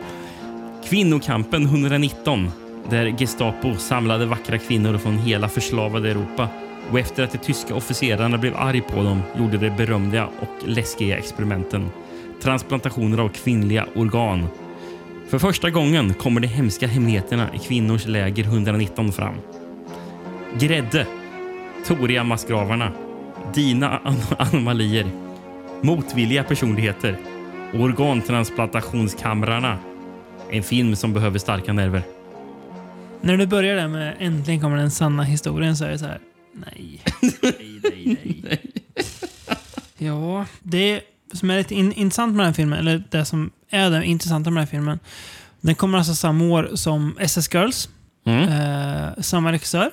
Kvinnokampen 119 där Gestapo samlade vackra kvinnor från hela förslavade Europa och efter att de tyska officerarna blev arg på dem gjorde de berömda och läskiga experimenten. Transplantationer av kvinnliga organ. För första gången kommer de hemska hemligheterna i kvinnors läger 119 fram. Grädde. Toria-massgravarna. Dina an- <laughs> anomalier. Motvilliga personligheter. Organtransplantationskamrarna. En film som behöver starka nerver. när du börjar där med äntligen kommer den sanna historien så är det så här. Nej. Nej, nej, nej. <laughs> ja, det som är lite in, intressant med den här filmen, eller det som är det intressanta med den här filmen. Den kommer alltså samma år som SS Girls. Mm. Eh, samma regissör.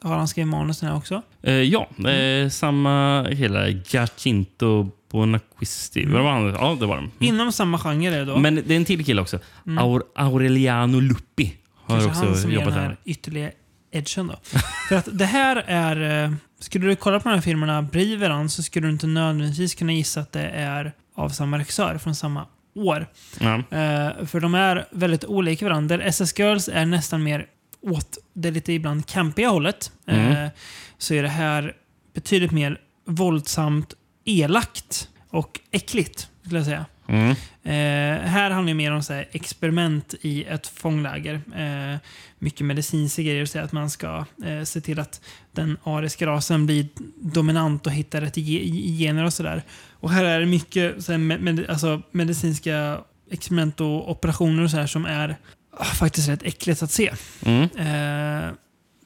Har han skrivit manusen här också? Eh, ja, det är samma hela Giacinto Bonaquisti. Vad var han? Ja, det var de. Mm. Inom samma genre är det då. Men det är en till kille också. Aur Aureliano Luppi har Kanske han också som ger jobbat den här här. ytterligare edgen då. <laughs> För att det här är... eh, Skulle du kolla på de här filmerna bredvid varandra så skulle du inte nödvändigtvis kunna gissa att det är av samma regissör från samma år. Ja. Eh, för de är väldigt olika varandra. Där SS Girls är nästan mer åt det lite ibland campiga hållet. Mm. Eh, så är det här betydligt mer våldsamt, elakt och äckligt, skulle jag säga. Mm. Eh, här handlar det mer om så här, experiment i ett fångläger. Eh, mycket medicinska grejer. Så att man ska eh, se till att den ariska rasen blir dominant och hittar rätt ge- gener och sådär. Och här är det mycket så här, med, med, alltså, medicinska experiment och operationer och så här som är faktiskt rätt äckligt att se. Mm. Eh,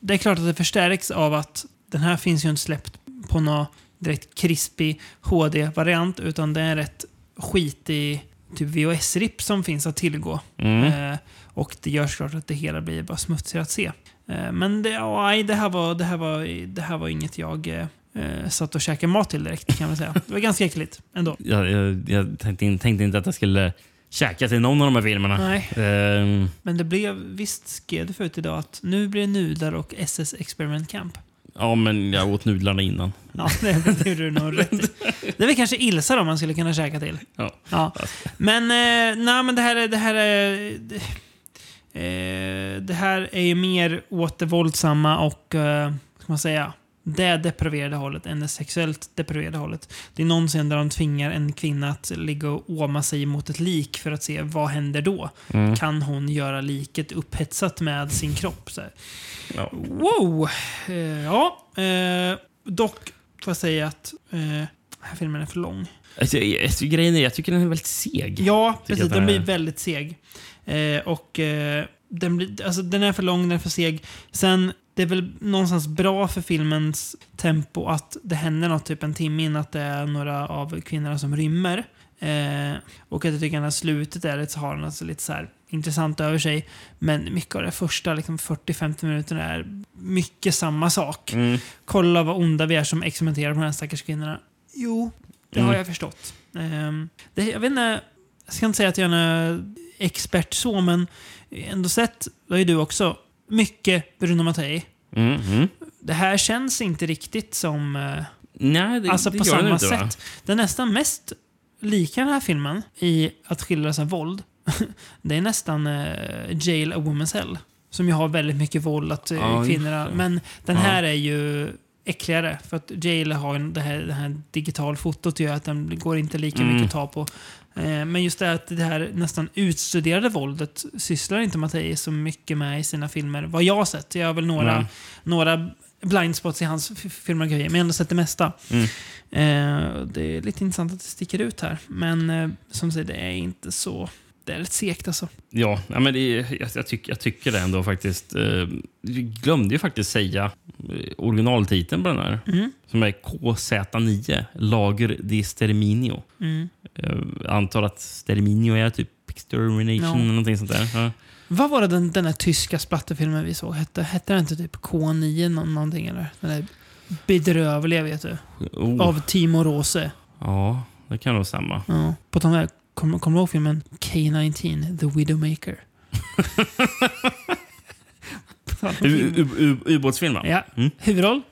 det är klart att det förstärks av att den här finns ju inte släppt på någon direkt krispig HD-variant utan det är en rätt skitig typ VHS-ripp som finns att tillgå. Mm. Eh, och det gör såklart att det hela blir bara smutsigare att se. Eh, men det, nej, det, här var, det, här var, det här var inget jag eh, eh, satt och käkade mat till direkt kan man säga. Det var ganska äckligt ändå. Jag, jag, jag tänkte, tänkte inte att jag skulle käka till någon av de här filmerna. Nej. Ehm, Men det blev, visst skrev det förut idag att nu blir det nudlar och SS Experiment Camp. ja, men jag åt nudlarna innan. Ja, <laughs> det gjorde du nog <laughs> rätt i. Det är väl kanske Ilsa då man skulle kunna käka till. Ja. Ja. Men, eh, nej, men det här är... Det här är det, eh, det här är ju mer åt det våldsamma och, eh, ska man säga, det depraverade hållet än det sexuellt depraverade hållet. Det är någon scen där de tvingar en kvinna att ligga och åma sig mot ett lik för att se vad händer då. Mm. Kan hon göra liket upphetsat med sin kropp? Så. Ja. Wow! Eh, ja, eh, dock får jag säga att eh, Den här filmen är för lång. Alltså, alltså, grejen är, jag tycker den är väldigt seg. Ja, precis. Den blir väldigt seg. Eh, och eh, den, blir, alltså, den är för lång, den är för seg. Sen, det är väl någonstans bra för filmens tempo att det händer något typ en timme innan att det är några av kvinnorna som rymmer. Eh, och att jag tycker att slutet är lite, så har den alltså lite så här intressant över sig. Men mycket av det första liksom 40-50 minuterna är mycket samma sak. Mm. Kolla vad onda vi är som experimenterar på de här stackars kvinnorna. Jo, det har Mm. jag förstått. Ehm, det, jag vet inte, jag ska inte säga att jag är en expert så, men ändå sett, det har ju du också, mycket Bruno Mattei. Mm, mm. Det här känns inte riktigt som... eh, Nej, det, alltså det på gör den samma inte, va? sätt. Det är nästan mest lika den här filmen i att skildra här våld. <laughs> det är nästan uh, Jail a Woman's Hell. Som ju har väldigt mycket våld att Ja, just kvinnorna... det. Men den Ja. här är ju äckligare. För att Jail har ju det här, det här digitalfotot gör att den går inte lika Mm. mycket att ta på. Eh, Men just det att det här nästan utstuderade våldet sysslar inte Mattei så mycket med i sina filmer. Vad jag har sett. Jag har väl några, Nej. några blind spots i hans f- filmografi, men jag har ändå sett det mesta. Mm. Eh, det är lite intressant att det sticker ut här. Men eh, som sagt, det är inte så... Det är lite segt alltså. Ja, men det, jag, jag, tycker, jag tycker det ändå faktiskt. Eh, glömde ju faktiskt säga eh, originaltiteln på den här. Mm. Som är KZ9, Lager di Sterminio. Mm. Jag antar att Sterminio är typ extermination Ja. eller någonting sånt där. Ja. Vad var det den, den här tyska splatterfilmen vi såg hette? Hette den inte typ K9 nå- någonting eller? Den där bedrövliga vet du. Oh, Av Timo Rose. ja, det kan nog stämma. Ja. På tal om kommer kommer du ihåg filmen K-19, The Widowmaker? På tal om U- film. u- u- Ubåtsfilm, va? Ja. Mm. Huvudroll?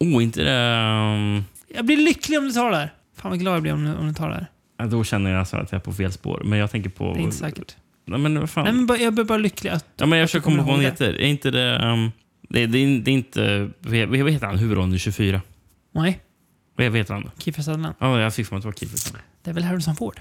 Oh, inte det... Um, Jag blir lycklig om du tar det här. Fan vad glad jag blir om om du tar det här. ja, då känner jag så att jag är på fel spår. Men jag tänker på... Det är inte säkert. Nej, men vad fan. Nej, men bara, jag blir bara lycklig att... Ja, men jag försöker komma på vad han heter. Är inte det... Um, det, det, är, det är inte... Vad heter han? Huvudrollen i 24? Nej, Vad heter han? Kiefer Sutherland. Ja, jag fick för mig att det var Kiefer Sutherland. Det är väl Harrison Ford?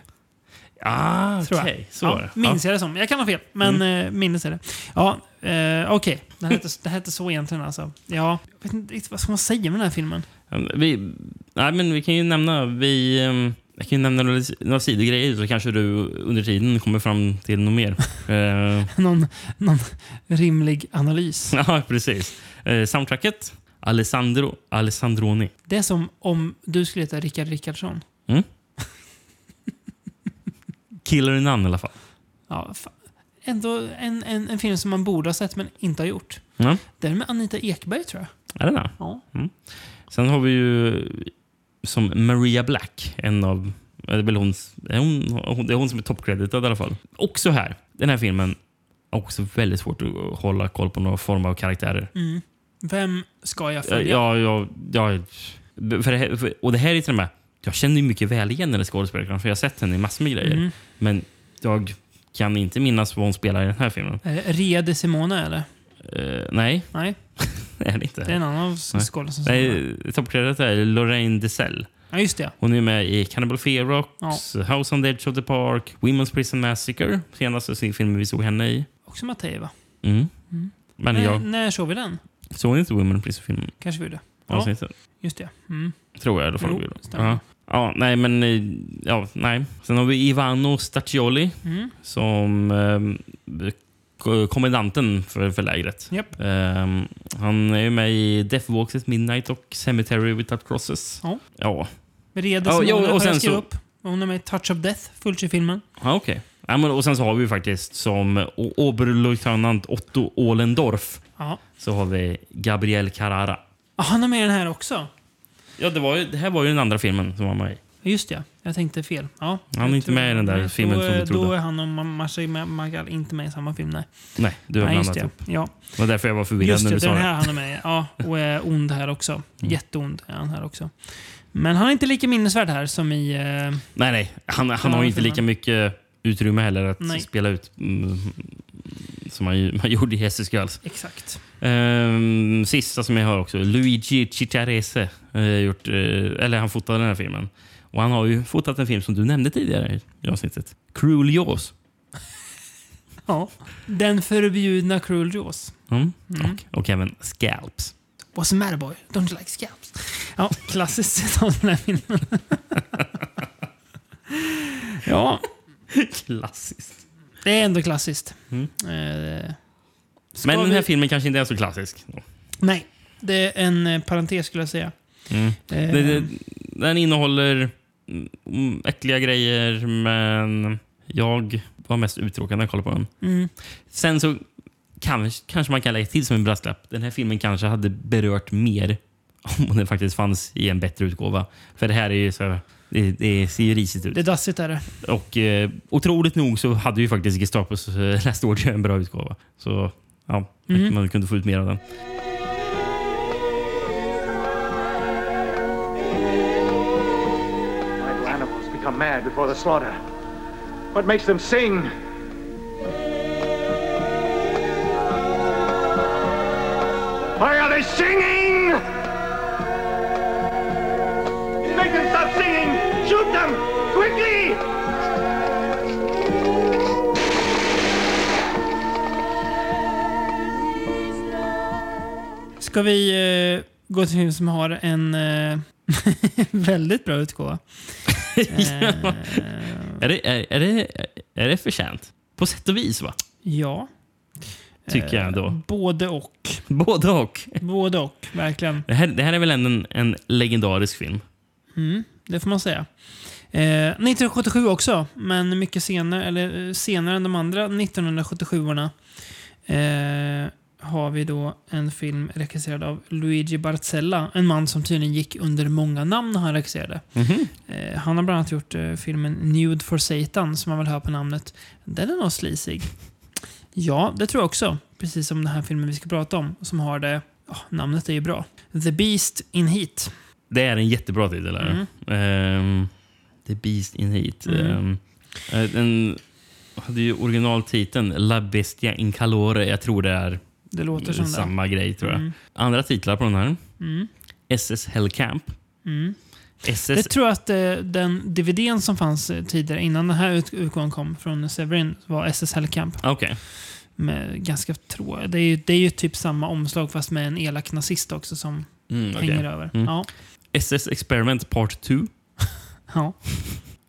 Ah, okej. jag. Så ja, var det. Minns jag det som. Jag kan ha fel, men mm. minns är det. Ja, eh, okej. Det, hette, det hette så egentligen alltså. Ja, jag vet inte riktigt vad ska man säga med den här filmen. Ja, Vi, nej, men vi kan ju nämna... Vi, um, jag kan ju nämna några, några sidogrejer så kanske du under tiden kommer fram till något mer. <laughs> Eh, Någon, någon rimlig analys. <laughs> ja, precis. Soundtracket, Alessandro Alessandroni. Det är som om du skulle heta Rickard Rickardsson. Mm. Killer in None i alla fall. Ja, ändå en, en, en film som man borde ha sett men inte har gjort. Ja, Den med Anita Ekberg tror jag. är det det? Ja. Sen har vi ju som Maria Black, en av... Det är väl hon, är hon, det är hon som är toppcreditad i alla fall. Också här. Den här filmen också väldigt svårt att hålla koll på några form av karaktärer. Mm. Vem ska jag Ja, följa? ja, ja, ja, för det här, för, och det här är till och med... Jag känner ju mycket väl igen här skådespelerskan för jag har sett henne i massor med grejer. Mm. Men jag kan inte minnas vad hon spelar i den här filmen. Det Ria de Simone eller? Eh, nej, Nej, <laughs> det är det inte. det är en annan av Nej. skådespelarna. Nej, toppcredit är Lorraine Dessel. Ja, just det. Hon är med i Cannibal Ferox, House on the Edge of the Park, Women's Prison Massacre. Senaste filmen vi såg henne i. Också Mattei va? Mm. Mm. Men när, jag när såg vi den? såg inte Women's Prison-filmen. Kanske vi gjorde. Ja, just det. Mm. Tror jag i alla fall. Jo. Ja. ja, nej men... eh, Ja, nej. Sen har vi Ivano Staccioli Mm. som eh, kommendanten för, för lägret. Japp. Eh, han är ju med i Death Walks at Midnight och Cemetery Without Crosses. Ja. Ja, Ria de Ja, ja, och har sen så- upp. Hon är med i Touch of Death, Fulci-filmen. Ja, okej. Ja, men, och sen så har vi faktiskt som Oberleutnant Otto Ohlendorf Ja. så har vi Gabriel Carrara. Ah, han är med i den här också. Ja, det, var ju, det här var ju den andra filmen som var med i. Just det, jag tänkte fel. Ja, Han är inte med i den där filmen då, som du trodde. Då är han och Ma- Marcel Magal inte med i samma film. Nej, Nej, du har nej just blandat det. ihop. Ja. Det var därför jag var förvirrad Just när det, du sa den det. här han är med i. Ja, och är ond här också. <laughs> Mm. Jätteond är han här också. Men han är inte lika minnesvärd här som i... Eh, Nej, nej. Han, han Ja, har ju inte filmen. lika mycket utrymme heller att Nej. spela ut mm, som han, ju- han <laughs> gjorde i Jesus Girls. exakt. Ehm, sista som jag har också, Luigi Cicciarese. eh, gjort, eh, eller han fotade den här filmen. Och han har ju fotat en film som du nämnde tidigare i avsnittet. Cruel Jaws. Ja. Den förbjudna Cruel Jaws. Mm. Mm. Och, och även Scalps. What's the matter boy? Don't you like scalps? Ja, klassiskt från den här filmen. <laughs> ja, Klassiskt. det är ändå klassiskt. Mm. Eh, Men den här vi- filmen kanske inte är så klassisk. Nej, det är en eh, parentes skulle jag säga. Mm. Eh, Det, det, den innehåller mm, äckliga grejer, men jag var mest uttråkad när jag kollade på den. Mm. Sen så kanske, kanske man kan lägga till som en brasklapp. Den här filmen kanske hade berört mer <laughs> om den faktiskt fanns i en bättre utgåva. För det här är ju så... Det, det ser ju risigt ut. Det är dassigt är det. Och eh, otroligt nog så hade ju faktiskt Gestapos eh, <laughs> nästa år en bra utgåva. Så ja, Mm. man kunde få ut mer av den. Become mad before the slaughter. What makes them sing? Why are they singing? Make them stop singing! Shoot them! Quickly! Ska vi eh, gå till en som har en eh, <laughs> väldigt bra utgåva? <laughs> Eh, Är det, är, är, det, är det förtjänt? På sätt och vis, va? ja. Tycker jag ändå. Både och. Både och. Både och, verkligen. Det här, det här är väl en, en legendarisk film? Mm, det får man säga. Eh, 1977 också, men mycket senare, eller, eh, senare än de andra 1977orna eh, har vi då en film regisserad av Luigi Barzella. En man som tydligen gick under många namn när han regisserade. Mhm. Eh, han har bland annat gjort eh, filmen Nude for Satan, som man väl hör på namnet. Den är nog slisig. Ja, det tror jag också. Precis som den här filmen vi ska prata om, som har det... ja, namnet är ju bra. The Beast in Heat. Det är en jättebra titel. Här. Ehm, The Beast in Heat. Mm. Eh, den hade ju originaltiteln La Bestia in Calore. Jag tror det är Det låter som det. samma grej. tror jag. Mm. Andra titlar på den här. Mm. SS Hellcamp. Mm. SS... Det tror jag att eh, den DVDn som fanns eh, tidigare, innan den här ut- utgåvan kom från Severin, var SS Hellcamp. Okej. Med ganska trå... Det är, ju, det är ju typ samma omslag fast med en elak nazist också som Mm, okej. hänger över. Mm. Ja. SS Experiment Part 2. <laughs> Ja.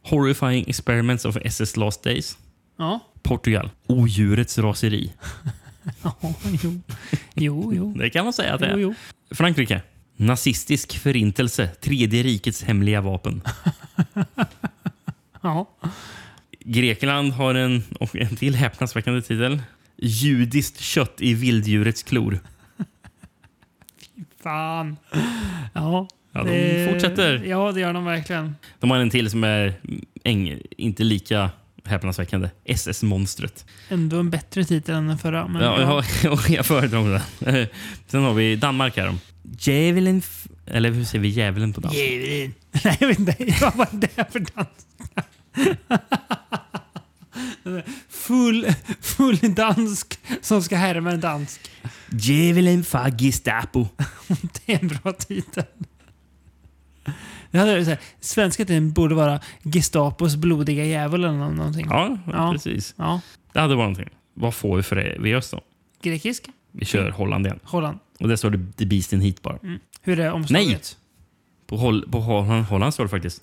Horrifying Experiments of SS Last Days. Ja. Portugal. Odjurets raseri. <laughs> <laughs> ja jo. jo, jo. Det kan man säga att det är. Jo, jo. Frankrike. Nazistisk förintelse. Tredje rikets hemliga vapen. <laughs> Ja. Grekland har en, en till häpnadsväckande titel. Judiskt kött i vilddjurets klor. Fan. Ja. Ja, de fortsätter. Ja, det gör de verkligen. De har en till som är äng, inte lika häpnadsväckande. SS-monstret. Ändå en bättre titel än den förra. Men Ja, ja. jag, <laughs> jag föredrar den. <laughs> Sen har vi Danmark här. Djävulen... Eller hur säger vi djävulen på danska? Djävulen. <laughs> Nej, jag vet inte. Vad var det för danska? full, full dansk som ska härma en dansk. Djävulen Gestapo. Det är en bra titel. Det hade, så här, svenska titeln borde vara Gestapos blodiga djävul eller nå- någonting. Ja, Ja. precis. Ja. Det hade varit någonting. Vad får vi för oss då? Grekisk? Vi kör Holland igen. Holland. Och där står det The Beast in Heat bara. Mm. Hur är omslaget? Nej! På, Hol på Holland, Holland står det faktiskt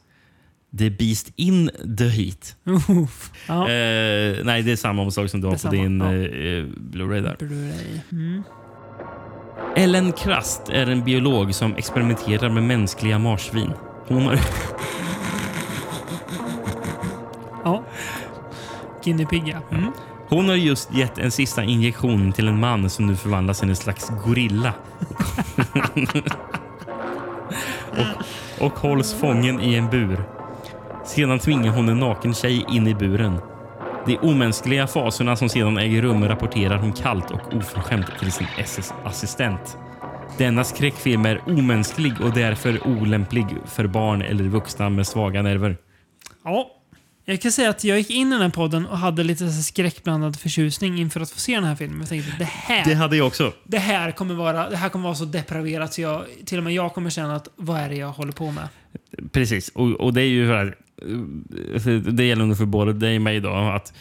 The Beast in the Heat. Eh, nej, det är samma omslag som du har på din ja. eh, Blu-ray där. Blu-ray. Mm. Ellen Krast är en biolog som experimenterar med mänskliga marsvin. Hon har, Ja. Guinea. Mm. hon har just gett en sista injektion till en man som nu förvandlas till en slags gorilla. <laughs> och, och hålls fången i en bur. Sedan tvingar hon en naken tjej in i buren. De omänskliga faserna som sedan äger rum rapporterar hon kallt och oförskämt till sin SS-assistent. Denna skräckfilm är omänsklig och därför olämplig för barn eller vuxna med svaga nerver. Ja. Jag kan säga att jag gick in i den här podden och hade lite skräckblandad förtjusning inför att få se den här filmen. Jag tänkte det här, Det det, hade jag också. här, kommer vara, det här kommer vara så depraverat så jag, till och med jag kommer känna att vad är det jag håller på med? Precis. Och, och det är ju för att det gäller nog för både dig och mig, då, att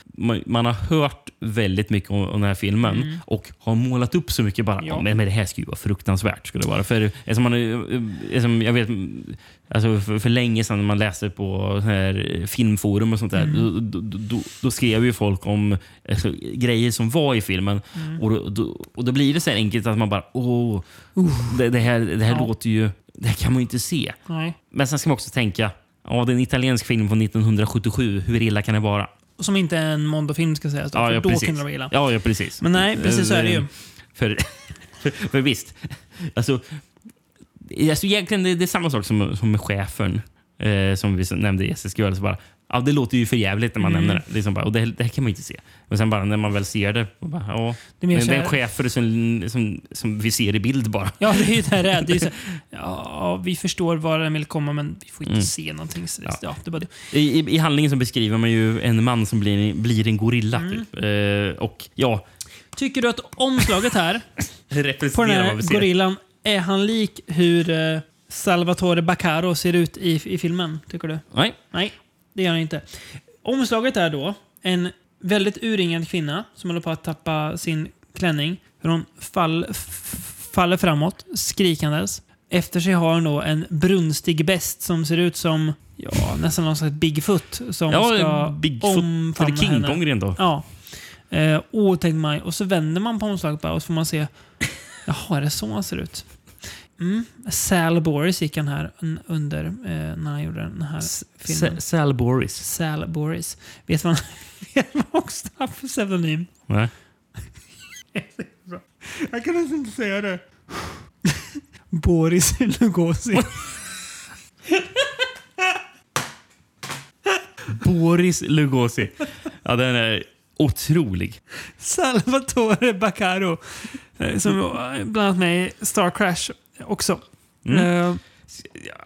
man, har hört väldigt mycket om, den här filmen Mm. och har målat upp så mycket. bara Ja. men, det här ska ju vara fruktansvärt. Ska det vara. För, eftersom man, eftersom jag vet, alltså för, för länge sedan när man läste på här filmforum och sånt där, Mm. då, då, då, skrev ju folk om alltså, grejer som var i filmen. Mm. Och, då, och då blir det så enkelt att man bara, åh, det, det här, det här Ja. låter ju, det här kan man ju inte se. Nej. Men sen ska man också tänka, ja, det är en italiensk film från 1977. Hur illa kan det vara? Som inte är en Mondo-film ska sägas. Ja, ja, då precis. kan det vara illa. Ja, ja, precis. Men nej, precis så är det ju. För, för, för visst, alltså, alltså egentligen det, det är samma sak som, som med chefen. Eh, som vi nämnde i SSQ. Så bara, ja, det låter ju för jävligt när man Mm. nämner det. Liksom bara, och det. Det här kan man inte se. Men sen bara när man väl ser det. Bara, ja, Det det är en chefer som, som, som vi ser i bild bara. Ja, det är ju det här det är. Så, <laughs> ja, vi förstår var den vill komma, men vi får inte Mm. se någonting. Så ja. Ja. det bara det. I, i, handlingen så beskriver man ju en man som blir, blir en gorilla. Mm. Typ. Eh, och ja, Tycker du att omslaget här <laughs> på den här gorillan, är han lik hur eh, Salvatore Baccaro ser ut i, i filmen? Tycker du? Nej. Nej, det gör han inte. Omslaget är då en väldigt urringad kvinna som håller på att tappa sin klänning. Hur hon fall, faller framåt skrikandes. Efter sig har hon då en brunstig bäst som ser ut som ja, nästan någon slags Bigfoot som Ja, ska Bigfoot, omfamna eller King henne. Kong rent av. Ja. Eh, och man, och så vänder man på omslaget bara och så får man se, <laughs> jaha, är det så han ser ut? Mm. Sal Boris gick han här un- under eh, när han gjorde den här filmen. Sa- Sal Boris. Sal Boris. Vet vad han <laughs> vet vad han också har för pseudonym? Nej. <laughs> Jag kan nästan inte säga det. <laughs> Boris Lugosi. Boris Lugosi. Ja, den är otrolig. Salvatore Baccaro. eh, Som bland annat med i Star Crash också. Mm. Ja,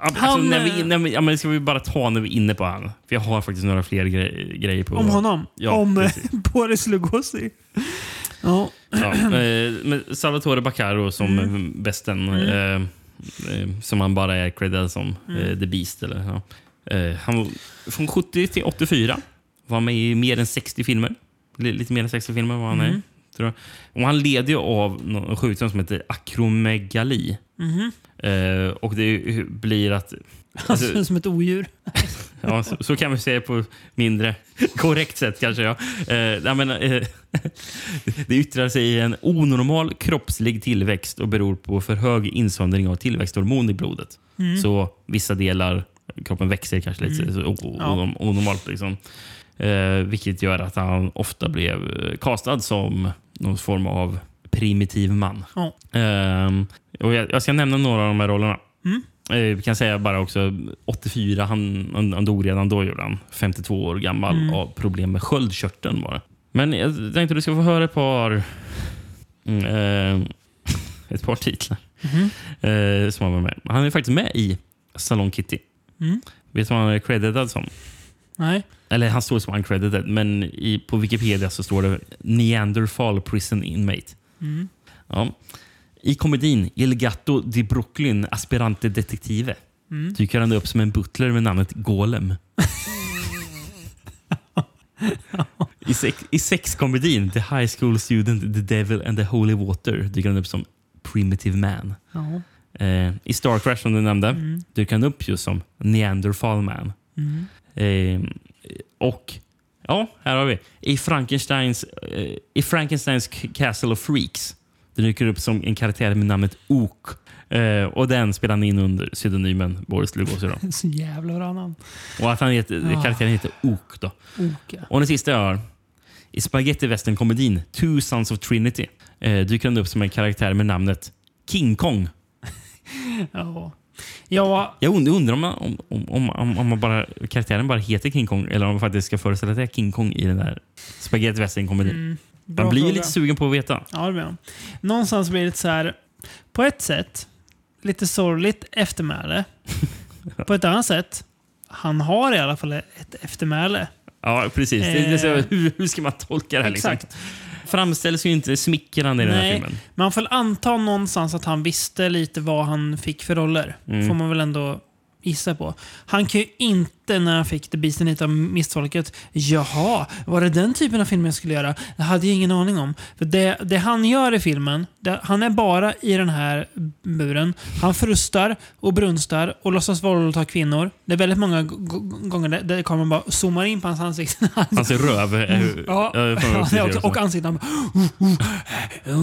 Alltså, Han, när vi, eh, när vi, ja, men ska vi bara ta när vi är inne på han? För jag har faktiskt några fler gre grejer på... Om honom? Ja, om eh. <laughs> Boris Lugosi? Ja. Ja, men Salvatore Baccaro som Mm. bästen. Mm. Eh, som han bara är credad som. Mm. The Beast. Eller, ja. eh, han från 70 till 84. Var med i mer än 60 filmer. Li- Lite mer än 60 filmer var han Mm. med i. Och Han led ju av någon sjukdom som heter akromegali. Mhm. Eh, och det blir att... Ut som ett odjur. <laughs> Ja, så, så kan vi säga på mindre korrekt sätt kanske. Ja. Eh, menar, eh, <laughs> det yttrar sig i en onormal kroppslig tillväxt och beror på för hög insöndring av tillväxthormon i blodet. Mm. Så vissa delar kroppen växer kanske lite Mm. så, Ja. onormalt. Liksom. Eh, vilket gör att han ofta blev eh, castad som någon form av primitiv man. Ja. Ehm, och jag, jag ska nämna några av de här rollerna. Mm. Eh, Vi kan säga bara också 84, han, han, han dog redan då, gjorde han. 52 år gammal Mm. av problem med sköldkörteln bara. Men jag tänkte att du ska få höra ett par, mm, eh, <laughs> ett par titlar eh, som han var med. Han är faktiskt med i Salon Kitty. Mm. Vet du vad han är creditad som? Nej. Eller han står som uncredited, men i, på Wikipedia så står det Neanderthal Prison Inmate. Mm. Ja. I komedin Il Gatto di Brooklyn Aspirante Detective Mm. dyker han upp som en butler med namnet Golem. I, sex, I sexkomedin The High School Student, The Devil and the Holy Water dyker han upp som Primitive Man. Ja. Eh, I Star Crash som du nämnde Mm. dyker han upp just som Neanderthal Man. Mm. Eh, och ja, här har vi. I Frankensteins, eh, i Frankensteins Castle of Freaks det dyker upp som en karaktär med namnet Ook. Eh, och den spelar han in under pseudonymen Boris Lugosi. Då. <laughs> Så jävla bra namn. Och att han heter, Ah. karaktären heter Ook. Då. Oka. Och den sista jag har. I spaghetti western komedin Two Sons of Trinity eh, dyker han upp som en karaktär med namnet King Kong. <laughs> Ja. Ja, Jag und- undrar om, man- om, om, om, man bara, karaktären bara heter King Kong eller om man faktiskt ska föreställa är King Kong i den där spaghetti western komedin. Mm, man blir ju lite sugen på att veta. Ja, det blir han. Någonstans blir det så här, på ett sätt, lite sorgligt eftermäle. <laughs> på ett annat sätt, han har i alla fall ett eftermäle. Ja, precis. Eh, hur, hur ska man tolka det här? Liksom? Framställs ju inte smickrande i den här Nej, filmen. man får väl anta någonstans att han visste lite vad han fick för roller. Mm. Får man väl ändå gissa på. Han kan ju inte när han fick The Beast and It av missfolket. Jaha, var det den typen av film jag skulle göra? Det hade jag ingen aning om. För det, det han gör i filmen, det, han är bara i den här buren. Han frustar och brunstar och låtsas våldta kvinnor. Det är väldigt många gånger där, där kameran bara zoomar in på hans ansikte. <laughs> Hans röv är ju... Ja, också ja, det och, ansiktet. Ja,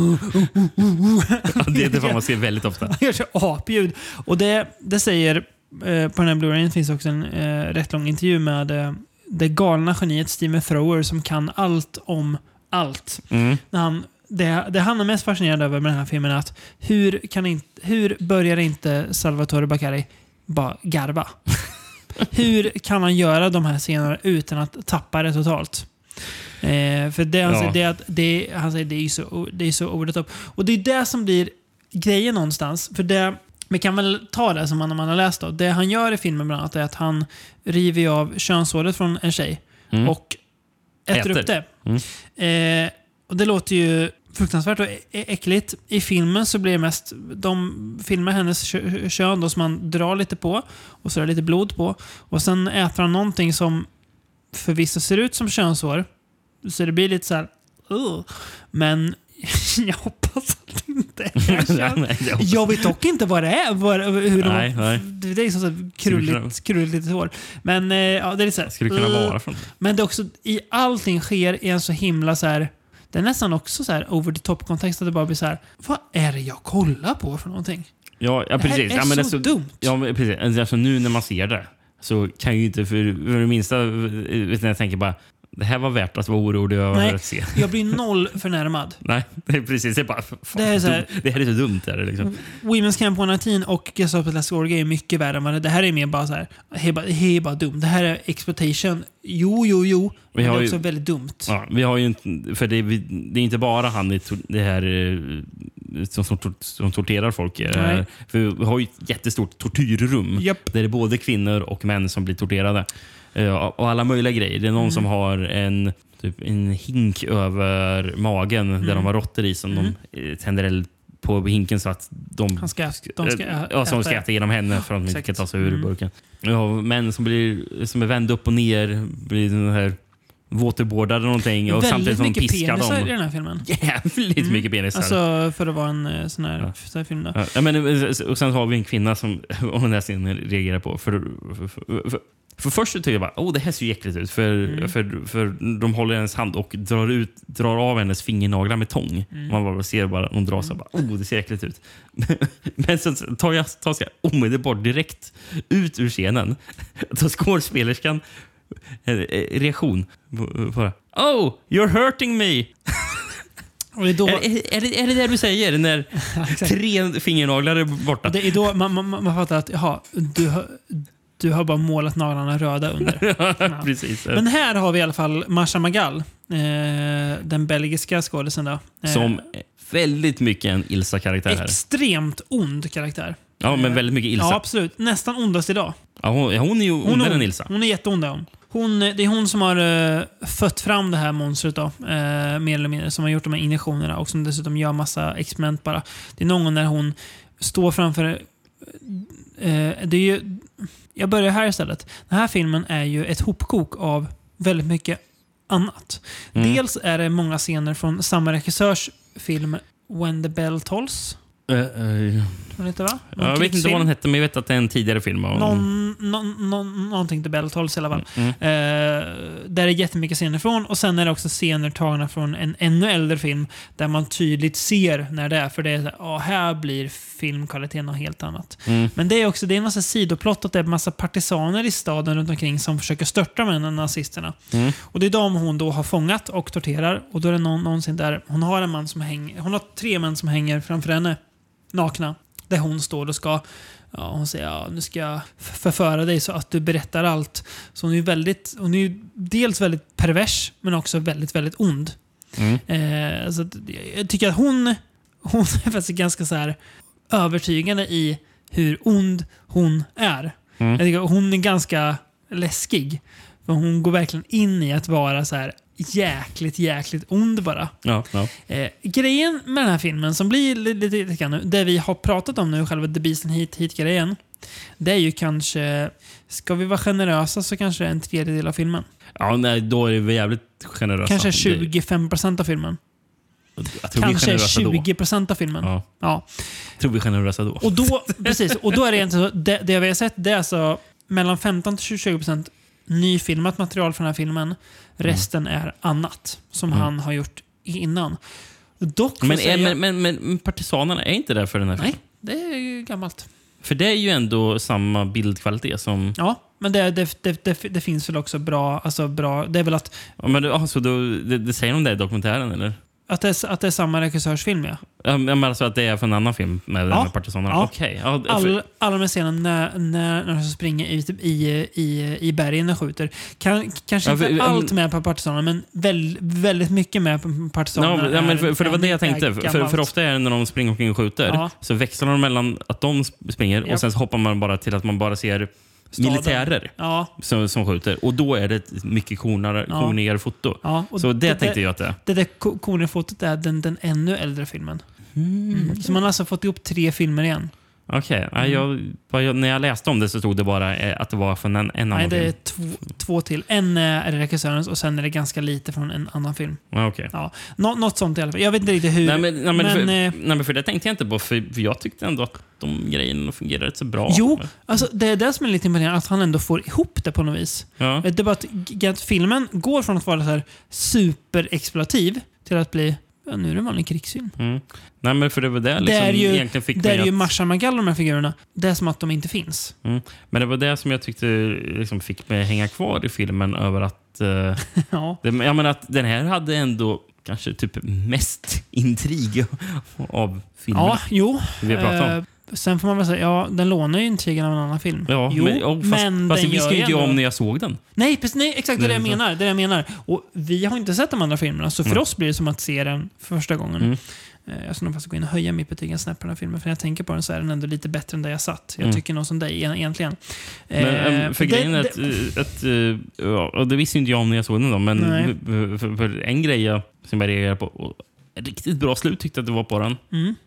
<laughs> det, det får man se väldigt ofta. Han gör så apljud. Och det, det säger, eh, på den här Blu-rayen finns också en eh, rätt lång intervju med eh, det galna geniet Steven Thrower som kan allt om allt. Mm. När han, det, det han är mest fascinerad över med den här filmen är att hur, kan inte, hur börjar inte Salvatore Baccari bara garva? <laughs> hur kan han göra de här scenerna utan att tappa det totalt? Eh, för det, han, Ja. säger, det, är att det, han säger det är ju så, det är så the top. Och det är det som blir grejen någonstans. För det, vi kan väl ta det som man, man har läst då. Det han gör i filmen bland annat är att han river av könshåret från en tjej Mm. och äter, Äter. upp det. Mm. Eh, och det låter ju fruktansvärt och äckligt. I filmen så blir det mest, de filmar hennes kö- kön då som man drar lite på och så är det lite blod på. Och sen äter han någonting som förvisso ser ut som könshår. Så det blir lite så här. "Ugh." Men <laughs> jag hoppas att det inte är. <laughs> Nej, jag hoppas- Jag vet dock inte vad det är. Vad, hur de, Nej, nej. Det är liksom så krulligt, krulligt hår. Men eh, ja, det är så här, Skulle kunna "Ugh." vara från... Men det är också, i allting sker i en så himla så här. Det är nästan också så här over the top-kontext att det bara blir så här. Vad är det jag kollar på för någonting? Ja, ja Det här precis. är ja, men så alltså, dumt. Ja, precis. Alltså, nu när man ser det så kan ju inte för, för det minsta... Ni, jag tänker bara, det här var värt att vara orolig över Nej, att se. jag blir noll förnärmad. <laughs> Nej, det är precis. Det är bara... Fan, Det är så här- det här är så dumt. Är det, liksom. Women's Camp 119 och Guess Up Last Orga är mycket värre än vad det Det här är mer bara så här. Det är bara, det är bara dumt. Det här är exploitation. Jo, jo, jo. Vi Men det är ju- också väldigt dumt. Ja, vi har ju inte, för det, det är inte bara han i det här eh, som, som, som torterar folk. eh, Nej. För vi har ju ett jättestort tortyrrum Japp. där det är både kvinnor och män som blir torterade. Eh, Och alla möjliga grejer. Det är någon Mm. som har en, typ, en hink över magen där Mm. de har råttor i som de eh, tänder eld på hinken så att de, Han ska, de ska eh, ä- ja, som ska äta. äta genom henne för att de inte kan ta sig ur Mm. burken. Har män som, blir, som är vända upp och ner, blir den här waterboardade eller någonting och samtidigt Väldigt som mycket piskar penisar i dem. den här filmen. Jävligt mycket penisar. Alltså för att vara en sån här, sån här film. Då. Ja, men, och sen har vi en kvinna som <laughs> om den här scenen reagerar på. För, för, för, för, för först så tycker jag bara oh, det här ser ju äckligt ut. För, Mm. för, för de håller hennes hand och drar, ut, drar av hennes fingernaglar med tång. Mm. Man bara ser bara hon drar sig. Bara, oh, det ser äckligt ut. <laughs> Men sen tar jag tar jag omedelbart direkt ut ur scenen. <laughs> Då skådespelerskan eh, eh, reaktion. det. Oh, you're hurting me! Är då, Är, är, det, är det det du säger när <laughs> tre fingernaglar är borta? det är då man, man, man fattar att jaha, du, du har bara målat naglarna röda under. <laughs> Ja. Precis. Men här har vi i alla fall Masha Magal. Eh, den belgiska skådisen. Eh, Som väldigt mycket en Ilsa-karaktär. Extremt ond karaktär. Ja, men väldigt mycket Ilsa. Ja, absolut. Nästan ondast idag. Ja, hon, hon är ju Hon ondare är, än Ilsa. hon är jätteond. Hon. Hon, det är hon som har uh, fött fram det här monstret, då, eh, mer eller mindre. Som har gjort de här injektionerna och som dessutom gör massa experiment bara. Det är någon gång när hon står framför... eh, det är ju, jag börjar här istället. Den här filmen är ju ett hopkok av väldigt mycket annat. Mm. Dels är det många scener från samma regissörs film When the Bell Tolls. Uh, uh, va? Någon jag vet inte vad den hette, men jag vet att det är en tidigare film. Och, Någon, någon, någon, någonting till Bell Tolls i alla fall. Mm. Eh, där är jättemycket scener från och sen är det också scener tagna från en ännu äldre film där man tydligt ser när det är. För det är så här, "Ja, här blir filmkvaliteten något helt annat. Mm. Men det är också det är en massa sidoplott att det är en massa partisaner i staden runt omkring som försöker störta med nazisterna. Mm. Och det är de hon då har fångat och torterar. Och då är det någon, någonsin där hon har en man som hänger, hon har tre män som hänger framför henne nakna. Där hon står och ska Ja, hon säger ja, nu ska jag förföra dig så att du berättar allt. Så hon är ju väldigt, hon är ju dels väldigt pervers men också väldigt, väldigt ond. Mm. Eh, så att jag tycker att hon, hon är faktiskt ganska så här övertygande i hur ond hon är. Mm. Jag tycker att hon är ganska läskig. För hon går verkligen in i att vara så här jäkligt, jäkligt ond bara. Ja, ja. Eh, grejen med den här filmen som blir lite, lite, nu, det vi har pratat om nu, själva The Beast and Heat, Heat-grejen. det är ju kanske... Ska vi vara generösa så kanske det är en tredjedel av filmen. Ja, nej, då är vi jävligt generösa. Kanske Det- 25 procent av filmen. Kanske generösa då. 20 procent av filmen. Ja. Ja. Jag tror vi är generösa då. Och då, precis, och då är det egentligen så, det, det vi har sett det är alltså mellan 15 till 20 procent nyfilmat material från den här filmen. Resten är annat som Mm. han har gjort innan. Dock Men, säga, är, men, men, men, partisanerna är inte där för den här filmen? Nej, det är ju gammalt. För det är ju ändå samma bildkvalitet som... Ja, men det, det, det, det, finns väl också bra, alltså bra... Det är väl att, Ja, men, alltså, då, det, det säger de det i dokumentären, eller? Att, det, är, att det är samma regissörsfilm, ja. Ja, men alltså att det är från en annan film med, Ja. partisanerna? Ja. Okej. Ja, för- All, alla de scenerna när, när, när de springer i, i, i, i bergen och skjuter. Kan, kanske Ja, för- inte allt med på partisanerna, men väl, väldigt mycket med på partisanerna. Ja, men för, för det var det jag tänkte. För, för ofta är det när de springer omkring och skjuter Ja. så växlar de mellan att de springer och sen så hoppar man bara till att man bara ser Staden. militärer Ja, som, som skjuter. Och då är det mycket kornare, Ja. kornigare foto. ja. Så det, det, tänkte jag att det Det där ko- Kone-fotot är den, den ännu äldre filmen. Mm. Så man har alltså fått ihop tre filmer igen. Okej. Nej, Mm. jag, när jag läste om det så stod det bara eh, att det var från en, en Nej, annan det är film. två, två till. En är regissörens och sen är det ganska lite från en annan film. Okej. Ja, nå, något sånt i alla fall. Jag vet inte riktigt hur. Nej, men, nej, men, för, eh, nej, men för det tänkte jag inte på, för, för jag tyckte ändå att de grejerna fungerade rätt så bra. Jo, alltså det är det som är lite imponerande, att han ändå får ihop det på något vis. Ja. Det är bara att, att filmen går från att vara så här superexploativ till att bli, ja, nu är det en vanlig krigsfilm. Mm. Nej, men för det var det, det liksom, är ju, egentligen fick det är ju att- Marsha Magal, de här figurerna. Det är som att de inte finns. Mm. Men det var det som jag tyckte liksom fick mig hänga kvar i filmen över att... Eh, <laughs> Ja. det, jag menar att den här hade ändå kanske typ mest <laughs> intrig av filmen. Ja, jo. Vi har pratat om. Sen får man väl säga, ja, den lånar ju intrigen av en annan film. Ja, jo, men, och fast, men fast den det visste ju inte jag om när jag såg den. Nej, precis, nej, exakt det är det jag menar. Det är det jag menar. Och vi har inte sett de andra filmerna, så för Nej. oss blir det som att se den för första gången. Mm. Eh, Jag ska nog faktiskt gå in och höja mitt betyg en snäpp på den här filmen, för när jag tänker på den så är den ändå lite bättre än där jag satt. Jag Mm. tycker nog som dig egentligen. Men, Eh, äm, för det- grejen är det- att, eh, att eh, ja, och det visste inte jag om när jag såg den då, men för, för, en grej jag, som jag reagerade på, riktigt bra slut tyckte jag att det var på den.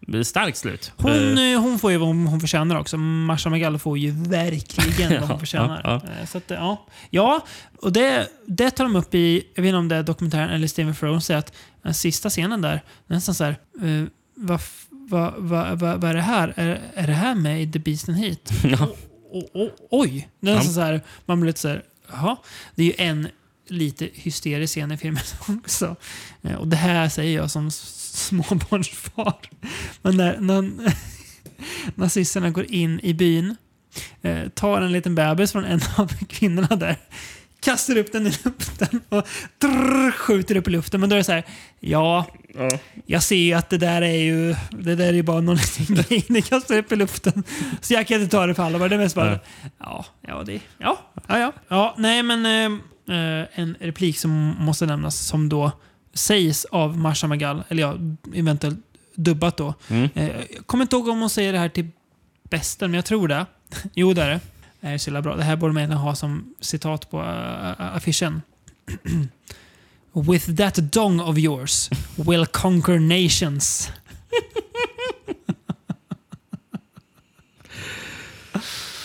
Mm. Starkt slut. Hon, eh, hon får ju vad hon förtjänar också. Marsha Magallo får ju verkligen vad <laughs> hon Ja, förtjänar. ja, Eh, Så att, ja. ja, och det, det tar de upp i, jag vet inte om det är dokumentären eller Steven Thrones, säger att den sista scenen där, nästan så här, eh, vad vad vad vad vad är det här? Är, är det här med i The Beast and Heat? <laughs> Ja. O- o- oj! Det är nästan så här, man blir lite så här, jaha. Det är ju en lite hysterisk scen i filmen <laughs> också. Eh, Och det här säger jag som småbarnsfar. Men när, när <laughs> nazisterna går in i byn, eh, tar en liten bebis från en av <laughs> kvinnorna där, kastar upp den i luften och drrr, skjuter upp i luften. Men då är det så här, ja, jag ser ju att det där är ju det där är ju bara någon liten grej ni kastar upp i luften. Så jag kan inte ta det på allvar. Det är mest bara, ja, ja, det, ja, ja, ja. ja nej, men eh, en replik som måste nämnas som då sägs av Marsha Magal, eller ja, eventuellt dubbat då. Mm. Eh, jag kommer inte ihåg om hon säger det här till bästen, men jag tror det. <laughs> jo, det är det. Det är så bra. Det här borde man ha som citat på uh, affischen. <clears throat> With that dong of yours will conquer nations.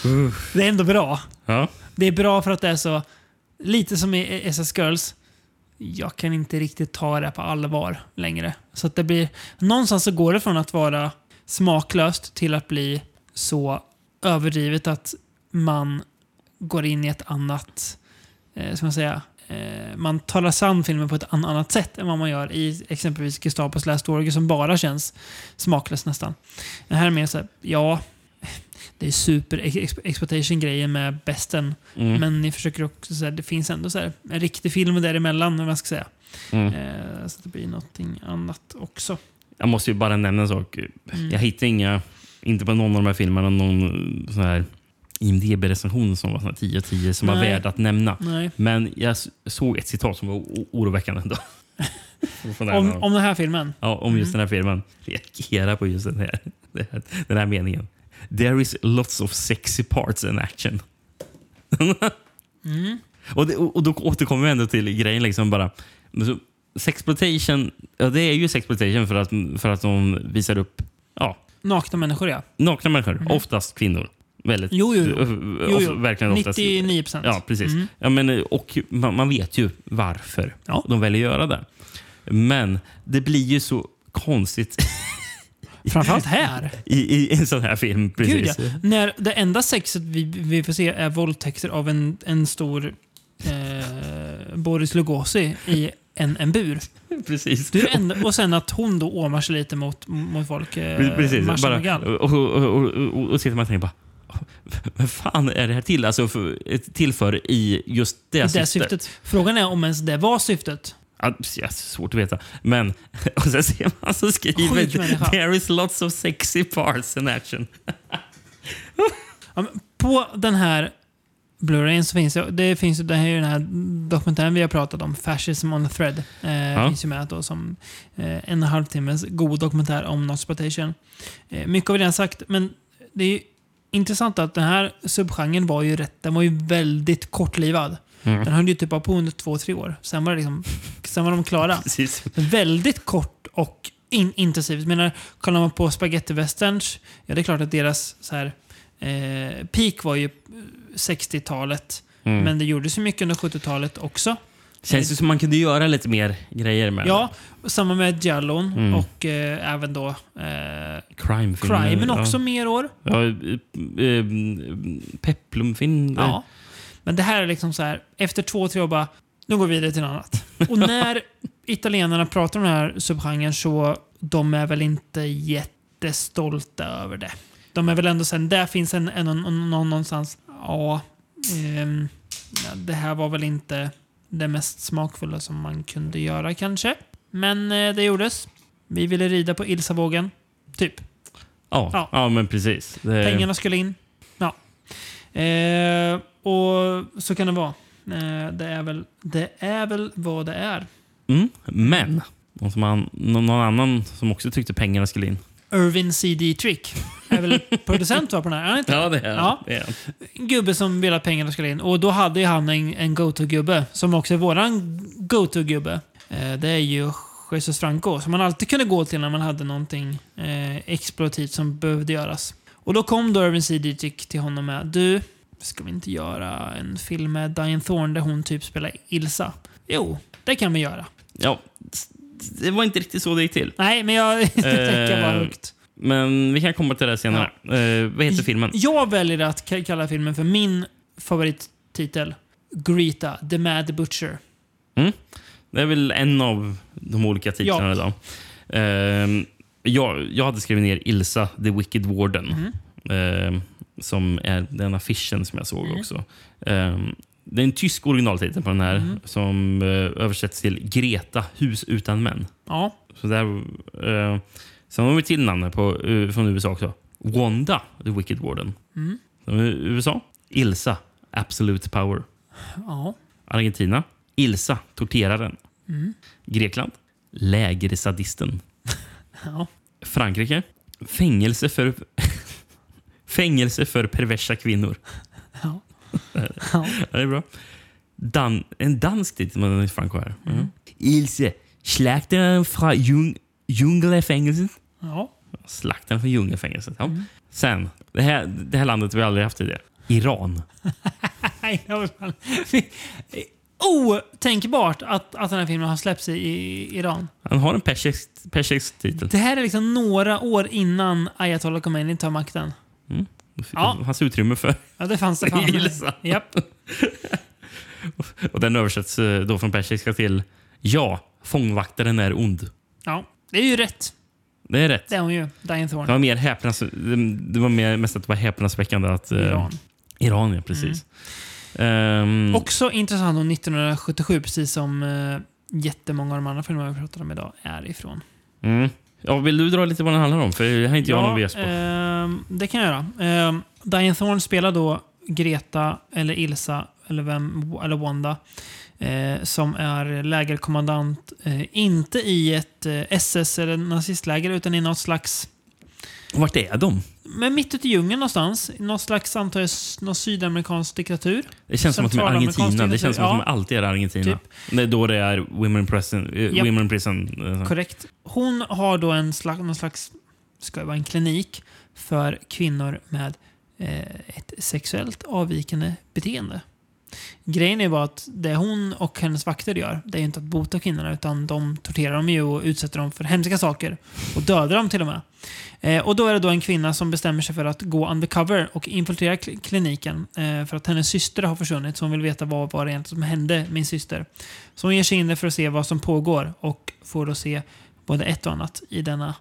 <laughs> det är ändå bra. Ja. Det är bra för att det är så... Lite som i SS Girls. Jag kan inte riktigt ta det på allvar längre. Så att det blir... Någonstans så går det från att vara smaklöst till att bli så överdrivet att man går in i ett annat... Eh, ska man säga? Eh, man talar sann filmen på ett annat sätt än vad man gör i exempelvis Gestapos Last Orgy som bara känns smaklöst nästan. Det här är mer så här, ja, det är super ex- exploitation grejen med besten. Mm. Men ni försöker också säga det finns ändå så här, en riktig film däremellan, om man ska säga. Mm. Eh, så det blir någonting annat också. Jag måste ju bara nämna en sak. Mm. Jag hittade inga, inte på någon av de här filmerna, någon sån här IMDB-recension som var sån här 10 av 10 som var Nej. värd att nämna. Nej. Men jag såg ett citat som var oroväckande ändå. <laughs> Om, här- om den här filmen. Ja, om just Mm. den här filmen. Reagera på just här, den här, <laughs> den här meningen. There is lots of sexy parts in action. Mm. och, det, och då återkommer vi ändå till grejen. Liksom bara, sexploitation, ja, det är ju sexploitation för att, för att de visar upp ja, Nakna människor, ja. nakna människor. Mm. Oftast kvinnor. Väldigt, Jo, jo, jo. eh, jo. Verkligen oftast. 99 procent. Ja, precis. Mm. Ja, men, eh, och man, man vet ju varför Ja. de väljer att göra det. Men det blir ju så konstigt <laughs> <laughs> Framförallt här. i, i en sån här film. Precis. Gud, ja. När det enda sexet vi, vi får se är våldtäkter av en, en stor eh, Boris Lugosi i en, en bur. precis. Det enda, och sen att hon då åmar sig lite mot, mot folk. Eh, Precis. Bara, och, och, och, och, och sitter man och tänker bara vad fan är det här till? Alltså för, till för i just det, det syftet? syftet. Frågan är om ens det var syftet. Ja, ja, svårt att veta. Men <laughs> och sen ser man så skriver. There is lots of sexy parts in action. Ja, på den här Blu-rayen så finns det, det finns det här den här dokumentären vi har pratat om, Fascism on the Thread. Eh, Finns ju med då som eh, en och en halv timmes god dokumentär om Noxploitation. Eh, mycket har vi redan sagt, men det är ju intressant att den här subgenren var ju rätt, den var ju väldigt kortlivad. Mm. Den höll ju typ bara på under två, tre år. Sen var, det liksom, sen var de klara. <laughs> Precis. Väldigt kort och in intensivt. Menar, kollar man på spaghetti westerns, ja det är klart att deras så här, eh, peak var ju 60-talet. Mm. Men det gjordes ju mycket under 70-talet också. Känns det som man kunde göra lite mer grejer med Ja, samma med Jallon Mm. och eh, även då eh, crime Crimen också ja. mer år. Ja, eh, eh, Peplumfilm. Ja. Men det här är liksom så här, efter två, tre år bara, nu går vi vidare till något annat. Och <laughs> när italienarna pratar om den här subgenren så de är väl inte jättestolta över det. De är väl ändå sen, där finns en, en, en, någon, någonstans, ja, ehm, ja, det här var väl inte det mest smakfulla som man kunde göra kanske. Men eh, det gjordes. Vi ville rida på Ilsa-vågen. Typ. Ja, Ja. ja. men precis. Det, Pengarna skulle in. Ja. Eh, och så kan det vara. Eh, det, är väl, det är väl vad det är. Mm, men, han, någon annan som också tyckte pengarna skulle in. Irvin C.D. Trick är väl <laughs> producent på den här? Ja, det är, Ja. det är gubbe som ville att pengarna skulle in. Och då hade ju han en, en go-to-gubbe som också är våran go-to-gubbe. Eh, det är ju Jesus Franco som man alltid kunde gå till när man hade någonting eh, exploativt som behövde göras. Och då kom då Irvin C.D. Trick till honom med Du, ska vi inte göra en film med Diane Thorne där hon typ spelar Ilsa? Jo, det kan vi göra. Ja, det var inte riktigt så det gick till. Nej, men jag <laughs> tänker bara Eh, högt. Men vi kan komma till det senare. Eh, vad heter filmen? Jag väljer att ka- kalla filmen för min favorittitel. Greta, The Mad Butcher. Mm. Det är väl en av de olika titlarna Ja. idag. Ehm, jag, jag hade skrivit ner Ilsa, The Wicked Warden. Ehm, som är den affischen som jag såg Mm. också. Ehm, det är en tysk originaltitel på den här Mm. som eh, översätts till Greta, hus utan män. Ja. Så där, uh, sen har vi till namnet på, eh, från USA också. Wanda, The Wicked Warden. Mm. USA. Ilsa, Absolute Power. Ja. Argentina. Ilsa, torteraren. Mm. Grekland. Lägersadisten. <laughs> Ja. Frankrike. Fängelse för, fängelse för perversa kvinnor. <laughs> Ja. Ja, det är bra. Dan, en dansk titel med Franco här. Mm. Ilse, slaktaren från djung, djungelfängelset. Ja. Slaktaren från djungelfängelset. Ja. Sen, det här, det här landet vi aldrig haft <laughs> det. Iran. Fan. Otänkbart att, att den här filmen har släppts i, i Iran. Han har en persisk, persisk titel. Det här är liksom några år innan Ayatollah Khomeini tar makten. Mm. Ja. Hans utrymme för Ja, det fanns det fan. <laughs> Japp. Och den översätts eh, då från persiska till Ja, fångvaktaren är ond. Ja, det är ju rätt. Det är rätt. Det är hon ju. Diane Det var Thorne. mer häpnas, det det var mer, mest att det var häpnadsväckande att... eh, Iran. Iran, ja. Precis. Ehm, Också intressant om 1977, precis som uh, jättemånga av de andra filmerna vi pratar om idag är ifrån. mm. Ja, vill du dra lite vad den handlar om? För det har inte jag någon VS på. ehm, det kan jag göra. Ehm, Diane Thorne spelar då Greta, eller Ilsa, eller, vem, eller Wanda, eh, som är lägerkommandant, eh, inte i ett eh, SS eller nazistläger, utan i något slags Vart är de? Men mitt ute i djungeln någonstans. Någon slags, antar jag, någon sydamerikansk diktatur. Det känns som att de är Argentina. Det känns som att de alltid är Argentina. Typ. Det är då det är Women Prison. eh, Japp. women prison eh, Korrekt. Hon har då en slags, någon slags, ska det vara en klinik för kvinnor med eh, ett sexuellt avvikande beteende. Grejen är bara att det hon och hennes vakter gör, det är ju inte att bota kvinnorna utan de torterar dem ju och utsätter dem för hemska saker. Och dödar dem till och med. Eh, och då är det då en kvinna som bestämmer sig för att gå undercover och infiltrera kl- kliniken. Eh, för att hennes syster har försvunnit, så hon vill veta vad, vad det egentligen som hände min syster. Så hon ger sig in där för att se vad som pågår och får då se både ett och annat i denna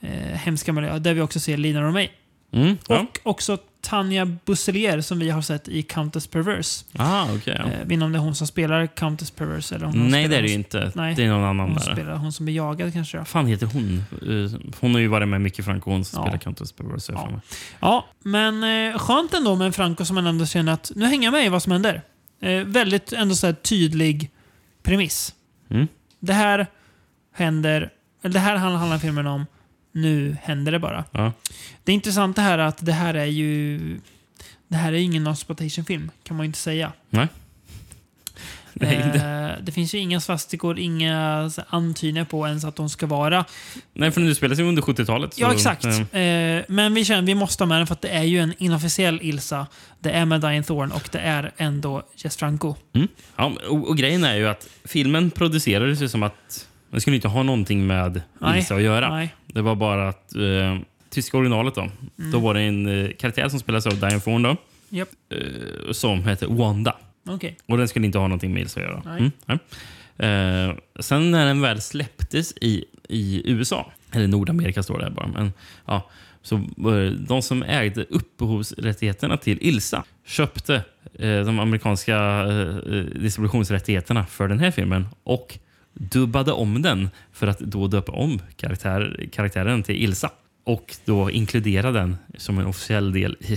eh, hemska miljö. Där vi också ser Lina Romay. Mm, ja. Och också Tanja Busselier som vi har sett i Countess Perverse. Ah, okej. ja. Eh, vet om det är hon som spelar Countess Perverse eller hon Nej, det är det ju inte. Nej. Det är någon annan Hon där. spelar hon som blir jagad kanske. Vad fan heter hon? Eh, Hon har ju varit med Micke Franco. Hon som Ja. spelar Countess Perverse. Ja. Ja. Ja, men eh, skönt ändå med en Franco som man ändå känner att nu hänger jag med i vad som händer. Eh, väldigt ändå så tydlig premiss. Mm. Det här händer, eller det här handlar filmen om. Nu händer det bara. Ja. Det intressanta här är att det här är ju... Det här är ingen exploitation-film, kan man ju inte säga. Nej. Nej, det, Eh, det finns ju inga svastikor, inga antydningar på ens att de ska vara. nej, för nu spelas ju under 70-talet. Ja, exakt. Eh, men vi känner vi måste ha med den för att det är ju en inofficiell Ilsa. Det är med Diane Thorne och det är ändå Jess Franco. Mm. Ja, och, och grejen är ju att filmen producerades ju som att den skulle inte ha någonting med. Ilsa att göra. Nej. Det var bara att eh, tyska originalet då. Då var det en eh, karaktär som spelas av Diane Thorne då. Japp. Eh, som heter Wanda. Okej. Och den skulle inte ha någonting med Ilsa att göra. Nej. Mm, nej. Eh, sen när den väl släpptes i, i USA, eller Nordamerika står det bara, men ja, så eh, de som ägde upphovsrättigheterna till Ilsa köpte eh, de amerikanska eh, distributionsrättigheterna för den här filmen och dubbade om den för att då döpa om karaktär, karaktären till Ilsa och då inkludera den som en officiell del i,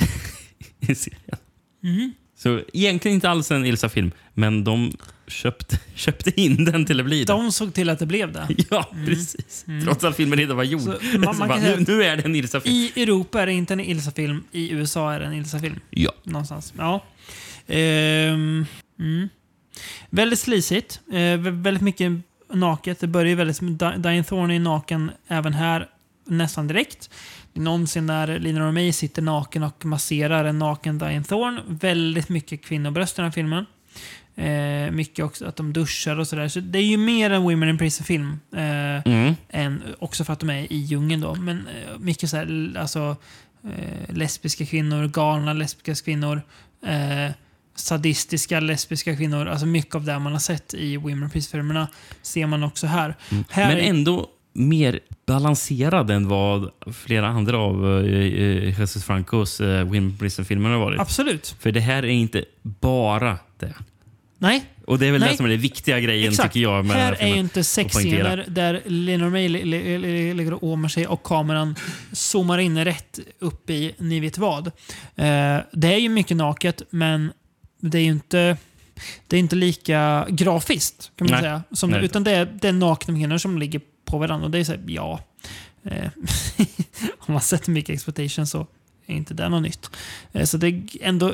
<laughs> i serien. Mhm. Så egentligen inte alls en Ilsa-film, men de köpte, <laughs> köpte in den till att bli det. De såg till att det blev det. <laughs> Ja, precis. Trots att filmen redan var gjord. Så Så man- man bara, nu, nu är det en Ilsa-film. I Europa är det inte en Ilsa-film, i USA är det en Ilsa-film. Ja. Någonstans. Ja. Ehm, mm. Väldigt slisigt. Eh, vä- väldigt mycket naket. Det börjar ju väldigt... Di- Diane Thorne är naken även här nästan direkt. Det är någon scen där Lina Romay sitter naken och masserar en naken Diane Thorne. Väldigt mycket kvinnobröst i den här filmen. Eh, mycket också att de duschar och sådär. Så det är ju mer en Women in Prison-film. Eh, Mm. än, också för att de är i djungeln då. Men eh, mycket så här, l- alltså, eh, lesbiska kvinnor, galna lesbiska kvinnor, eh, sadistiska lesbiska kvinnor. Alltså mycket av det man har sett i Women Peace-filmerna ser man också här. här Men ändå mer balanserad än vad flera andra av uh, Jesus Francos uh, Wim Prison-filmer har varit. Absolut. För det här är inte bara det. Nej, Och det är väl Nej. det som är den viktiga grejen exakt. tycker jag med här här är ju inte sexscener där Lena May li- li- li- ligger och åmar sig och kameran zoomar in rätt upp i ni vet vad. Eh, det är ju mycket naket, men det är ju inte, det är inte lika grafiskt kan man Nej. säga. Som, Nej. utan det är, det är nakna kvinnor som ligger på varandra. Och det är så här, ja. Eh, <laughs> om man sett mycket exploitation så är inte det något nytt. Eh, så det är ändå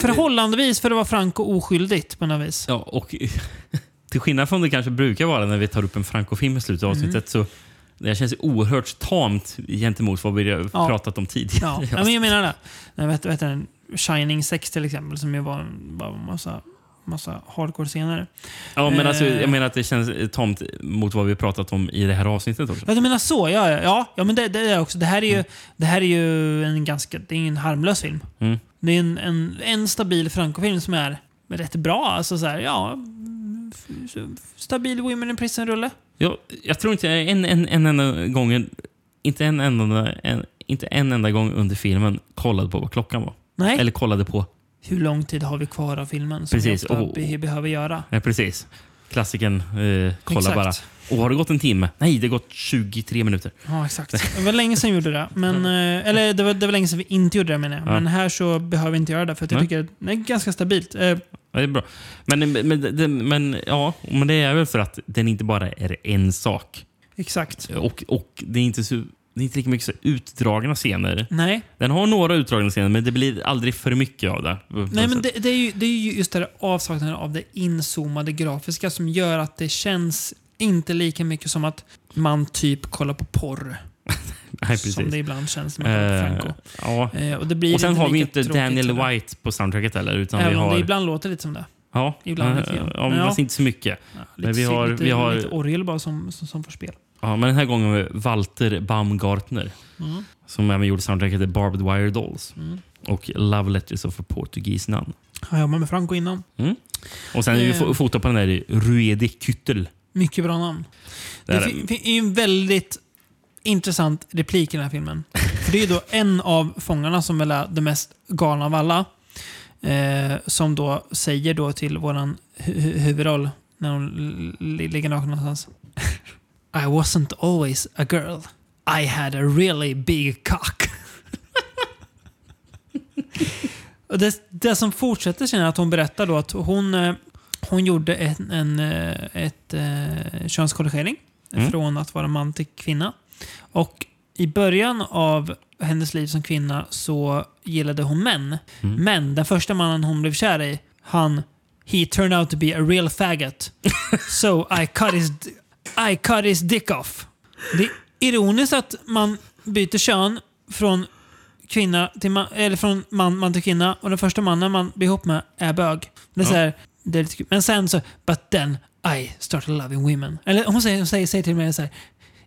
förhållandevis för att vara frank och oskyldigt på något vis. Ja, och <laughs> till skillnad från det kanske brukar vara när vi tar upp en Franco-film i slutet av Mm. avsnittet så det känns oerhört tamt gentemot vad vi har Ja. pratat om tidigare. Ja, <laughs> ja men jag menar det. Jag vet, vet Shining 6 till exempel, som ju var en var en massa, massa hardcore-scener. Ja, men alltså, Eh. jag menar att det känns tamt mot vad vi pratat om i det här avsnittet också. Ja, du menar så? Ja, ja, ja, ja men det, det är också. Det här är ju, Mm. det här är ju en ganska, det är en harmlös film. Mm. Det är en, en, en stabil Franco-film som är rätt bra. Alltså så här, ja, stabil Women in Prison-rulle. Jag, jag tror inte en, en, en enda gång, inte en enda, en, inte en enda gång under filmen kollade på vad klockan var. Nej. Eller kollade på. Hur lång tid har vi kvar av filmen som Precis, vi och- be, behöver göra? Nej, precis. Klassikern. Eh, kolla Exakt. bara. Och har det gått en timme? Nej, det har gått 23 minuter. Ja, exakt. Det var länge sedan vi gjorde det. Men, <laughs> eh, eller det var, det var länge sedan vi inte gjorde det menar jag. Ja. Men här så behöver vi inte göra det för att jag tycker att det är ganska stabilt. Eh, Ja, det är bra. Men, men, men, ja, men det är väl för att den inte bara är en sak. exakt. Och, och det är inte så det är inte lika mycket så utdragna scener. Nej, Den har några utdragna scener, men det blir aldrig för mycket av det. Nej men det, det, är ju, det är ju just det avsaknaden av det inzoomade grafiska som gör att det känns inte lika mycket som att man typ kollar på porr. <laughs> precis. som det ibland känns det är Eh, Franco. ja. Eh, och det blir och sen har vi inte Daniel. White på soundtracket heller. Utan Även vi om har, det ibland låter lite som det. ja, ibland eh, lite grann. Ja, Men ja. inte så mycket. Lite, men vi har, lite, vi har, lite orgel bara som, som, som får spel. Ja, men den här gången vi Walter Baumgartner. Mm. Som även gjorde soundtracket till Barbed Wire Dolls. Mm. Och Love Letters of a Portuguese Nun. Har jobbat med Franco innan. Mm. Och sen det Eh. fo- foto på den där Ruedi Küttel. Mycket bra namn. Det fin- är en väldigt intressant replik i den här filmen. För det är då en av fångarna som väl är det mest galna av alla. Eh, som då säger då till våran hu- hu- huvudroll när hon ligger naken någonstans. I wasn't always a girl. I had a really big cock. <laughs> Och det, det som fortsätter sen är att hon berättar då att hon, eh, hon gjorde en, en, eh, ett, eh, könskorrigering Mm. från att vara man till kvinna. Och i början av hennes liv som kvinna så gillade hon män. Mm. Men den första mannen hon blev kär i, han He turned out to be a real faggot. <laughs> so I cut his, I cut his dick off. Det är ironiskt att man byter kön från kvinna till man, eller från man, man till kvinna och den första mannen man blir ihop med är bög. Det är Ja. så här, det är lite kul. Men sen så, but then I started loving women. Eller hon säger, hon säger, säger till mig så här,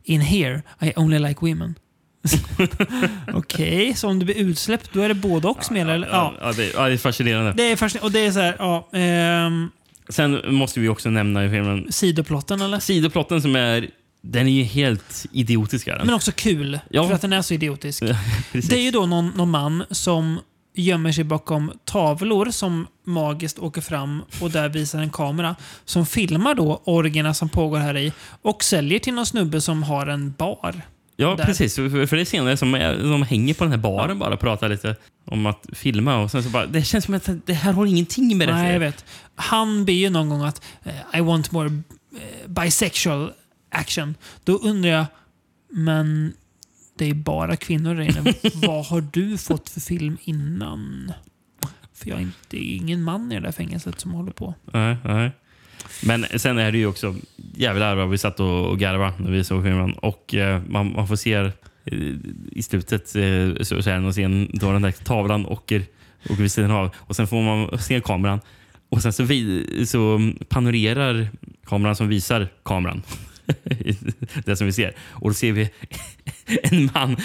in here I only like women. <laughs> Okej, så om du blir utsläppt då är det både och som gäller? Ja. Ja, det, ja, det är fascinerande. Det är fascinerande. Och det är så här, ja. ehm, Sen måste vi också nämna i filmen sidoplotten eller? sidoplotten som är... Den är ju helt idiotisk. Är den. Men också kul. Ja. För att den är så idiotisk. <laughs> Det är ju då någon, någon man som gömmer sig bakom tavlor som magiskt åker fram och där visar en kamera som filmar då orgierna som pågår här i och säljer till någon snubbe som har en bar. Ja, där. precis. För, det är senare som är- de hänger på den här baren bara och pratar lite om att filma. Och sen så bara, det känns som att det här har ingenting med det Nej, jag att vet. Han ber ju någon gång att eh, I want more eh, bisexual action. Då undrar jag, men det är bara kvinnor där inne. <laughs> Vad har du fått för film innan? För jag är inte, det är ingen man i det där fängelset som håller på. Nej, nej. Men sen är det ju också jävlar vad vi satt och, och garvade när vi såg filmen. Och eh, man, man får se eh, i slutet eh, så, så är det någon scen då den där tavlan åker, åker vid sidan av. Och sen får man se kameran. Och sen så, vi, så mm, panorerar kameran som visar kameran. <laughs> det som vi ser. Och då ser vi <laughs> en man,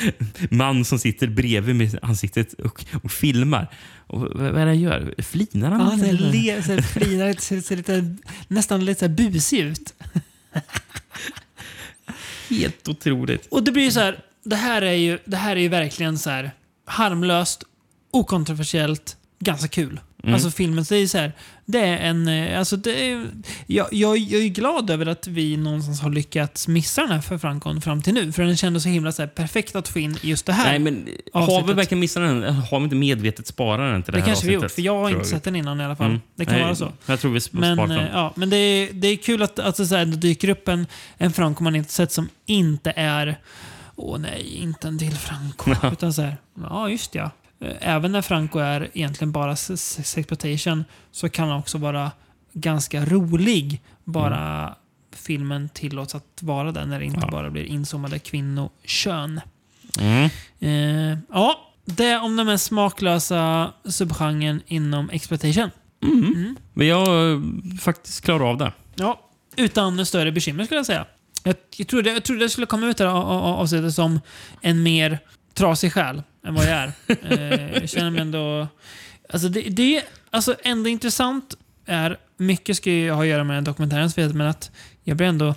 man som sitter bredvid med ansiktet och, och filmar. Och vad är det han gör? Flinar han? Ja, han eller? ser, le, ser, flinar, ser, ser lite, nästan lite så här busig ut. <laughs> Helt otroligt. Och det blir ju så här, det här är ju, det här är ju verkligen så här harmlöst, okontroversiellt, ganska kul. Mm. Alltså filmen, är så här, det är en, eh, alltså det är, jag, jag, jag är glad över att vi någonstans har lyckats missa den här för Frankon fram till nu. För den kändes så himla så här, perfekt att få in just det här. Nej, men har avsnittet. vi verkligen missat den? Har vi inte medvetet sparat den till det, det här kanske vi gjort, avsnittet? för jag har inte sett den innan i alla fall. Mm. Det kan Nej, vara så. Jag tror vi Men, sparat eh, den. ja, men det, är, det är kul att, att det, så här, det dyker upp en, en Franco man inte sett som inte är Åh nej, inte en till Franco. <laughs> Utan så här, ja just ja. Eh, Även när Franco är egentligen bara s- s- exploitation så kan han också vara ganska rolig. Bara filmen tillåts att vara den när det inte Ja. bara blir inzoomade kvinnokön. Mm. Eh, ja, det om den mest smaklösa subgenren inom exploitation. Mm. Men jag eh, faktiskt klarar av det. Ja, utan större bekymmer skulle jag säga. Jag, jag, trodde, jag trodde jag skulle komma ut det här av- av- avsnittet som en mer trasig själ än vad jag är. eh, jag känner mig ändå... Alltså det, det alltså ändå intressant. är Mycket ska ju ha att göra med dokumentären, vet, men att jag blir ändå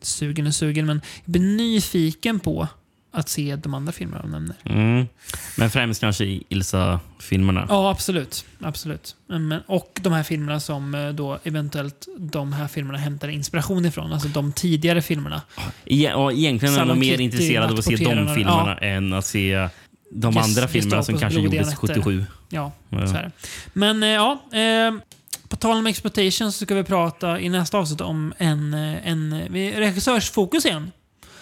sugen och sugen. Men jag blir nyfiken på att se de andra filmerna de nämner. Mm. Men främst kanske Ilsa-filmerna. Ja, absolut. absolut. Men, och de här filmerna som eh, då eventuellt de här filmerna hämtar inspiration ifrån. Alltså de tidigare filmerna. Ja, ja, egentligen är nog mer intresserad av att se de filmerna än att se de Ges- andra filmerna som kanske gjordes nätter. 77. Ja, Ja. så är det. Men eh, ja, eh, på tal om exploitation så ska vi prata i nästa avsnitt om en, eh, en vi- regissörsfokus igen.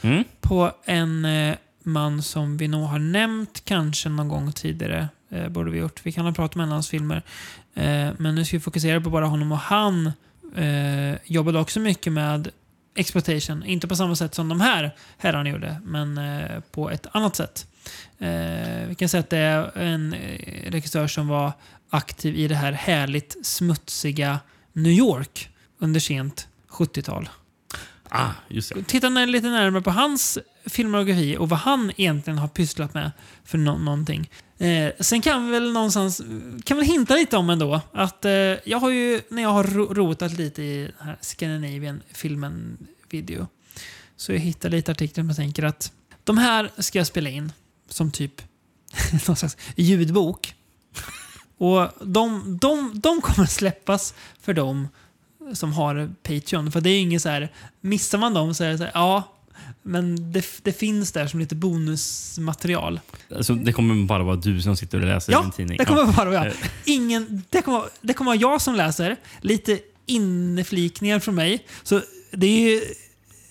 Mm. På en eh, man som vi nog har nämnt kanske någon gång tidigare. Eh, borde vi gjort. Vi kan ha pratat om en av hans filmer. Eh, men nu ska vi fokusera på bara honom och han eh, jobbade också mycket med exploitation. Inte på samma sätt som de här herrarna gjorde, men eh, på ett annat sätt. Eh, vi kan säga att det är en eh, regissör som var aktiv i det här härligt smutsiga New York under sent 70-tal. Ah, just det. Titta lite närmare på hans filmografi och vad han egentligen har pysslat med för nå- någonting. Eh, sen kan vi väl någonstans kan väl hinta lite om ändå att eh, jag har ju, när jag har ro- rotat lite i den här Scandinavian-filmen video, så jag hittar lite artiklar som jag tänker att de här ska jag spela in som typ <laughs> någon slags ljudbok. Och de, de, de kommer släppas för dem som har Patreon. För det är ju inget så här, missar man dem så är det så här, ja, men det, det finns där som lite bonusmaterial. Alltså, det kommer bara vara du som sitter och läser Ja, din tidning. det kommer bara vara Eh, jag. Ingen, det, kommer, det kommer vara jag som läser. Lite inflikningar från mig. Så det är ju,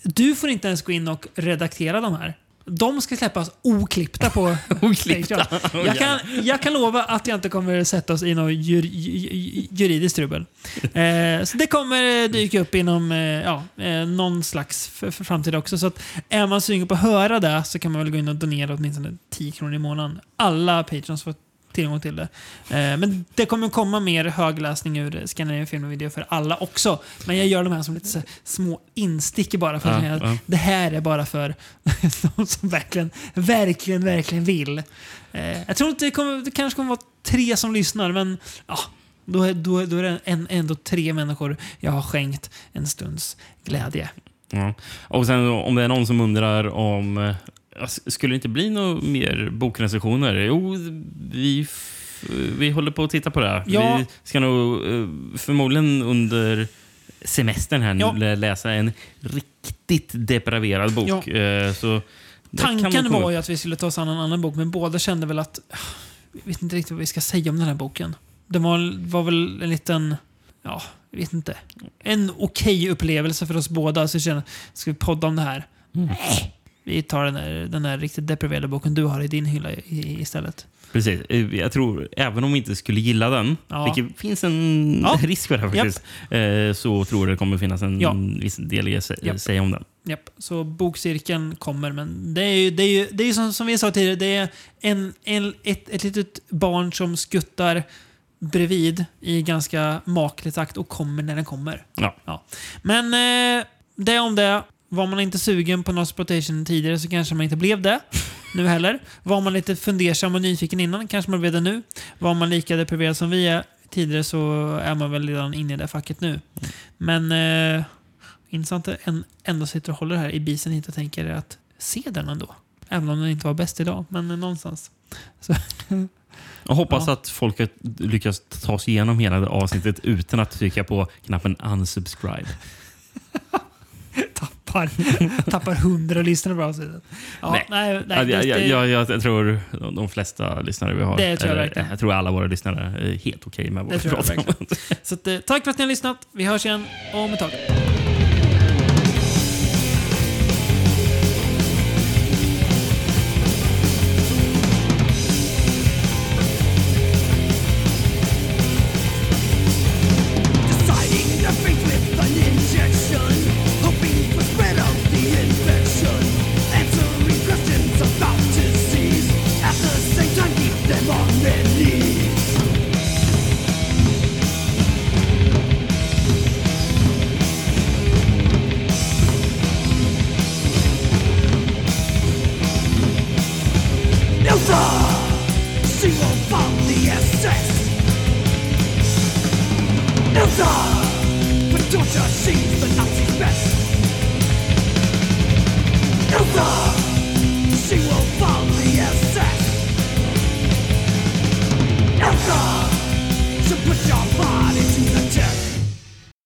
du får inte ens gå in och redaktera de här. De ska släppas oklippta på <laughs> Oklippta? Patreon. <laughs> Jag kan, jag kan lova att jag inte kommer sätta oss i något jur, ju- juridiskt trubbel. <laughs> Eh, så det kommer dyka upp inom eh, ja, eh, någon slags f- f- framtid också. Så att är man sugen på att höra det så kan man väl gå in och donera åtminstone 10 kronor i månaden. Alla patrons får tillgång till det. Eh, men det kommer komma mer högläsning ur Scandinavian Film och Video för alla också. Men jag gör de här som lite små instick bara för att Ja, ja. det här är bara för <laughs> de som verkligen, verkligen, verkligen vill. Eh, jag tror inte det, kommer, det kanske kommer vara tre som lyssnar, men ja, då, är, då, då är det en, ändå tre människor jag har skänkt en stunds glädje. Ja. Och sen om det är någon som undrar om... eh, Skulle det inte bli några mer bokrecensioner? Jo, vi, vi håller på att titta på det. Ja. Vi ska nog eh, förmodligen under semestern här nu Ja. lä- läsa en riktigt depraverad bok. Ja. Eh, Så Tanken var ju att vi skulle ta oss an en annan bok, men båda kände väl att... ah, Vi vet inte riktigt vad vi ska säga om den här boken. Det var, var väl en liten... Ja, jag vet inte. En okej upplevelse för oss båda. Så jag kände, ska vi podda om det här? Nej. Vi tar den där, den där riktigt deprimerade boken du har i din hylla i, i, istället. Precis. Eh, Jag tror, även om vi inte skulle gilla den, Ja. vilket finns en Ja. <laughs> risk för det här faktiskt, eh, så tror jag det kommer finnas en Ja. viss del att Japp. säga om den. Japp, så bokcirkeln kommer, men det är ju, det är ju, det är som, som vi sa tidigare, det är en, en, ett, ett litet barn som skuttar bredvid i ganska maklig takt och kommer när den kommer. Ja. Men eh, det om det. Var man inte sugen på Nosplotation tidigare så kanske man inte blev det <laughs> nu heller. Var man lite fundersam och nyfiken innan kanske man blev det nu. Var man lika deprimerad som vi är tidigare så är man väl redan inne i det facket nu. Men eh, intressant att en, ändå sitter och håller här i bisen hit och tänker att se den ändå. Även om den inte var bäst idag, men någonstans. <laughs> Så, Jag hoppas Ja. att folk har lyckats ta sig igenom hela det avsnittet utan att trycka på knappen unsubscribe. <laughs> tappar, <laughs> tappar hundra lyssnare på avsnittet. Ja, nej, nej, det- jag, jag, jag, jag tror de flesta lyssnare vi har, Det tror jag eller, verkligen. jag tror alla våra lyssnare är helt okej med vad vi pratar om. Så att, eh, tack för att ni har lyssnat. Vi hörs igen om ett tag.